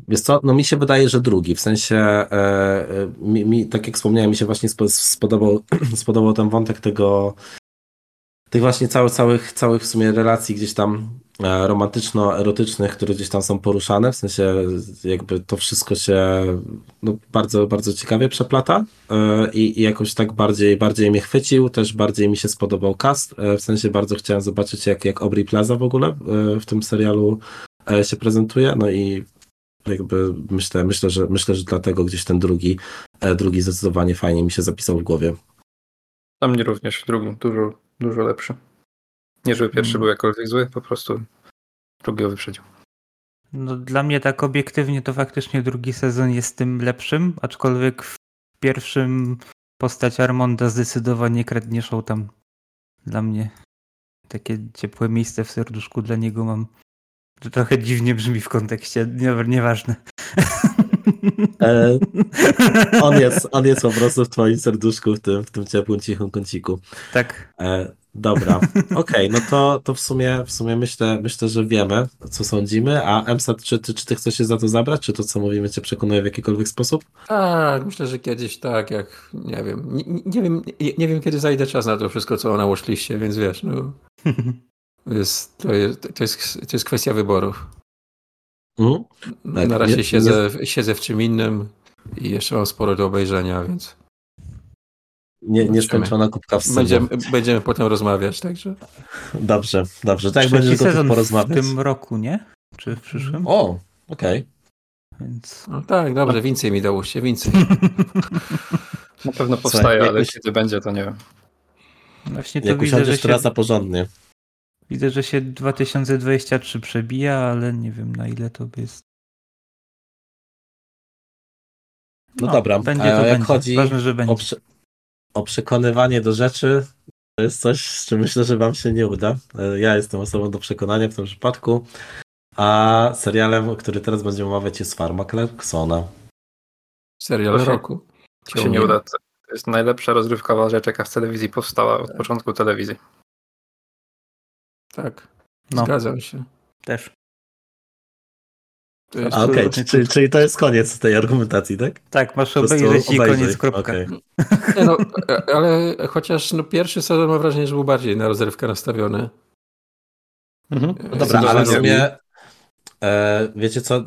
Wiesz co, no mi się wydaje, że drugi, w sensie, e, e, mi, mi, tak jak wspomniałem, mi się właśnie spo- spodobał, (clears throat) spodobał ten wątek tego, tych właśnie całych, całych, całych w sumie relacji gdzieś tam e, romantyczno-erotycznych, które gdzieś tam są poruszane, w sensie jakby to wszystko się no, bardzo, bardzo ciekawie przeplata e, i, i jakoś tak bardziej, bardziej mnie chwycił, też bardziej mi się spodobał cast, w sensie bardzo chciałem zobaczyć jak, jak Aubrey Plaza w ogóle w tym serialu się prezentuje, no i jakby myślę, myślę, że myślę, że dlatego gdzieś ten drugi, e, drugi zdecydowanie fajnie mi się zapisał w głowie. Dla mnie również drugi, dużo, dużo lepszy. Nie, żeby pierwszy Mm. był jakkolwiek zły, po prostu drugiego wyprzedził. No, dla mnie tak obiektywnie to faktycznie drugi sezon jest tym lepszym, aczkolwiek w pierwszym postać Armonda zdecydowanie kradnie show tam dla mnie. Takie ciepłe miejsce w serduszku dla niego mam. To trochę dziwnie brzmi w kontekście, nie, nieważne. E, on, jest, on jest po prostu w twoim serduszku, w tym, w tym ciepłym, cichym kąciku. tak. E, dobra, okej, no to, to w sumie, w sumie myślę, myślę, że wiemy, co sądzimy, a Emsat, czy, ty- czy ty chcesz się za to zabrać, czy to, co mówimy, cię przekonuje w jakikolwiek sposób? Tak, myślę, że kiedyś tak, jak nie wiem, nie, nie wiem, nie, nie wiem kiedy zajdzie czas na to wszystko, co na watchliście, więc wiesz, no, (laughs) jest, to, jest, to, jest, to jest kwestia wyborów. Mhm. Tak, na razie nie- siedzę, siedzę w czym innym i jeszcze mam sporo do obejrzenia, więc Nie, nieskończona kubka w będziemy, będziemy potem rozmawiać, także. Dobrze, dobrze, tak Trzeci będziesz sezon w porozmawiać. tym roku, nie? Czy w przyszłym? O, okej. Więc... No tak, dobrze, więcej mi dałoście, więcej. Na pewno Słuchaj, powstaje, ale jakoś- kiedy będzie, to nie wiem. Właśnie to Jak widzę, że się, porządnie. Widzę, że się 2023 przebija, ale nie wiem na ile to jest. No, dobra, Będzie a to jak będzie. chodzi Ważne, że o, będzie. prze, o przekonywanie do rzeczy, to jest coś, z czym myślę, że wam się nie uda. E, Ja jestem osobą do przekonania w tym przypadku. A serialem, który teraz będziemy omawiać jest Farma Clarksona. Serial To roku. To się nie uda. To jest najlepsza rozrywkowa rzecz, jaka w telewizji powstała od początku telewizji. Tak, No, zgadzam się. też. To jest, A okej, Absolutnie. czyli, czyli to jest koniec tej argumentacji, tak? Tak, masz obejrzeć i koniec, kropka. Nie no, ale chociaż no, pierwszy sezon mam wrażenie, że był bardziej na rozrywkę nastawiony. Mhm. No dobra, ale w sumie wiecie co, e,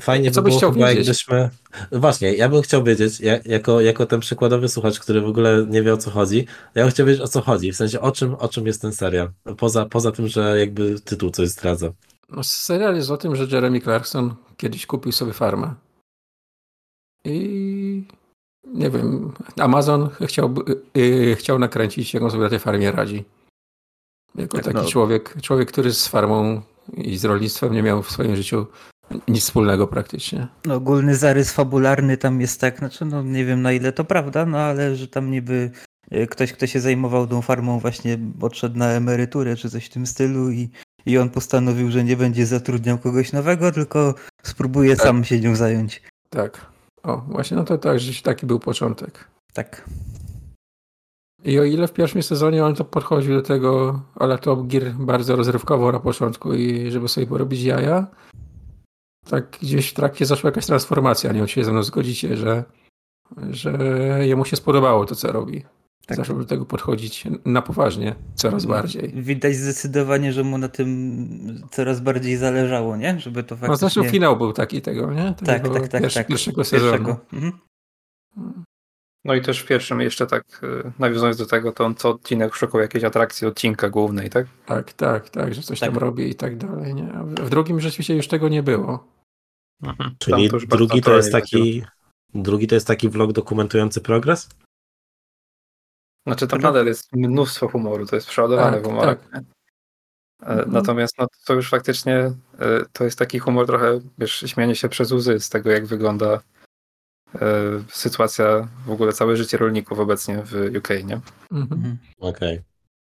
fajnie Co by było chyba wiedzieć? jakbyśmy... Właśnie, ja bym chciał wiedzieć, ja, jako, jako ten przykładowy słuchacz, który w ogóle nie wie o co chodzi, ja bym chciał wiedzieć o co chodzi, w sensie o czym, o czym jest ten serial, poza, poza tym, że jakby tytuł coś zdradza. No, serial jest o tym, że Jeremy Clarkson kiedyś kupił sobie farmę. I nie wiem, Amazon chciał, yy, chciał nakręcić, jak on sobie na tej farmie radzi. Jako Tak, taki no. człowiek, człowiek, który z farmą i z rolnictwem nie miał w swoim życiu nic wspólnego praktycznie. No, ogólny zarys fabularny tam jest tak, znaczy no nie wiem na ile to prawda, no ale że tam niby e, ktoś, kto się zajmował tą farmą właśnie odszedł na emeryturę czy coś w tym stylu i, i on postanowił, że nie będzie zatrudniał kogoś nowego, tylko spróbuje Tak. sam się nią zająć. Tak. O, właśnie, no to tak, że taki był początek. Tak. I o ile w pierwszym sezonie on to podchodził do tego ale Top Gear bardzo rozrywkowo na początku i żeby sobie porobić jaja, tak gdzieś w trakcie zaszła jakaś transformacja. Nie wiem, się ze mną zgodzicie, że, że jemu się spodobało to, co robi. Tak. Zaczął do tego podchodzić na poważnie, coraz bardziej. Widać zdecydowanie, że mu na tym coraz bardziej zależało, nie? Żeby to No faktycznie... zresztą finał był taki tego, nie? Tak, Tego tak, tak, pierwszy- tak. Pierwszego sezonu. Pierwszego. Mhm. No i też w pierwszym jeszcze tak y, nawiązując do tego, to on co odcinek szukał jakiejś atrakcji odcinka głównej, tak? Tak, tak, tak, że coś Tak. tam robi i tak dalej, nie? A w- drugim rzeczywiście już tego nie było. Tam Czyli to drugi to jest taki. Drugi to jest taki vlog dokumentujący progres? Znaczy tam nadal jest mnóstwo humoru, to jest przeładowane Tak, humorem. tak. E, Mhm. Natomiast no, to już faktycznie e, to jest taki humor trochę, wiesz, śmianie się przez łzy z tego, jak wygląda sytuacja, w ogóle całe życie rolników obecnie w UK, nie? Mhm. Mhm. Okej.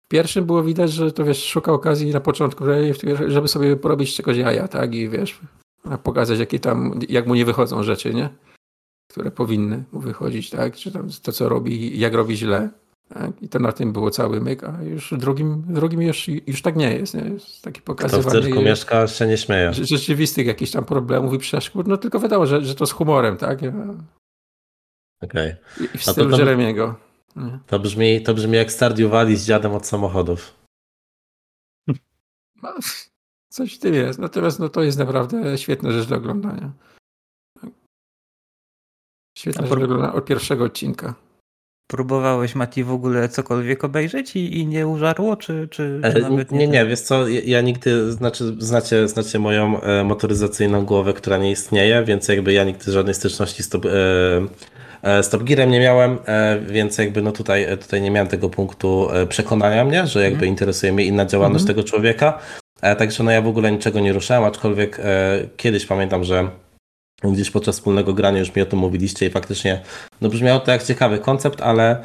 W pierwszym było widać, że to wiesz, szuka okazji na początku, żeby- sobie porobić czegoś jaja, tak? I wiesz, pokazać, jakie tam, jak mu nie wychodzą rzeczy, nie? Które powinny mu wychodzić, tak? Czy tam to, co robi, jak robi źle. Tak? I to na tym było cały myk, a już w drugim, drugim już, już tak nie jest, nie? Jest taki Kto w cyrku mieszka, się nie śmieje. rze- rzeczywistych jakichś tam problemów i przeszkód, no tylko wiadomo, że, że to z humorem, tak? Okej. I i w to stylu tam- Jeremiego. Nie? To brzmi, to brzmi jak Stardew Valley z dziadem od samochodów. (laughs) No, coś w tym jest. Natomiast no, to jest naprawdę świetna rzecz do oglądania. Świetna A rzecz do oglądania od pierwszego odcinka. Próbowałeś, Mati, w ogóle cokolwiek obejrzeć i, i nie użarło, czy, czy, czy E, nawet nie, nie, wiesz co, ja, nigdy, znaczy, znacie, znacie moją e, motoryzacyjną głowę, która nie istnieje, więc jakby ja nigdy żadnej styczności z e, e, z Top Gearem nie miałem, e, więc jakby no tutaj, tutaj nie miałem tego punktu przekonania mnie, że jakby Mhm. interesuje mnie inna działalność Mhm. tego człowieka, także no ja w ogóle niczego nie ruszałem, aczkolwiek kiedyś pamiętam, że gdzieś podczas wspólnego grania już mi o tym mówiliście i faktycznie no brzmiało to jak ciekawy koncept, ale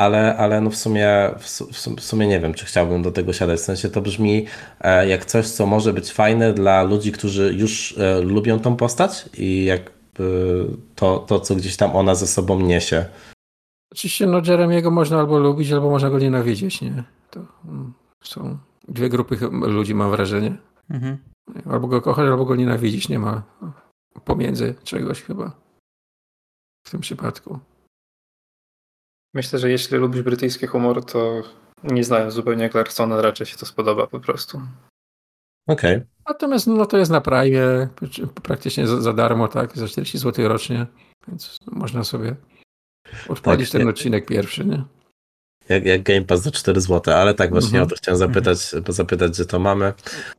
ale, ale no w sumie, w, su- w sum- w sumie nie wiem, czy chciałbym do tego siadać. W sensie to brzmi e, jak coś, co może być fajne dla ludzi, którzy już e, lubią tą postać i jakby to, to, co gdzieś tam ona ze sobą niesie. Oczywiście no Jeremiego można albo lubić, albo można go nienawidzieć, nie? To mm, są dwie grupy ludzi, mam wrażenie. Mhm. Albo go kochać, albo go nienawidzić. Nie ma pomiędzy czegoś chyba. W tym przypadku. Myślę, że jeśli lubisz brytyjski humor, to nie znając zupełnie Clarksona, raczej się to spodoba po prostu. Okej. Natomiast no to jest na Prime, praktycznie za, za darmo, tak? Za 40 zł rocznie, więc można sobie odpalić Tak, ten nie- odcinek pierwszy, nie? Jak, jak Game Pass za 4 zł, ale tak właśnie Mhm. o to chciałem zapytać, zapytać, że to mamy.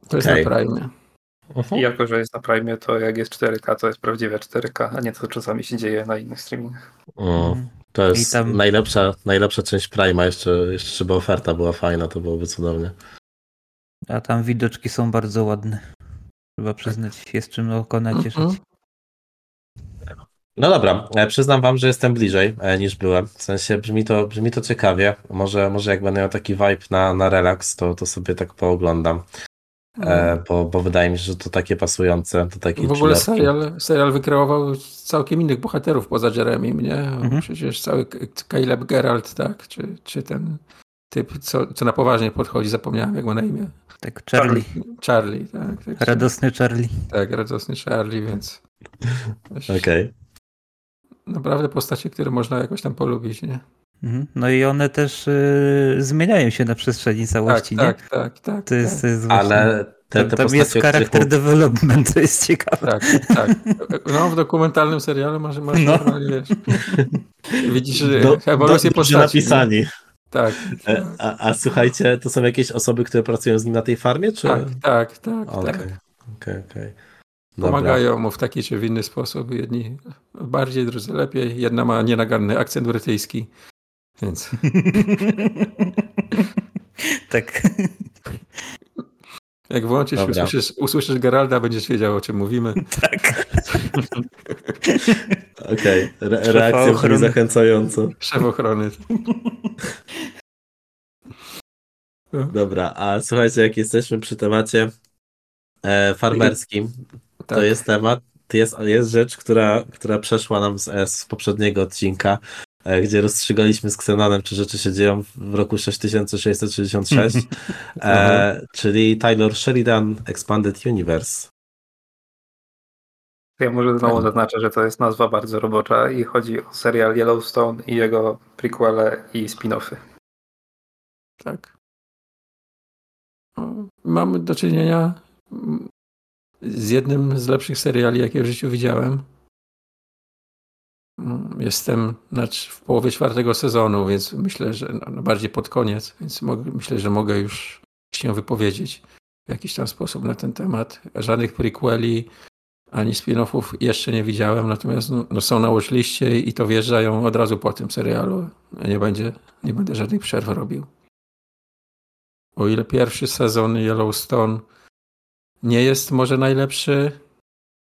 To jest Okej. na Prime. I jako, że jest na Prime, to jak jest 4K, to jest prawdziwe 4K, a nie to, co czasami się dzieje na innych streamingach. Mm, Mhm. to jest I tam- najlepsza, najlepsza część Prima, jeszcze, jeszcze żeby oferta była fajna, to byłoby cudownie. A tam widoczki są bardzo ładne. Trzeba przyznać, jest czym oko nacieszyć. Mhm. No dobra, e, przyznam wam, że jestem bliżej e, niż byłem. W sensie brzmi to, brzmi to ciekawie. Może, może jak będę miał taki vibe na, na relaks, to, to sobie tak pooglądam. E, bo, bo wydaje mi się, że to takie pasujące do takiej W ogóle chillerki. serial, serial wykreował całkiem innych bohaterów poza Jeremim, nie? Mhm. Przecież cały Caleb Geralt, tak? Czy, czy ten typ, co, co na poważnie podchodzi, zapomniałem jak ma na imię. Tak, Charlie. Charlie, tak. tak Radosny Charlie. Tak, radosny Charlie, więc (laughs) Okej. naprawdę postacie, które można jakoś tam polubić, nie? Mhm. No i one też y, zmieniają się na przestrzeni Tak, całości, nie? tak, tak, tak. To jest, to jest właśnie... Ale te, tam, te tam jest charakter mów- development, to jest ciekawe. Tak, tak. No, w dokumentalnym serialu masz, masz No. normalnie, wiesz. Widzisz że do, ewolucję do, postaci. nie? napisani. Tak, E, A, a słuchajcie, to są jakieś osoby, które pracują z nim na tej farmie, czy? tak, tak, tak. Okej, tak. okej. Pomagają mu w taki czy w inny sposób. Jedni bardziej, drudzy lepiej. Jedna ma nienaganny akcent brytyjski. Więc (laughs) tak. jak włączysz, Dobra. usłyszysz, usłyszysz Geralda, będziesz wiedział, o czym mówimy. (laughs) tak. (laughs) Okej, Re- Szefa reakcja brzmi ochrony. zachęcająco. Szef ochrony. Dobra, a słuchajcie, jak jesteśmy przy temacie e, farmerskim, to Tak. jest temat, to jest, jest rzecz, która, która przeszła nam z, e, z poprzedniego odcinka, gdzie rozstrzygaliśmy z Xenonem, czy rzeczy się dzieją w roku 6666, (laughs) e, czyli Tyler Sheridan Expanded Universe. Ja może znowu zaznaczę, że to jest nazwa bardzo robocza i chodzi o serial Yellowstone i jego prequele i spin-offy. Tak. O, Mamy do czynienia mm, z jednym z lepszych seriali, jakie w życiu widziałem. Jestem w połowie czwartego sezonu, więc myślę, że no, no bardziej pod koniec, więc myślę, że mogę już się wypowiedzieć w jakiś tam sposób na ten temat. Żadnych prequeli ani spin-offów jeszcze nie widziałem, natomiast no, no są na watchliście i to wjeżdżają od razu po tym serialu. Nie, będzie, nie będę żadnych przerw robił. O ile pierwszy sezon Yellowstone nie jest może najlepszy,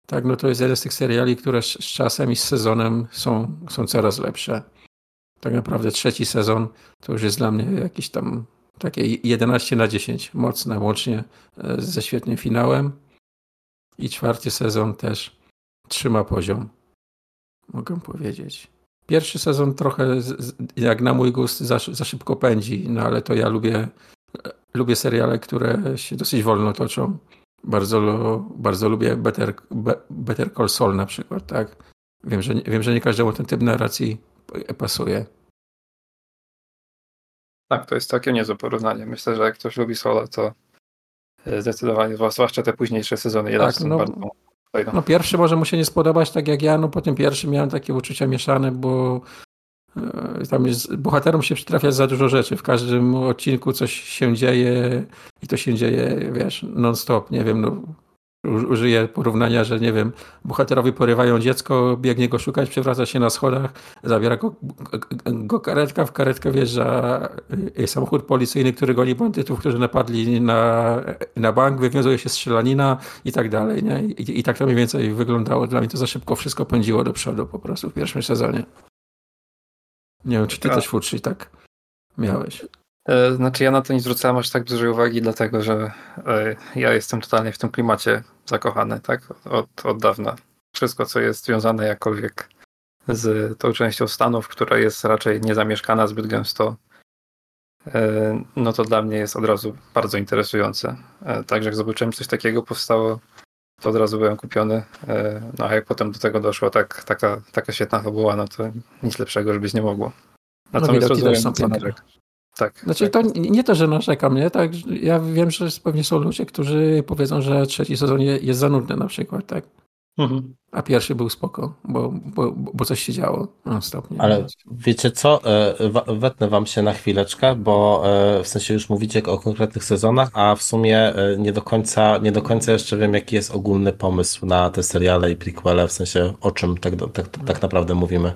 tak, no to jest jeden z tych seriali, które z, z czasem i z sezonem są, są coraz lepsze. Tak naprawdę trzeci sezon to już jest dla mnie jakiś tam takie 11 na 10, mocne, łącznie e, ze świetnym finałem. I czwarty sezon też trzyma poziom, mogę powiedzieć. Pierwszy sezon trochę, jak na mój gust, za, za szybko pędzi, no ale to ja lubię, lubię seriale, które się dosyć wolno toczą. Bardzo, bardzo lubię Better, Be- Better Call Saul na przykład, tak? Wiem że, nie- wiem, że nie każdemu ten typ narracji pasuje. Tak, to jest całkiem niezłe porównanie. Myślę, że jak ktoś lubi Sola, to e, zdecydowanie, zwłaszcza te późniejsze sezony Yellowstone no- bardzo. No pierwszy może mu się nie spodobać tak jak ja, no po tym pierwszym miałem takie uczucia mieszane, bo tam jest, bohaterom się przytrafia za dużo rzeczy. W każdym odcinku coś się dzieje i to się dzieje, wiesz, non-stop. Nie wiem, no, użyję porównania, że nie wiem, bohaterowie porywają dziecko, biegnie go szukać, przewraca się na schodach, zabiera go, go karetka, w karetkę wjeżdża y, samochód policyjny, który goni bandytów, którzy napadli na, na bank, wywiązuje się strzelanina i tak dalej, nie? I, I tak to mniej więcej wyglądało. Dla mnie to za szybko wszystko pędziło do przodu po prostu w pierwszym sezonie. Nie wiem, czy ty też Futrzi tak miałeś. E, Znaczy ja na to nie zwracałem aż tak dużej uwagi, dlatego że e, ja jestem totalnie w tym klimacie zakochany, tak? Od, od dawna. Wszystko, co jest związane jakkolwiek z tą częścią Stanów, która jest raczej niezamieszkana zbyt gęsto, e, no to dla mnie jest od razu bardzo interesujące. Także jak zobaczyłem coś takiego powstało, to od razu byłem kupiony. E, No a jak potem do tego doszła tak, taka, taka świetna fabuła, no to nic lepszego już być nie mogło. Natomiast widoki rozumiem, co. Tak. Znaczy tak. to nie to, że narzekam, nie? Tak, ja wiem, że pewnie są ludzie, którzy powiedzą, że trzeci sezon je- jest za nudny na przykład, tak? Mhm. A pierwszy był spoko, bo, bo, bo coś się działo. Nie? Ale wiecie co, E, wetnę wam się na chwileczkę, bo e, w sensie już mówicie o konkretnych sezonach, a w sumie e, nie do końca, nie do końca jeszcze wiem, jaki jest ogólny pomysł na te seriale i prequele, w sensie o czym tak, tak, tak naprawdę mówimy.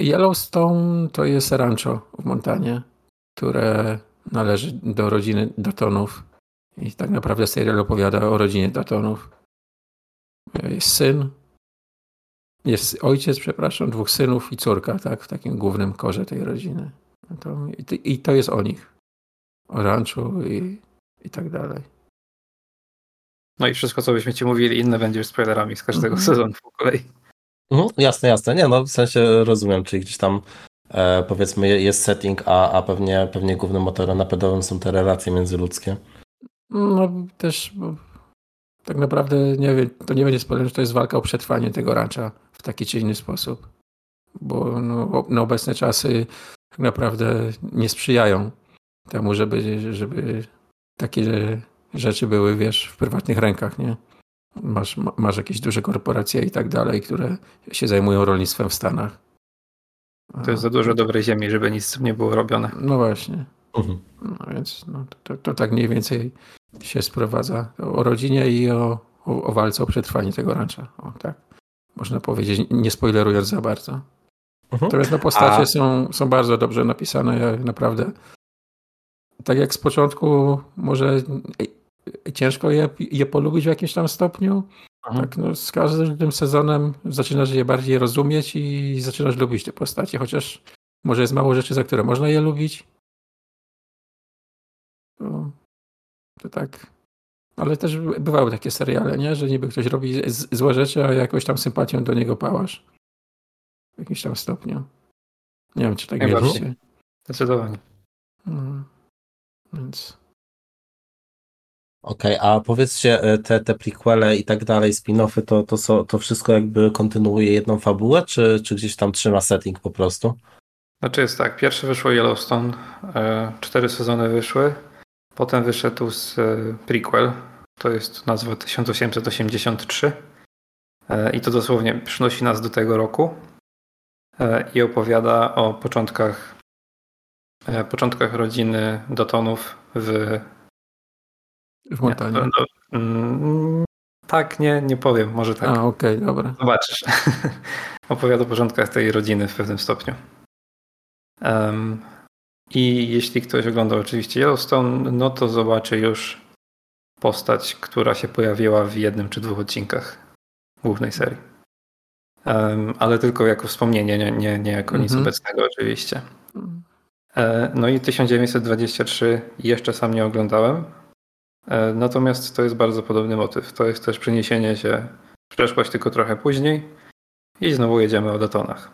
Yellowstone to jest rancho w Montanie, które należy do rodziny Datonów. I tak naprawdę serial opowiada o rodzinie Datonów. Jest syn, jest ojciec, przepraszam, dwóch synów i córka, tak, w takim głównym korze tej rodziny. No To, i, to- I to jest o nich. O ranchu i, i tak dalej. No i wszystko, co byśmy ci mówili, inne będzie już spoilerami z każdego Mhm. sezonu po kolei. Mhm, jasne, jasne. Nie, no w sensie rozumiem, czyli gdzieś tam e, powiedzmy je- jest setting, a, a pewnie, pewnie głównym motorem napędowym są te relacje międzyludzkie. No też bo, tak naprawdę nie wiem, to nie będzie spoiler, że to jest walka o przetrwanie tego rancha w taki czy inny sposób. Bo no, no obecne czasy tak naprawdę nie sprzyjają temu, żeby, żeby takie rzeczy były, wiesz, w prywatnych rękach, nie? Masz, ma- masz jakieś duże korporacje i tak dalej, które się zajmują rolnictwem w Stanach. To jest za dużo dobrej ziemi, żeby nic z tym nie było robione. No właśnie. Mhm. No więc no, to, to tak mniej więcej się sprowadza o rodzinie i o, o, o walce o przetrwanie tego rancza. O, tak. Można powiedzieć, nie spoilerując za bardzo. Mhm. Natomiast no, postacie A- są, są bardzo dobrze napisane, ja naprawdę. Tak jak z początku może ciężko je, je polubić w jakimś tam stopniu, Mhm. tak no, z każdym sezonem zaczynasz je bardziej rozumieć i zaczynasz lubić te postacie, chociaż może jest mało rzeczy, za które można je lubić, No, to tak. Ale też bywały takie seriale, nie? Że niby ktoś robi z- złe rzeczy, a jakoś tam sympatią do niego pałasz. W jakimś tam stopniu. Nie wiem, czy tak mieliście. Zdecydowanie. No. Więc Okej, a powiedzcie, e, te, te prequele i tak dalej, spin-offy, to, to, są, to wszystko jakby kontynuuje jedną fabułę, czy, czy gdzieś tam trzyma setting po prostu? Znaczy jest tak, pierwsze wyszło Yellowstone, e, cztery sezony wyszły, potem wyszedł z e, prequel, to jest nazwa 1883 e, i to dosłownie przynosi nas do tego roku e, i opowiada o początkach początkach rodziny Dotonów w w Montanie. Nie, no, mm, tak, nie, nie powiem, może tak. A, okej, dobra. Zobaczysz. (laughs) Opowiada o porządkach tej rodziny w pewnym stopniu. Em, I jeśli ktoś oglądał oczywiście Yellowstone, no to zobaczy już postać, która się pojawiła w jednym czy dwóch odcinkach głównej serii. Em, ale tylko jako wspomnienie, nie, nie, nie jako nic Mhm. obecnego oczywiście. E, No i 1923 jeszcze sam nie oglądałem. E, Natomiast to jest bardzo podobny motyw. To jest też przeniesienie się w przeszłość tylko trochę później i znowu jedziemy o detonach.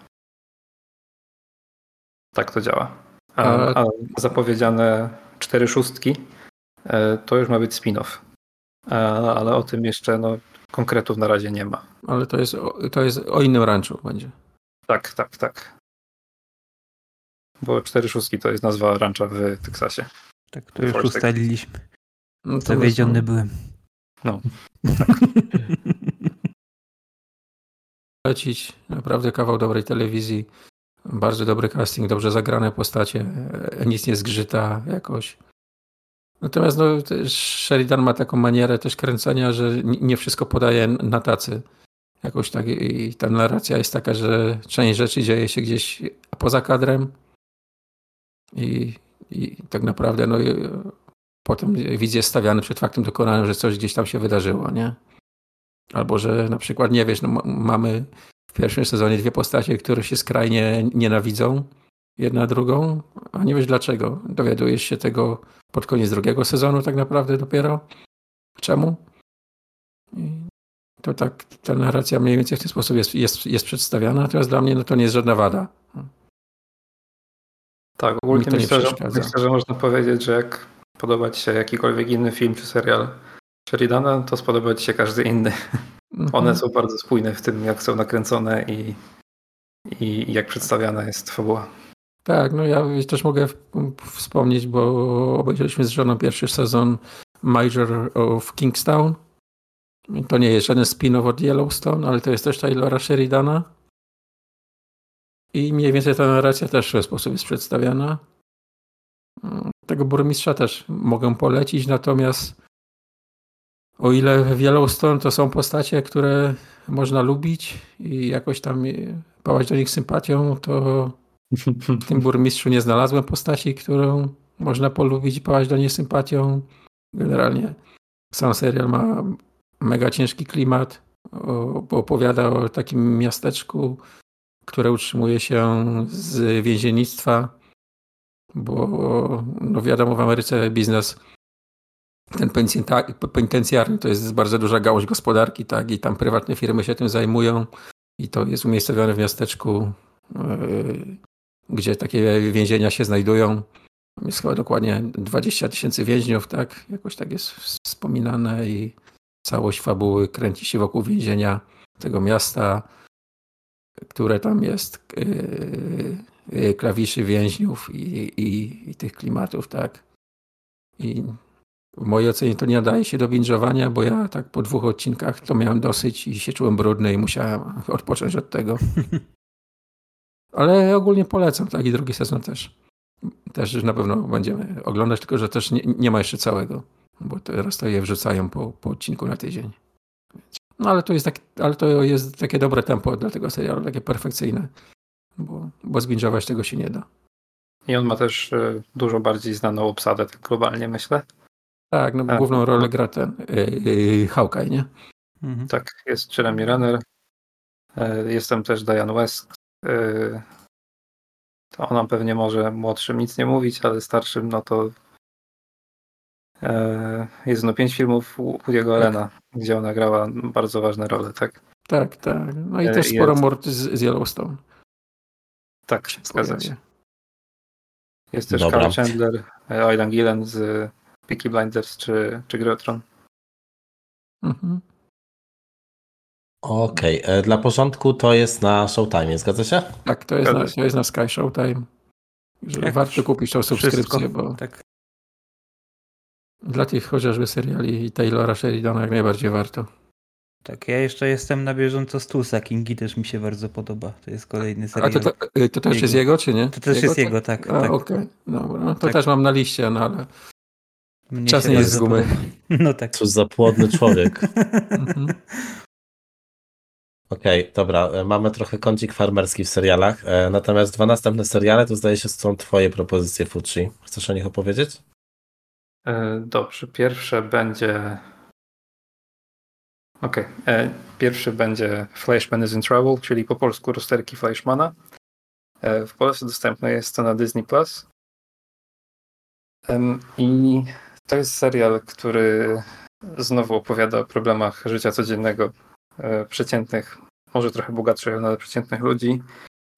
Tak to działa. A, A- zapowiedziane cztery szóstki e, to już ma być spin-off. A- Ale o tym jeszcze no, konkretów na razie nie ma. Ale to jest, o- to jest o innym ranczu będzie. Tak, tak, tak. Bo cztery szóstki to jest nazwa rancha w Teksasie. Tak, to już ustaliliśmy. No to Zawiedziony byłem. No. (laughs) lecić. Naprawdę kawał dobrej telewizji. Bardzo dobry casting, dobrze zagrane postacie. e, Nic nie zgrzyta jakoś. Natomiast no, Sheridan ma taką manierę też kręcenia, że nie wszystko podaje na tacy. Jakoś tak i ta narracja jest taka, że część rzeczy dzieje się gdzieś poza kadrem i, i tak naprawdę no, i, potem widz jest stawiany przed faktem dokonanym, że coś gdzieś tam się wydarzyło, nie? Albo że na przykład, nie wiesz, no, ma- mamy w pierwszym sezonie dwie postacie, które się skrajnie nienawidzą jedna drugą, a nie wiesz dlaczego. Dowiadujesz się tego pod koniec drugiego sezonu tak naprawdę dopiero. Czemu? I to tak, ta narracja mniej więcej w ten sposób jest, jest, jest przedstawiana, natomiast dla mnie no, to nie jest żadna wada. Tak, ogólnie myślę że, myślę, że można powiedzieć, że jak podoba Ci się jakikolwiek inny film czy serial Sheridana, to spodoba Ci się każdy inny. Mhm. One są bardzo spójne w tym, jak są nakręcone i, i jak przedstawiana jest fabuła. Tak, no ja też mogę wspomnieć, bo obejrzeliśmy z żoną pierwszy sezon Major of Kingstown. To nie jest żaden spin-off od Yellowstone, ale to jest też Taylora Sheridana. I mniej więcej ta narracja też w ten sposób jest przedstawiana. Mm, Tego burmistrza też mogę polecić, natomiast o ile w Yellowstone to są postacie, które można lubić i jakoś tam pałać do nich sympatią, to w tym burmistrzu nie znalazłem postaci, którą można polubić i pałać do niej sympatią. Generalnie sam serial ma mega ciężki klimat. Bo opowiada o takim miasteczku, które utrzymuje się z więziennictwa, bo no wiadomo w Ameryce biznes ten penitencjarny to jest bardzo duża gałąź gospodarki, tak, i tam prywatne firmy się tym zajmują i to jest umiejscowione w miasteczku yy, gdzie takie więzienia się znajdują. Jest chyba dokładnie 20 tysięcy więźniów, tak? Jakoś tak jest wspominane i całość fabuły kręci się wokół więzienia tego miasta, które tam jest, yy, yy, klawiszy więźniów i, i, i tych klimatów, tak? I w mojej ocenie to nie nadaje się do binge'owania, bo ja tak po dwóch odcinkach to miałem dosyć i się czułem brudny i musiałem (laughs) odpocząć od tego. (laughs) Ale ogólnie polecam, tak i drugi sezon też. Też na pewno będziemy oglądać, tylko że też nie, nie ma jeszcze całego, bo teraz to je wrzucają po, po odcinku na tydzień. No ale to jest tak, ale to jest takie dobre tempo dla tego serialu, takie perfekcyjne, bo, bo zbingować tego się nie da. I on ma też e, dużo bardziej znaną obsadę tak globalnie, myślę. Tak, no Tak. główną rolę gra ten yy, yy, Hawkeye, nie? Mhm. Tak, jest Jeremy Renner. E, Jestem też Diane West. E, To ona pewnie może młodszym nic nie mówić, ale starszym no to E, Jest no pięć filmów Woody'ego Allena, gdzie ona grała bardzo ważne role, tak? Tak, tak. No i też sporo jest- mord z, z Yellowstone. Tak, się zgadza się. Jest też Dobra. Carl Chandler, Aidan Gillen z Peaky Blinders czy, czy Gry o Tron. Mhm. Okej, e, dla porządku to jest na Showtime, zgadza się? Tak, to jest, na, to jest na Sky Showtime. Że Jak warto kupić tą subskrypcję, Wszystko. bo Tak. dla tych chociażby seriali Taylora Sheridana jak najbardziej warto. Tak, ja jeszcze jestem na bieżąco z Tulsa. Kingi też mi się bardzo podoba. To jest kolejny A serial. to, to, to też Jego. jest jego, czy nie? To też jest jego, tak. A, tak. okej, dobra. No to Tak. też mam na liście, no ale Mnie czas nie jest z gumy. No tak. Cóż za płodny człowiek. (laughs) Mhm. Okej, dobra, e, mamy trochę kącik farmerski w serialach, e, natomiast dwa następne seriale to zdaje się są twoje propozycje, Fucci. Chcesz o nich opowiedzieć? E, Dobrze, pierwsze będzie. Okej. e, Pierwszy będzie Flashman is in Trouble, czyli po polsku rozterki Flashmana. W Polsce dostępne jest to na Disney Plus. I to jest serial, który znowu opowiada o problemach życia codziennego e, przeciętnych, może trochę bogatszych, ale przeciętnych ludzi.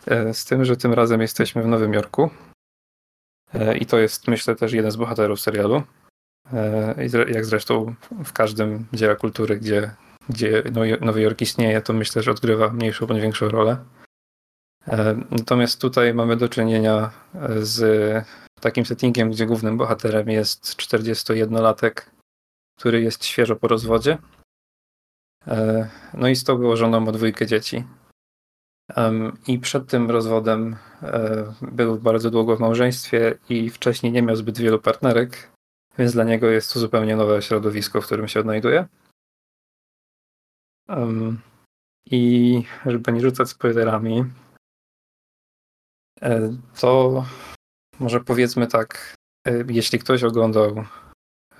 E, Z tym, że tym razem jesteśmy w Nowym Jorku. E, I to jest, myślę, też jeden z bohaterów serialu. Jak zresztą w każdym dziele kultury, gdzie, gdzie Nowy- Jork istnieje, to myślę, że odgrywa mniejszą bądź większą rolę. Natomiast tutaj mamy do czynienia z takim settingiem, gdzie głównym bohaterem jest 41-latek, który jest świeżo po rozwodzie. E, No i z tą wyłożoną o dwójkę dzieci. I przed tym rozwodem e, był bardzo długo w małżeństwie i wcześniej nie miał zbyt wielu partnerek, więc dla niego jest to zupełnie nowe środowisko, w którym się odnajduje. I żeby nie rzucać spoilerami, e, to może powiedzmy tak, e, jeśli ktoś oglądał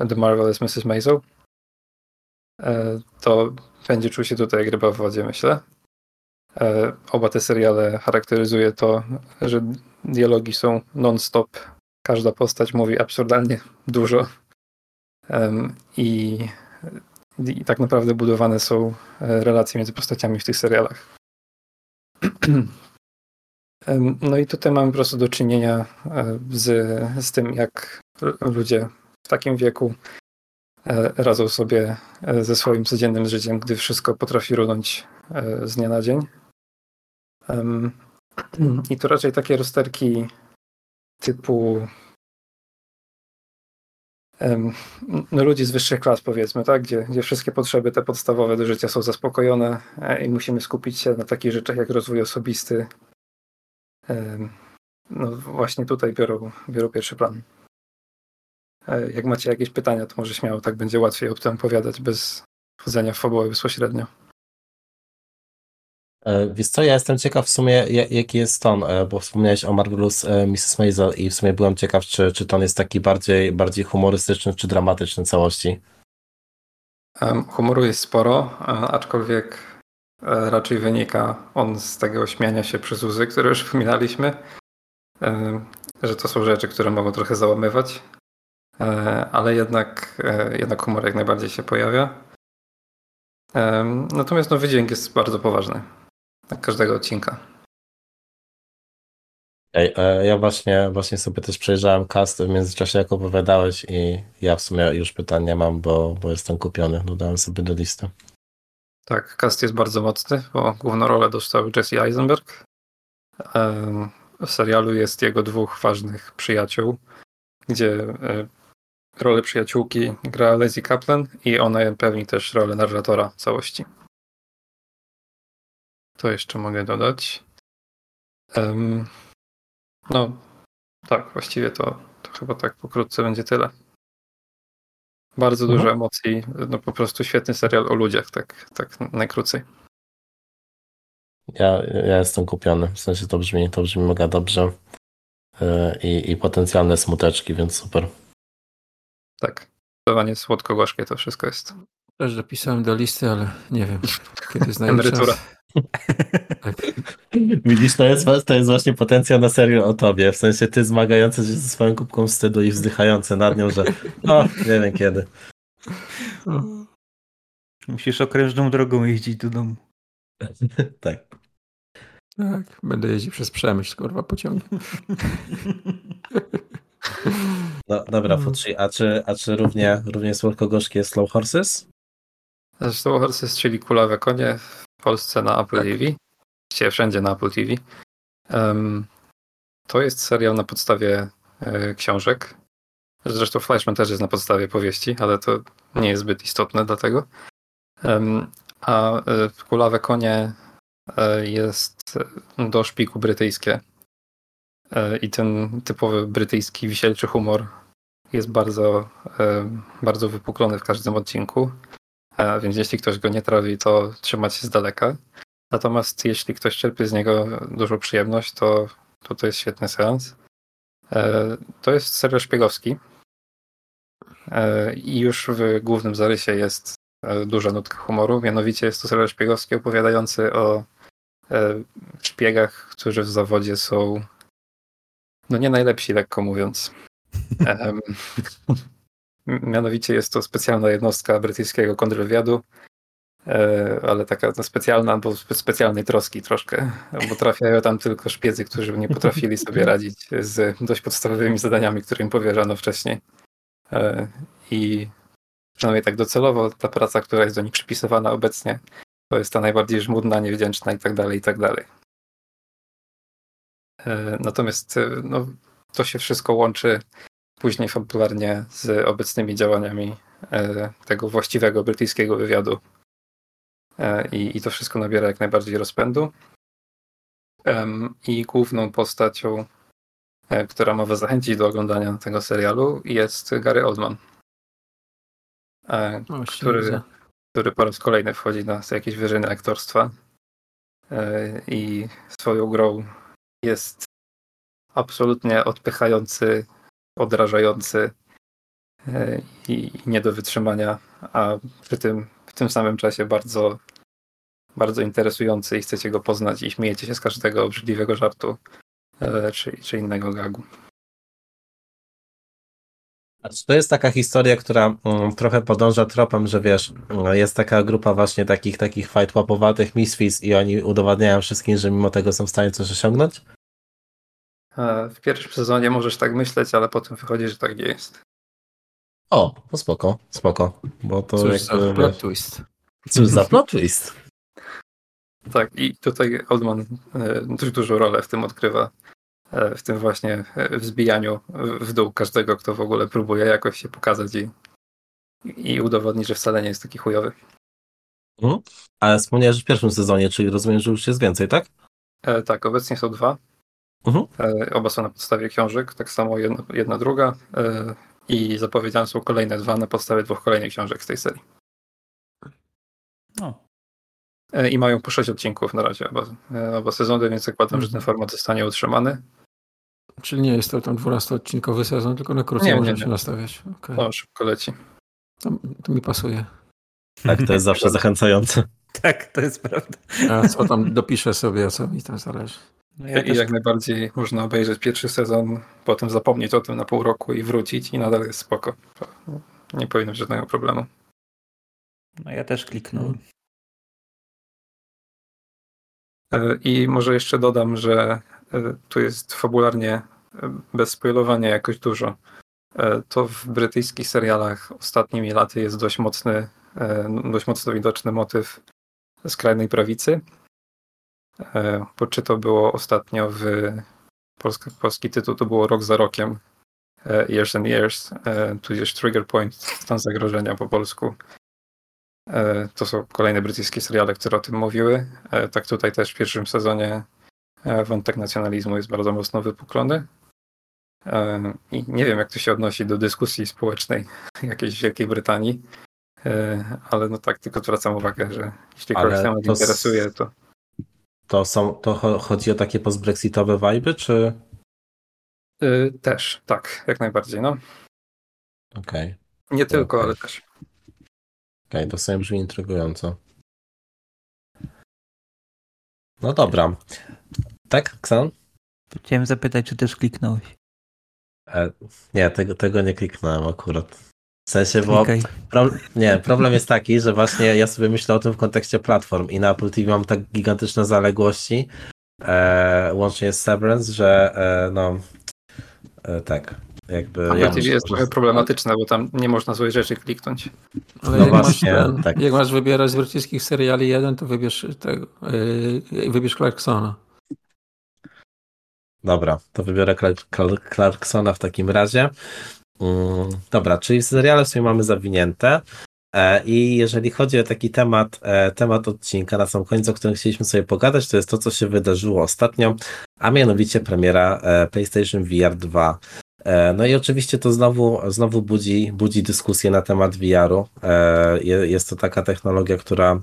The Marvelous Mrs. Maisel, e, to będzie czuł się tutaj jak ryba w wodzie, myślę. E, Oba te seriale charakteryzuje to, że dialogi są non-stop. Każda postać mówi absurdalnie dużo. I, I tak naprawdę budowane są e, relacje między postaciami w tych serialach. (clears throat) No i tutaj mamy po prostu do czynienia e, z, z tym, jak ludzie w takim wieku e, radzą sobie e, ze swoim codziennym życiem, gdy wszystko potrafi runąć z dnia na dzień. I to raczej takie rozterki typu no ludzi z wyższych klas powiedzmy, tak? Gdzie, gdzie wszystkie potrzeby te podstawowe do życia są zaspokojone i musimy skupić się na takich rzeczach jak rozwój osobisty. No właśnie tutaj biorą, biorą pierwszy plan. E, Jak macie jakieś pytania, to może śmiało, tak będzie łatwiej o tym opowiadać bez wchodzenia w fabułę bezpośrednio. E, Wiesz co, ja jestem ciekaw w sumie ja- jaki jest ton, e, bo wspomniałeś o Marvelous Mrs. Maisel i w sumie byłem ciekaw, czy, czy ton jest taki bardziej, bardziej humorystyczny, czy dramatyczny całości. Humoru jest sporo, aczkolwiek raczej wynika on z tego śmiania się przez łzy, które już wspominaliśmy, em, że to są rzeczy, które mogą trochę załamywać, e, ale jednak, e, jednak humor jak najbardziej się pojawia. Natomiast no, wydźwięk jest bardzo poważny. Jak każdego odcinka. Ej, e, ja właśnie, właśnie sobie też przejrzałem cast w międzyczasie, jak opowiadałeś i ja w sumie już pytań nie mam, bo, bo jestem kupiony. Dodałem sobie do listy. Tak, cast jest bardzo mocny, bo główną rolę dostał Jesse Eisenberg. W serialu jest jego dwóch ważnych przyjaciół, gdzie e, rolę przyjaciółki gra Lizzie Kaplan i ona pełni też rolę narratora całości. To jeszcze mogę dodać. No, tak, właściwie to, to chyba tak pokrótce będzie tyle. Bardzo Mhm. dużo emocji, no po prostu świetny serial o ludziach, tak, tak najkrócej. Ja, ja jestem kupiony, w sensie to brzmi, to brzmi mega dobrze E, i, i potencjalne smuteczki, więc super. Tak. Zdecydowanie słodko-gorzkie to wszystko jest. Też dopisałem do listy, ale nie wiem, kiedy znajdę Emerytura. czas. (laughs) Widzisz, to jest, to jest właśnie potencjał na serial o tobie. W sensie ty zmagający się ze swoją kubką wstydu i wzdychający nad nią, że no, nie wiem kiedy. (laughs) Musisz okrężną drogą jeździć do domu. (laughs) tak. Tak, będę jeździł przez Przemyśl, kurwa, pociągiem. No, dobra, Futsi, a czy, a czy równie, równie słodko-gorzkie jest Slow Horses? Zresztą Horses, czyli Kulawe Konie Polsce na Apple TV. Właściwie wszędzie na Apple TV. Em, to jest serial na podstawie e, książek. Zresztą Flashman też jest na podstawie powieści, ale to nie jest zbyt istotne dlatego. Em, a e, Kulawe Konie e, jest do szpiku brytyjskie. I ten typowy brytyjski wisielczy humor jest bardzo, bardzo wypuklony w każdym odcinku. Więc jeśli ktoś go nie trawi, to trzymać się z daleka. Natomiast jeśli ktoś czerpie z niego dużą przyjemność, to to, to jest świetny seans. E, To jest serial szpiegowski. E, I już w głównym zarysie jest e, duża nutka humoru. Mianowicie jest to serial szpiegowski opowiadający o szpiegach, którzy w zawodzie są no nie najlepsi, lekko mówiąc. (laughs) Mianowicie jest to specjalna jednostka brytyjskiego kontrwywiadu, e, ale taka no, specjalna, bo spe- specjalnej troski troszkę, bo trafiają tam tylko szpiedzy, którzy nie potrafili sobie (laughs) radzić z dość podstawowymi zadaniami, które im powierzano wcześniej. E, I przynajmniej tak docelowo ta praca, która jest do nich przypisywana obecnie, to jest ta najbardziej żmudna, niewdzięczna i tak dalej, i tak dalej. E, Natomiast no, to się wszystko łączy później fabularnie z obecnymi działaniami e, tego właściwego brytyjskiego wywiadu. E, I, I to wszystko nabiera jak najbardziej rozpędu. I główną postacią, e, która ma was zachęcić do oglądania tego serialu, jest Gary Oldman, O, który, który po raz kolejny wchodzi na jakieś wyżyny aktorstwa i swoją grą jest absolutnie odpychający, odrażający e, i nie do wytrzymania, a przy tym w tym samym czasie bardzo, bardzo interesujący i chcecie go poznać i śmiejecie się z każdego obrzydliwego żartu e, czy, czy innego gagu. To jest taka historia, która mm, trochę podąża tropem, że wiesz, mm, jest taka grupa właśnie takich takich fight łapowatych misfits i oni udowadniają wszystkim, że mimo tego są w stanie coś osiągnąć? E, W pierwszym sezonie możesz tak myśleć, ale potem wychodzi, że tak nie jest. O, no spoko, spoko, bo to Cóż za plot wiesz, twist. cóż za plot twist. Tak, i tutaj Oldman e, dość dużą rolę w tym odgrywa. e, W tym właśnie wzbijaniu w dół każdego, kto w ogóle próbuje jakoś się pokazać i, i udowodnić, że wcale nie jest taki chujowy. Mhm. Ale wspomniałeś w pierwszym sezonie, czyli rozumiem, że już jest więcej, tak? E, Tak, obecnie są dwa. Mhm. E, Oba są na podstawie książek, tak samo jedna, jedna druga. e, I zapowiedziane są kolejne dwa na podstawie dwóch kolejnych książek z tej serii. No. E, I mają po sześć odcinków na razie oba, oba sezony, więc zakładam, że ten format zostanie utrzymany. Czyli nie jest to tam 12-odcinkowy sezon, tylko na krócej Nie, nie, możemy nie. się nastawiać. Okay. No, szybko leci. To, to mi pasuje. Tak, to jest zawsze zachęcające. Tak, to jest prawda. A co tam dopiszę sobie, co mi tam zależy. No ja I też, jak najbardziej można obejrzeć pierwszy sezon, potem zapomnieć o tym na pół roku i wrócić i nadal jest spoko. Nie powinno być żadnego problemu. no ja też kliknąłem. E, I może jeszcze dodam, że e, tu jest fabularnie, e, bez spoilowania jakoś dużo. To w brytyjskich serialach ostatnimi laty jest dość mocny, dość mocno widoczny motyw skrajnej prawicy. E, Bo czy to było ostatnio w polski, polski tytuł to było Rok za rokiem. e, Years and Years, e, tudzież Trigger Point, stan zagrożenia po polsku. To są kolejne brytyjskie seriale, które o tym mówiły. Tak tutaj też w pierwszym sezonie wątek nacjonalizmu jest bardzo mocno wypuklony. I nie wiem, jak to się odnosi do dyskusji społecznej (laughs) jakiejś Wielkiej Brytanii, ale no tak, tylko zwracam uwagę, że jeśli kogoś temat interesuje, to To są, to cho- chodzi o takie postbrexitowe vibe, czy... e, też, tak, jak najbardziej. No. Okej, Nie tylko, Okej. ale też. okej, to sobie brzmi intrygująco. No dobra. Tak, Ksan? Chciałem zapytać, czy też kliknąłeś. E, nie, tego, tego nie kliknąłem akurat. W sensie, bo pro, nie, problem jest taki, że właśnie ja sobie myślę o tym w kontekście platform i na Apple TV mam tak gigantyczne zaległości, e, łącznie z Severance, że e, no e, tak, jakby... Apple ja TV muszę jest trochę prostu- problematyczne, bo tam nie można złej rzeczy kliknąć. Ale No jak, masz właśnie, ten, tak. jak masz wybierać z brytyjskich seriali jeden, to wybierz tego, yy, wybierz Clarksona. Dobra, to wybiorę Clark, Clarksona w takim razie. Mm, dobra, czyli seriale sobie mamy zawinięte. E, I jeżeli chodzi o taki temat, e, temat odcinka na sam koniec, o którym chcieliśmy sobie pogadać, to jest to, co się wydarzyło ostatnio, a mianowicie premiera e, PlayStation VR 2. E, No i oczywiście to znowu, znowu budzi, budzi dyskusję na temat VR-u. Je- Jest to taka technologia, która,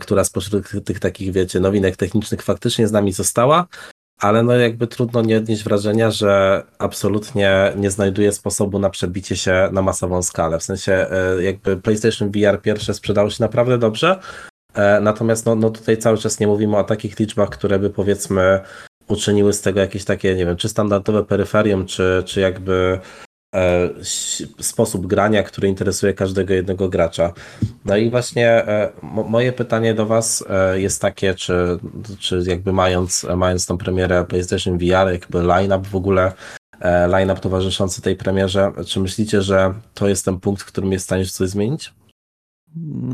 która spośród tych takich, wiecie, nowinek technicznych faktycznie z nami została, ale no jakby trudno nie odnieść wrażenia, że absolutnie nie znajduje sposobu na przebicie się na masową skalę. W sensie e, jakby PlayStation VR pierwsze sprzedało się naprawdę dobrze, e, natomiast no, no tutaj cały czas nie mówimy o takich liczbach, które by powiedzmy uczyniły z tego jakieś takie, nie wiem, czy standardowe peryferium, czy, czy jakby sposób grania, który interesuje każdego jednego gracza. No i właśnie e, mo- moje pytanie do Was e, jest takie, czy, czy jakby mając, mając tą premierę PlayStation VR, jakby line-up w ogóle, e, line-up towarzyszący tej premierze, czy myślicie, że to jest ten punkt, w którym jest w stanie coś zmienić?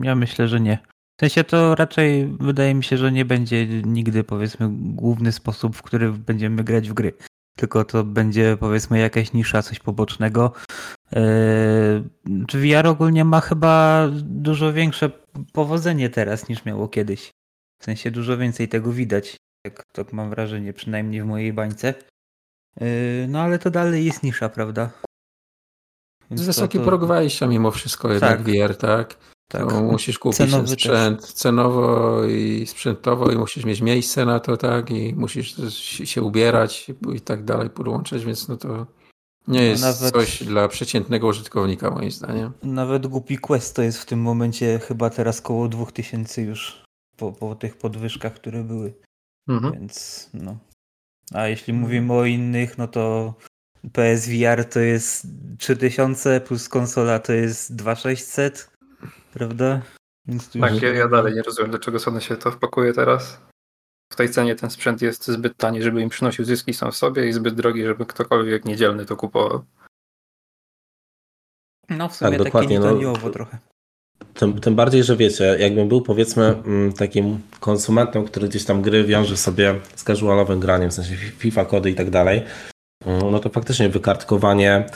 Ja myślę, że nie. W sensie to raczej wydaje mi się, że nie będzie nigdy powiedzmy główny sposób, w który będziemy grać w gry. Tylko to będzie powiedzmy jakaś nisza, coś pobocznego. Czy VR ogólnie ma chyba dużo większe powodzenie teraz niż miało kiedyś. W sensie dużo więcej tego widać. Jak tak mam wrażenie, przynajmniej w mojej bańce. Eee, No ale to dalej jest nisza, prawda? Więc Z to- wysoki to- próg wejścia mimo wszystko jednak Tak. VR, tak? Tak. Musisz kupić Cenowy ten też. sprzęt cenowo i sprzętowo i musisz mieć miejsce na to, tak? I musisz się ubierać i tak dalej, podłączać, więc no to nie No jest nawet- coś dla przeciętnego użytkownika moim zdaniem. Nawet głupi Quest to jest w tym momencie chyba teraz koło 2000 już po, po tych podwyżkach, które były. Mhm. Więc no. A jeśli mówimy o innych, no to PSVR to jest 3000 plus konsola to jest 2600, prawda? Więc tu Tak, już- ja, ja dalej nie rozumiem, dlaczego Sony się to wpakuje teraz. W tej cenie ten sprzęt jest zbyt tani, żeby im przynosił zyski sam w sobie i zbyt drogi, żeby ktokolwiek niedzielny to kupował. No w sumie Tak, takie dokładnie, no. nietaniowo trochę. Tym, tym bardziej, że wiecie, jakbym był powiedzmy mm, takim konsumentem, który gdzieś tam gry wiąże sobie z casualowym graniem, w sensie FIFA, kody i tak dalej, mm, no to faktycznie wykartkowanie,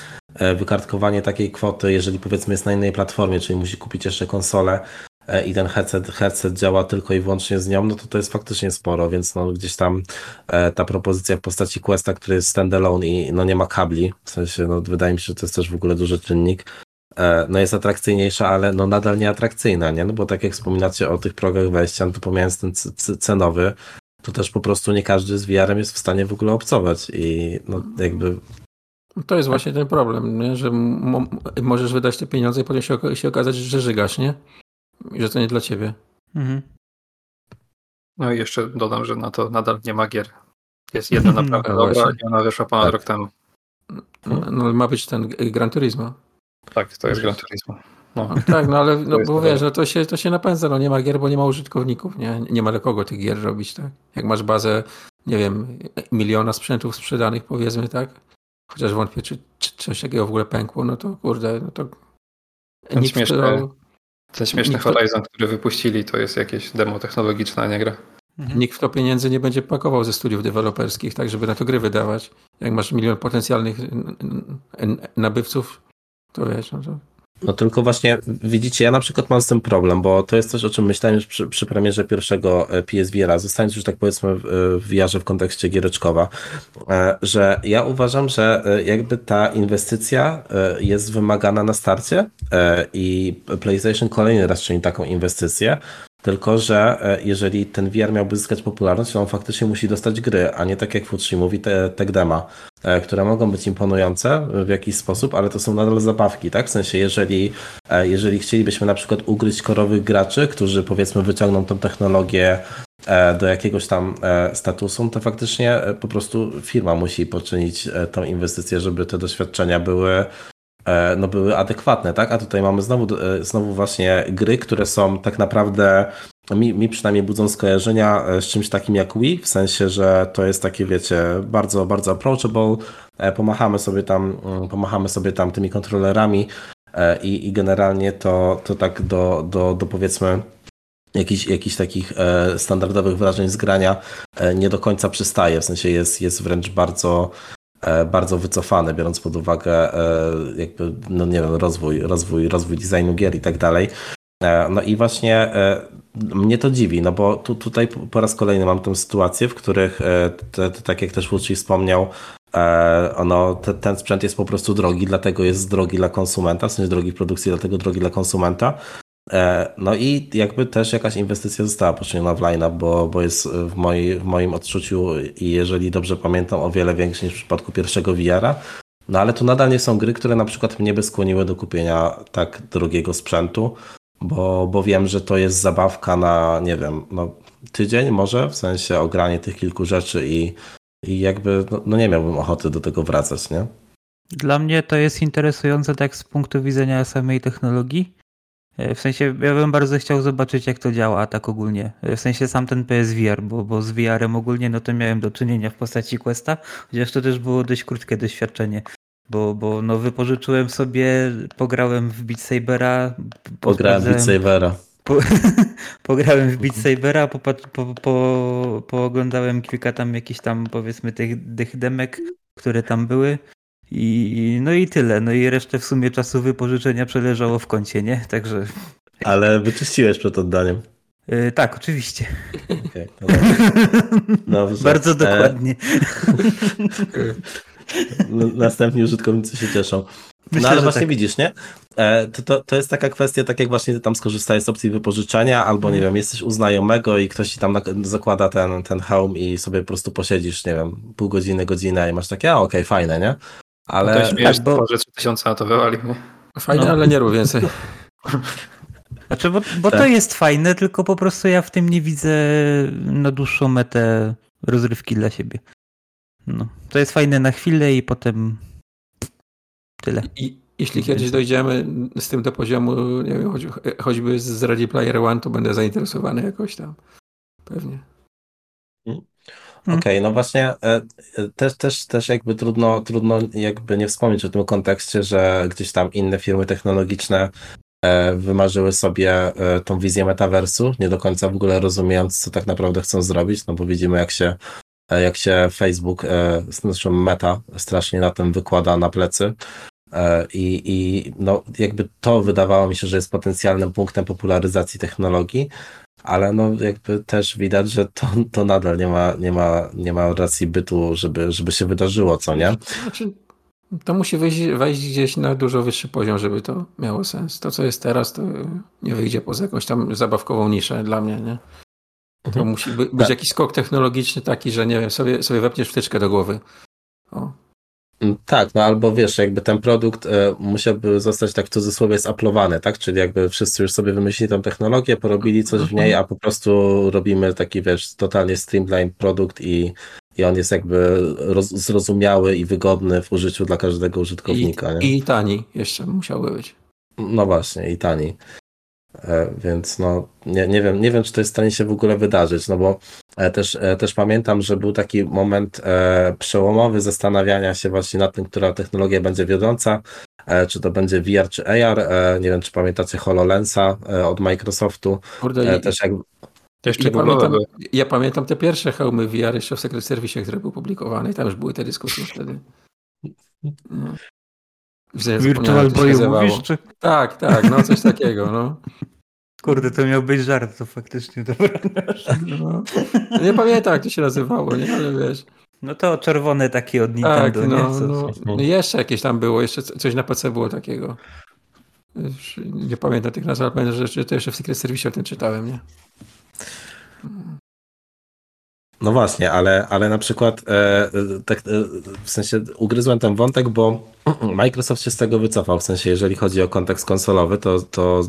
wykartkowanie takiej kwoty, jeżeli powiedzmy jest na innej platformie, czyli musi kupić jeszcze konsolę e, i ten headset, headset działa tylko i wyłącznie z nią, no to to jest faktycznie sporo, więc no gdzieś tam e, ta propozycja w postaci Questa, który jest standalone i no nie ma kabli, w sensie no wydaje mi się, że to jest też w ogóle duży czynnik, e, no jest atrakcyjniejsza, ale no nadal nie atrakcyjna, nie? No bo tak jak wspominacie o tych progach wejścia, no to pomijając ten cenowy, to też po prostu nie każdy z VR-em jest w stanie w ogóle obcować i no jakby To jest właśnie ten problem, nie? że mo- możesz wydać te pieniądze i potem się, się okazać, że żygasz, nie? I że to nie dla ciebie. Mhm. No i jeszcze dodam, że na to nadal nie ma gier. Jest jedna (laughs) naprawdę No dobra właśnie. i ona wyszła ponad Tak. rok temu. No, no, ma być ten Gran Turismo. Tak, to jest Gran Turismo. No. (laughs) Tak, no ale no, bo wiesz, no to się, to się napędza, no nie ma gier, bo nie ma użytkowników, nie? Nie ma dla kogo tych gier robić, tak? Jak masz bazę, nie wiem, miliona sprzętów sprzedanych powiedzmy, tak? Chociaż wątpię, czy, czy coś takiego w ogóle pękło, no to kurde, no to Ten nikt śmieszny- Ten śmieszny Nikt Horizon, który wypuścili, to jest jakieś demo technologiczne, a nie gra. Mhm. nikt w to pieniędzy nie będzie pakował ze studiów deweloperskich, tak, żeby na to gry wydawać. Jak masz milion potencjalnych nabywców, to wiesz, no to No tylko właśnie widzicie, ja na przykład mam z tym problem, bo to jest coś, o czym myślałem już przy, przy premierze pierwszego e, PSVR-a, zostając już tak powiedzmy w, w VR-ze w kontekście giereczkowa, e, że ja uważam, że e, jakby ta inwestycja e, jest wymagana na starcie e, i PlayStation kolejny raz czyni taką inwestycję, tylko, że e, jeżeli ten VR miałby zyskać popularność, to on faktycznie musi dostać gry, a nie tak jak Futrzi mówi, te tech dema, e, które mogą być imponujące w jakiś sposób, ale to są nadal zabawki, tak? W sensie, jeżeli, e, jeżeli chcielibyśmy na przykład ugryźć korowych graczy, którzy powiedzmy wyciągną tą technologię do jakiegoś tam statusu, to faktycznie po prostu firma musi poczynić tą inwestycję, żeby te doświadczenia były no były adekwatne, tak? A tutaj mamy znowu, e, znowu właśnie gry, które są tak naprawdę mi, mi przynajmniej budzą skojarzenia e, z czymś takim jak Wii, w sensie, że to jest takie, wiecie, bardzo, bardzo approachable, e, pomachamy sobie tam, mm, pomachamy sobie tam tymi kontrolerami e, i, i generalnie to, to tak do, do, do powiedzmy jakichś, jakichś takich e, standardowych wrażeń z grania e, nie do końca przystaje, w sensie jest, jest wręcz bardzo e, bardzo wycofany, biorąc pod uwagę e, jakby, no nie wiem, rozwój, rozwój, rozwój designu gier i tak dalej. E, No i właśnie e, mnie to dziwi, no bo tu, tutaj po raz kolejny mam tę sytuację, w których, e, te, te, tak jak też Łuci wspomniał, e, ono, te, ten sprzęt jest po prostu drogi, dlatego jest drogi dla konsumenta, w sensie drogi w produkcji, dlatego drogi dla konsumenta. E, No i jakby też jakaś inwestycja została poczyniona w line-up, bo, bo jest w, mojej, w moim odczuciu i jeżeli dobrze pamiętam o wiele większy niż w przypadku pierwszego VR-a. No ale to nadal nie są gry, które na przykład mnie by skłoniły do kupienia tak drogiego sprzętu, bo, bo wiem, że to jest zabawka na, nie wiem, no tydzień może, w sensie ogranie tych kilku rzeczy i, i jakby, no, no nie miałbym ochoty do tego wracać, nie? Dla mnie to jest interesujące tak z punktu widzenia samej technologii. E, W sensie ja bym bardzo chciał zobaczyć jak to działa tak ogólnie. E, W sensie sam ten PSVR, bo, bo z VR-em ogólnie no to miałem do czynienia w postaci Questa, chociaż to też było dość krótkie doświadczenie. Bo, bo no wypożyczyłem sobie, pograłem w Beat Sabera, Pograłem w Beat Sabera. po, (laughs) pograłem w Beat Sabera, popat- po, po, pooglądałem kilka tam jakichś tam powiedzmy tych, tych demek, które tam były. I no i tyle. No i resztę w sumie czasu wypożyczenia przeleżało w kącie, nie? Także Ale wyczyściłeś przed oddaniem. yy, tak, oczywiście. Okej, (laughs) no dobrze. Bardzo E, dokładnie. (laughs) Następni użytkownicy się cieszą. Myślę, no ale właśnie tak. widzisz, nie? E, To, to, to jest taka kwestia, tak jak właśnie ty tam skorzystajesz z opcji wypożyczenia, albo Mhm. nie wiem, jesteś u znajomego i ktoś ci tam zakłada ten, ten hełm i sobie po prostu posiedzisz, nie wiem, pół godziny, godzinę i masz takie, a okej, fajne, nie? Ale... Ale To śmiesz, tak, bo- bo... że 3000 na to wywalił. nie? Fajne, No. ale nie rób więcej. (laughs) Znaczy, bo, bo to Tak. jest fajne, tylko po prostu ja w tym nie widzę na dłuższą metę rozrywki dla siebie. No. To jest fajne na chwilę i potem tyle. I jeśli kiedyś dojdziemy z tym do poziomu, nie wiem, choć, choćby z Ready Player One, to będę zainteresowany jakoś tam. Pewnie. Okej, no właśnie e, e, też, też, też jakby trudno, trudno jakby nie wspomnieć o tym kontekście, że gdzieś tam inne firmy technologiczne e, wymarzyły sobie tą wizję metaversu, nie do końca w ogóle rozumiejąc, co tak naprawdę chcą zrobić, no bo widzimy jak się, jak się Facebook, znaczy Meta strasznie na tym wykłada na plecy. E, I, I no, jakby to wydawało mi się, że jest potencjalnym punktem popularyzacji technologii, ale no jakby też widać, że to, to nadal nie ma, nie, ma, nie ma racji bytu, żeby, żeby się wydarzyło, co nie? Znaczy, to musi wejść, wejść gdzieś na dużo wyższy poziom, żeby to miało sens. To, co jest teraz, to nie wyjdzie poza jakąś tam zabawkową niszę dla mnie, nie? To Mhm. musi by, być Tak. jakiś skok technologiczny taki, że nie wiem, sobie, sobie wepniesz wtyczkę do głowy. O. Mm, Tak, no albo wiesz, jakby ten produkt e, musiałby zostać tak w cudzysłowie zaplowany, tak? Czyli jakby wszyscy już sobie wymyślili tą technologię, porobili coś w niej, a po prostu robimy taki, wiesz, totalnie streamline produkt i, i on jest jakby roz, zrozumiały i wygodny w użyciu dla każdego I, użytkownika, nie? I tani jeszcze musiałby być. No właśnie, i tani. E, Więc no, nie, nie, wiem, nie wiem, czy to jest w stanie się w ogóle wydarzyć, no bo e, też, e, też pamiętam, że był taki moment przełomowy zastanawiania się właśnie nad tym, która technologia będzie wiodąca, czy to będzie VR czy AR. Nie wiem, czy pamiętacie HoloLensa od Microsoftu. Kurde, też jak, To jeszcze ja, pamiętam, ja pamiętam te pierwsze hełmy VR jeszcze w Secret Service, które były publikowane i tam już były te dyskusje wtedy. No. (laughs) Virtual zapomniałem, jak to się Boy nazywało. mówisz, czy... Tak, tak, no coś takiego, no. (laughs) Kurde, to miał być żart, to faktycznie dobra. no. Nie pamiętam, jak to się nazywało, nie, ale wiesz. No to czerwone takie od Tak, Nintendo, no, nie? Co- no, no jeszcze jakieś tam było, jeszcze co- coś na PC było takiego. Już Nie pamiętam tych nazw, ale pamiętam, że to jeszcze w Secret Service o tym czytałem, nie? No właśnie, ale, ale na przykład e, e, tak, e, w sensie ugryzłem ten wątek, bo (clears throat) Microsoft się z tego wycofał. W sensie, jeżeli chodzi o kontekst konsolowy, to, to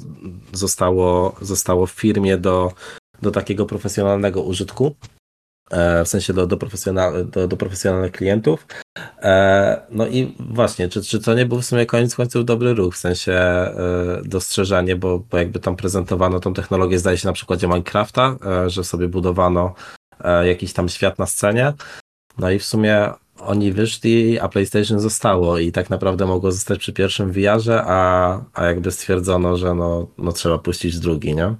zostało, zostało w firmie do do takiego profesjonalnego użytku. E, w sensie do, do, profesjonal, do, do profesjonalnych klientów. E, no i właśnie, czy, czy to nie był w sumie koniec końców dobry ruch, w sensie e, dostrzeżenie, bo, bo jakby tam prezentowano tą technologię, zdaje się na przykładzie Minecrafta, że sobie budowano jakiś tam świat na scenie. No i w sumie oni wyszli, a PlayStation zostało i tak naprawdę mogło zostać przy pierwszym VR-ze, a, a jakby stwierdzono, że no, no trzeba puścić drugi, nie?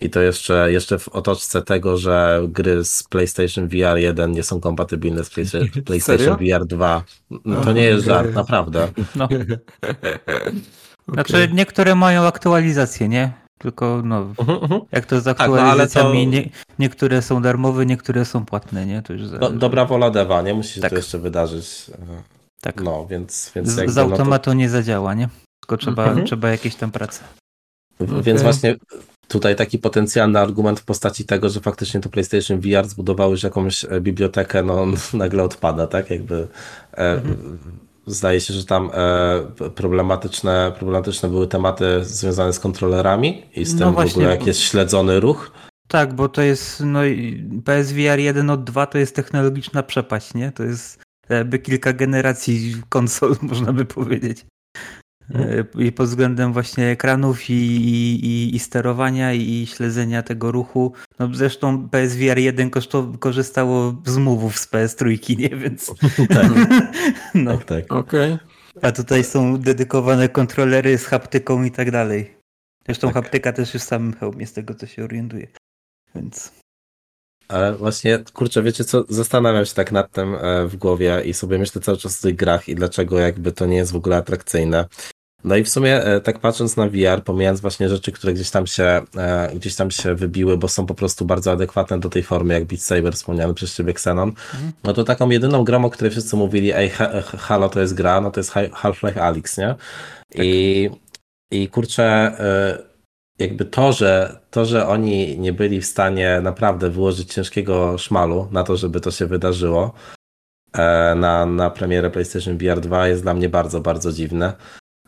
I to jeszcze, jeszcze w otoczce tego, że gry z PlayStation VR 1 nie są kompatybilne z PlayStation, (laughs) PlayStation VR 2. No, to nie jest żart, naprawdę. No. (laughs) Znaczy niektóre mają aktualizacje, nie? Tylko no, uh -huh, uh -huh. jak to z aktualizacjami, tak, no, to... nie, niektóre są darmowe, niektóre są płatne, nie? To już Do, dobra wola dewa, nie? Musi się tak. to jeszcze wydarzyć. Tak. No, więc... więc z, jakby, z automatu no to... nie zadziała, nie? Tylko trzeba, uh mhm. -huh. trzeba jakieś tam prace. Okay. Więc właśnie tutaj taki potencjalny argument w postaci tego, że faktycznie to PlayStation VR zbudowało już jakąś e, bibliotekę, no (laughs) nagle odpada, tak? Jakby e, mhm. Zdaje się, że tam e, problematyczne, problematyczne były tematy związane z kontrolerami i z no tym właśnie, w ogóle jak jest śledzony ruch. Tak, bo to jest no PSVR 1 od 2 to jest technologiczna przepaść, nie? To jest jakby kilka generacji konsol, (laughs) można by powiedzieć. E, i pod względem właśnie ekranów i, i, i, sterowania i śledzenia tego ruchu. No zresztą PSVR 1 korzystało z mówów z PS3, nie? Więc tak. (laughs) no. tak, tak. Okay. A tutaj są dedykowane kontrolery z haptyką i tak dalej. Zresztą tak. haptyka też jest w samym hełmie, z tego co się orientuje. Więc... Ale właśnie, kurczę, wiecie co, zastanawiam się tak nad tym e, w głowie i sobie myślę cały czas o tych grach i dlaczego jakby to nie jest w ogóle atrakcyjne. No i w sumie e, tak patrząc na VR, pomijając właśnie rzeczy, które gdzieś tam się e, gdzieś tam się wybiły, bo są po prostu bardzo adekwatne do tej formy, jak Beat Saber wspomniany przez ciebie Xenon, mhm. no to taką jedyną grą, o której wszyscy mówili, ej, Halo to jest gra, no to jest Half-Life Alyx, nie? Tak. I, I kurczę, e, jakby to że, to, że oni nie byli w stanie naprawdę wyłożyć ciężkiego szmalu na to, żeby to się wydarzyło na, na premierę PlayStation VR 2 jest dla mnie bardzo, bardzo dziwne.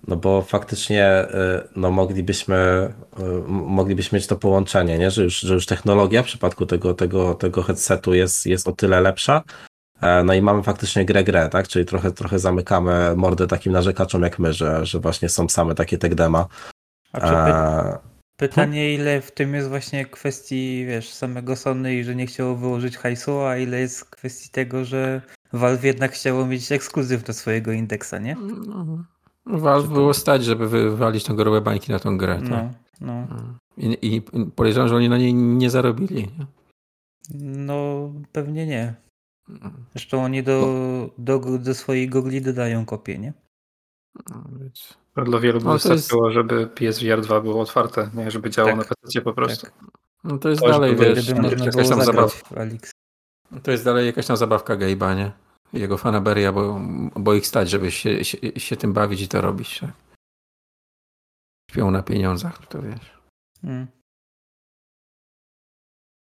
No bo faktycznie y, no moglibyśmy, y, moglibyśmy mieć to połączenie, nie? Że, już, że już technologia w przypadku tego, tego, tego headsetu jest, jest o tyle lepsza. E, no i mamy faktycznie grę grę, tak? Czyli trochę, trochę zamykamy mordę takim narzekaczom jak my, że, że właśnie są same takie tech dema. A py e, pytanie, ile w tym jest właśnie kwestii, wiesz, samego Sony i że nie chciało wyłożyć hajsu, a ile jest kwestii tego, że Valve jednak chciało mieć ekskluzyw do swojego indeksa, nie? No. Valve było stać, żeby wywalić tą grobę bańki na tą grę. No, tak? no. I, I podejrzewam, że oni na niej nie zarobili. Nie? No, pewnie nie. Zresztą oni do, do, do swojej gogli dodają kopię, nie? No, więc... Dla wielu by no, wystarczyło, jest... żeby PSVR 2 było otwarte, nie? żeby działało tak. na PC po prostu. Tak. No to jest to dalej, wiesz, jakaś tam zabawka. To jest dalej jakaś tam zabawka Gabe'a, nie? Jego fanaberia, bo, bo ich stać, żeby się, się, się, tym bawić i to robić. Tak? Śpią na pieniądzach, to wiesz. Hmm.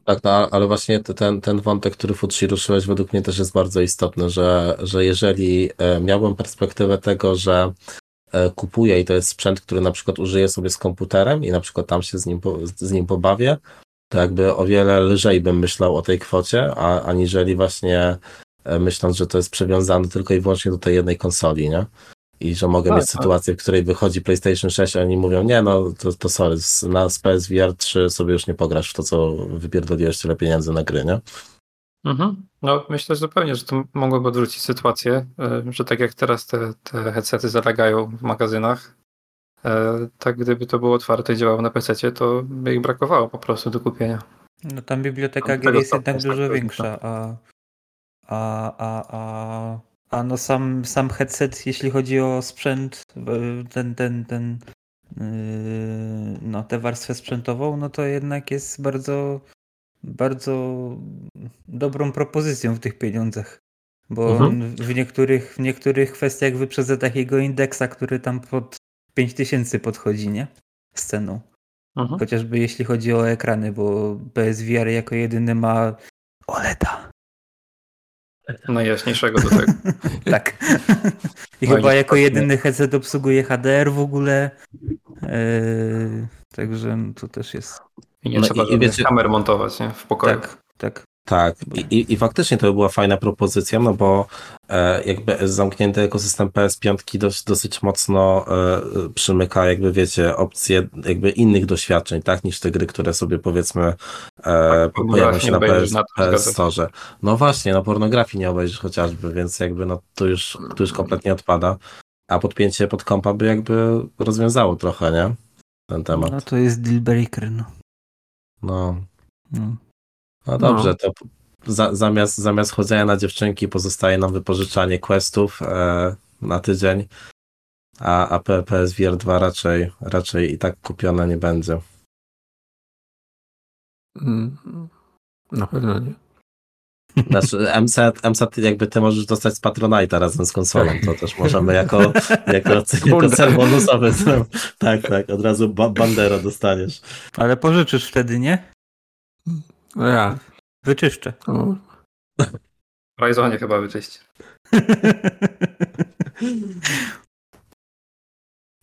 Tak, no, ale właśnie ten, ten wątek, który Futsi ruszyłeś, według mnie też jest bardzo istotny, że, że jeżeli e, miałbym perspektywę tego, że e, kupuję i to jest sprzęt, który na przykład użyję sobie z komputerem i na przykład tam się z nim, z nim pobawię, to jakby o wiele lżej bym myślał o tej kwocie, a, aniżeli właśnie myśląc, że to jest przywiązane tylko i wyłącznie do tej jednej konsoli, nie? I że mogę tak, mieć tak. sytuację, w której wychodzi PlayStation 6, a oni mówią, nie no, to, to sorry, na PSVR 3 sobie już nie pograsz w to, co wypierdoliłeś tyle pieniędzy na gry, nie? Mhm. No myślę że zupełnie, że to mogłoby odwrócić sytuację, e, że tak jak teraz te, te headsety zalegają w magazynach, e, tak gdyby to było otwarte i działało na PC, to by ich brakowało po prostu do kupienia. No tam biblioteka gier jest jednak dużo większa, a a, a, a, a no sam, sam headset, jeśli chodzi o sprzęt, ten, ten, ten, yy, no tę warstwę sprzętową, no to jednak jest bardzo, bardzo dobrą propozycją w tych pieniądzach. Bo mhm. w, niektórych, w niektórych kwestiach wyprzedza takiego indeksa, który tam pod 5000 podchodzi, nie? Z ceną. Mhm. Chociażby jeśli chodzi o ekrany, bo PSVR jako jedyny ma OLEDa. Najjaśniejszego do tego. (laughs) tak. I chyba jako jedyny headset obsługuje HDR w ogóle. Yy, także no, to też jest. I nie No trzeba i- i żadnych wiecie- kamer montować nie? w pokoju. Tak, tak. Tak, I, i, i faktycznie to by była fajna propozycja, no bo e, jakby zamknięty ekosystem PS5 dość, dosyć mocno e, przymyka, jakby wiecie, opcje jakby innych doświadczeń, tak, niż te gry, które sobie powiedzmy e, Tak, pojawią się na PS, na PS. Store. No właśnie, no pornografii nie obejrzysz chociażby, więc jakby no to już, to już kompletnie odpada, a podpięcie pod kompa by jakby rozwiązało trochę, nie? Ten temat. No to jest deal breaker, no. No. no. No dobrze, to za, zamiast, zamiast chodzenia na dziewczynki pozostaje nam wypożyczanie questów e, na tydzień, a, a PSVR 2 raczej, raczej i tak kupione nie będzie. Mm, Na pewno nie. (laughs) Znaczy, MSAT, MSAT jakby ty możesz dostać z Patronite'a razem z konsolą, to też możemy jako, (laughs) jako, jako cel bonusowy. (laughs) Tak, tak, od razu ba bandera dostaniesz. Ale pożyczysz wtedy, nie? No ja. Wyczyszczę. O, W Ryzonie chyba wyczyści. (laughs)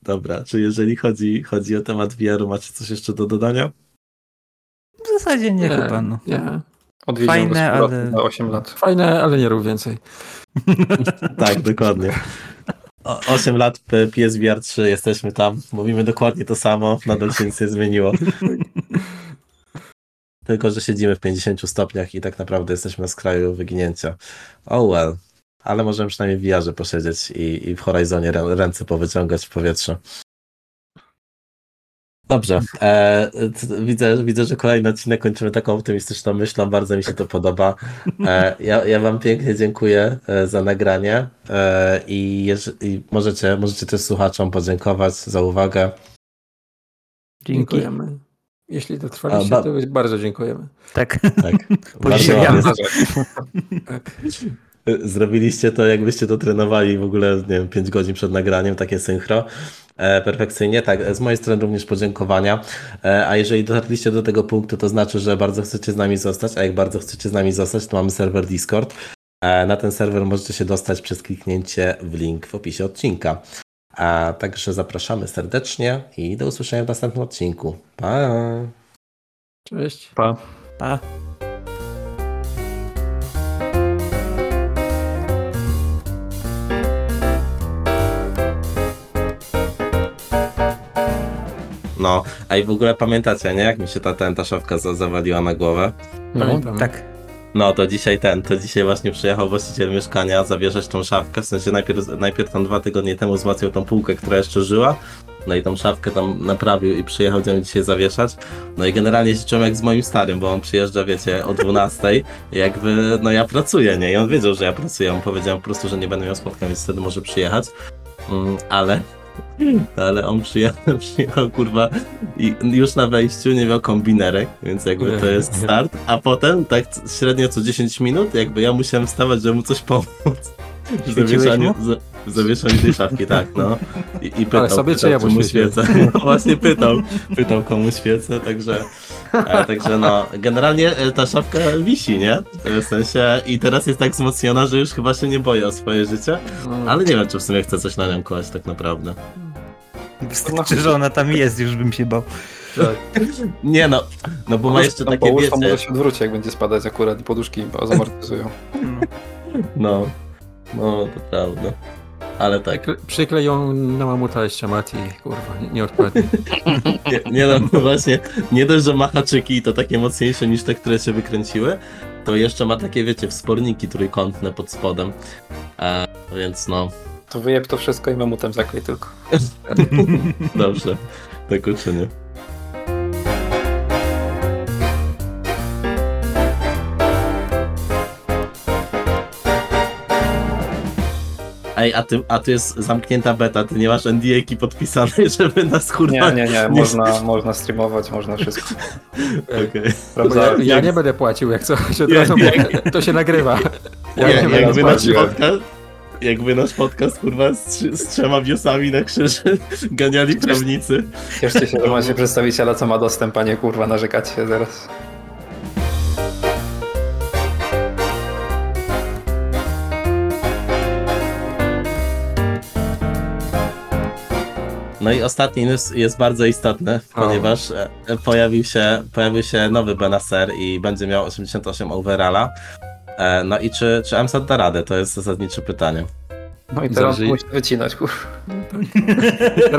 Dobra, czy jeżeli chodzi, chodzi o temat VR-u, macie coś jeszcze do dodania? W zasadzie nie, chyba, no. Nie. Odwiedzimy Fajne, ale- na 8 lat. Fajne, ale nie rób więcej. (laughs) Tak, dokładnie. O, 8 lat PSVR 3, jesteśmy tam, mówimy dokładnie to samo, nadal się nic nie zmieniło. (laughs) Tylko, że siedzimy w 50 stopniach i tak naprawdę jesteśmy na skraju wyginięcia. Oh well. Ale możemy przynajmniej w VR-ze posiedzieć i, i w Horizonie rę, ręce powyciągać w powietrze. Dobrze. E, widzę, widzę, że kolejny odcinek kończymy taką optymistyczną myślą. Bardzo mi się to podoba. E, ja, ja Wam pięknie dziękuję e, za nagranie e, i, i możecie, możecie też słuchaczom podziękować za uwagę. Dziękujemy. Jeśli dotrwaliście, to bardzo dziękujemy. Tak. Tak. (laughs) Bardzo. Tak. Zrobiliście to, jakbyście to trenowali w ogóle, nie wiem, 5 godzin przed nagraniem, takie synchro. E, perfekcyjnie, tak. Z mojej strony również podziękowania. E, a jeżeli dotarliście do tego punktu, to znaczy, że bardzo chcecie z nami zostać, a jak bardzo chcecie z nami zostać, to mamy serwer Discord. E, na ten serwer możecie się dostać przez kliknięcie w link w opisie odcinka. A także zapraszamy serdecznie i do usłyszenia w następnym odcinku. Pa! Cześć. Pa. Pa. No, a i w ogóle pamiętacie, nie? Jak mi się ta, ten, ta szafka za, zawaliła na głowę? Pamiętam. Tak. No to dzisiaj ten, to dzisiaj właśnie przyjechał właściciel mieszkania zawierzać tą szafkę, w sensie najpierw, najpierw tam dwa tygodnie temu wzmacniał tą półkę, która jeszcze żyła, no i tą szafkę tam naprawił i przyjechał ją dzisiaj zawieszać, no i generalnie się czułem jak z moim starym, bo on przyjeżdża, wiecie, o 12 i jakby, no ja pracuję, nie, i on wiedział, że ja pracuję, on powiedział po prostu, że nie będę miał spotkań, więc wtedy może przyjechać, mm, ale... (laughs) Ale on przyjechał, (laughs) przyjechał kurwa i już na wejściu nie miał kombinerek, więc jakby to jest start, a potem tak średnio co 10 minut jakby ja musiałem wstawać, żeby mu coś pomóc. W zawieszaniu, w zawieszaniu tej szafki, tak, no. I, i pytał, sobie czy pytał, ja mu świecę. (laughs) No właśnie pytał, pytał komu świecę, także, także no, generalnie e, ta szafka wisi, nie? W sensie i teraz jest tak wzmocniona, że już chyba się nie boję o swoje życie, No, ale nie wiem, czy w sumie chcę coś na nią kłaść tak naprawdę. Wystarczy, że ona tam jest, już bym się bał. Nie no, no bo ma jeszcze no, takie, połóż, to wiecie, może się odwróci, jak będzie spadać akurat i poduszki zamortyzują. no, no, to prawda. Ale tak, Przykle- Przyklej ją na mamuta jeszcze Mati, kurwa, nie, nie odpadnie. (laughs) nie, nie no, no właśnie, nie dość, że ma haczyki i to takie mocniejsze niż te, które się wykręciły, to jeszcze ma takie, wiecie, wsporniki trójkątne pod spodem. E, więc no, To wyjeb to wszystko i mamutem zaklej tylko. (laughs) dobrze, tak uczynię. Ej, a ty, a tu jest zamknięta beta, ty nie masz NDA-ki podpisanej, (laughs) żeby nas kurwa... Nie, nie, nie, można, można streamować, można wszystko. (laughs) Okej. Ja, Prawda? ja nie będę płacił, jak coś, (laughs) od razu to się nagrywa. Ja Nie, nie będę jakby nasz podcast, jakby nasz podcast, kurwa, z, z trzema wiosami na krzyży ganiali prawnicy. Cieszcie się, że macie przedstawiciela, co ma dostęp, a nie kurwa narzekacie zaraz. No i ostatni news jest bardzo istotny, ponieważ e, pojawił się, pojawił się nowy Benacer i będzie miał 88 overalla. E, No i czy, czy MSAT da radę? To jest zasadnicze pytanie. No i teraz Zależy- musi wycinać, kurwa.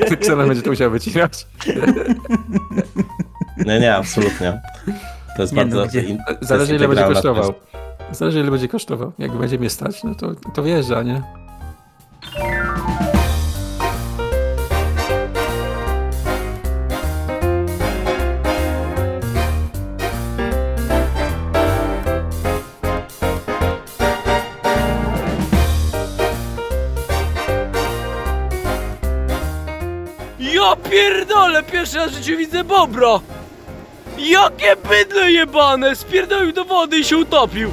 (laughs) Xenon będzie to musiał wycinać. Nie, nie, absolutnie. To jest Nie no, bardzo... gdzie? in- Zależy ile będzie kosztował. Zależy ile będzie kosztował. Jak będzie mnie stać, no to, to wjeżdża, nie? Pierdolę, pierwszy raz w życiu widzę bobro! Jakie bydle jebane! Spierdolił do wody i się utopił!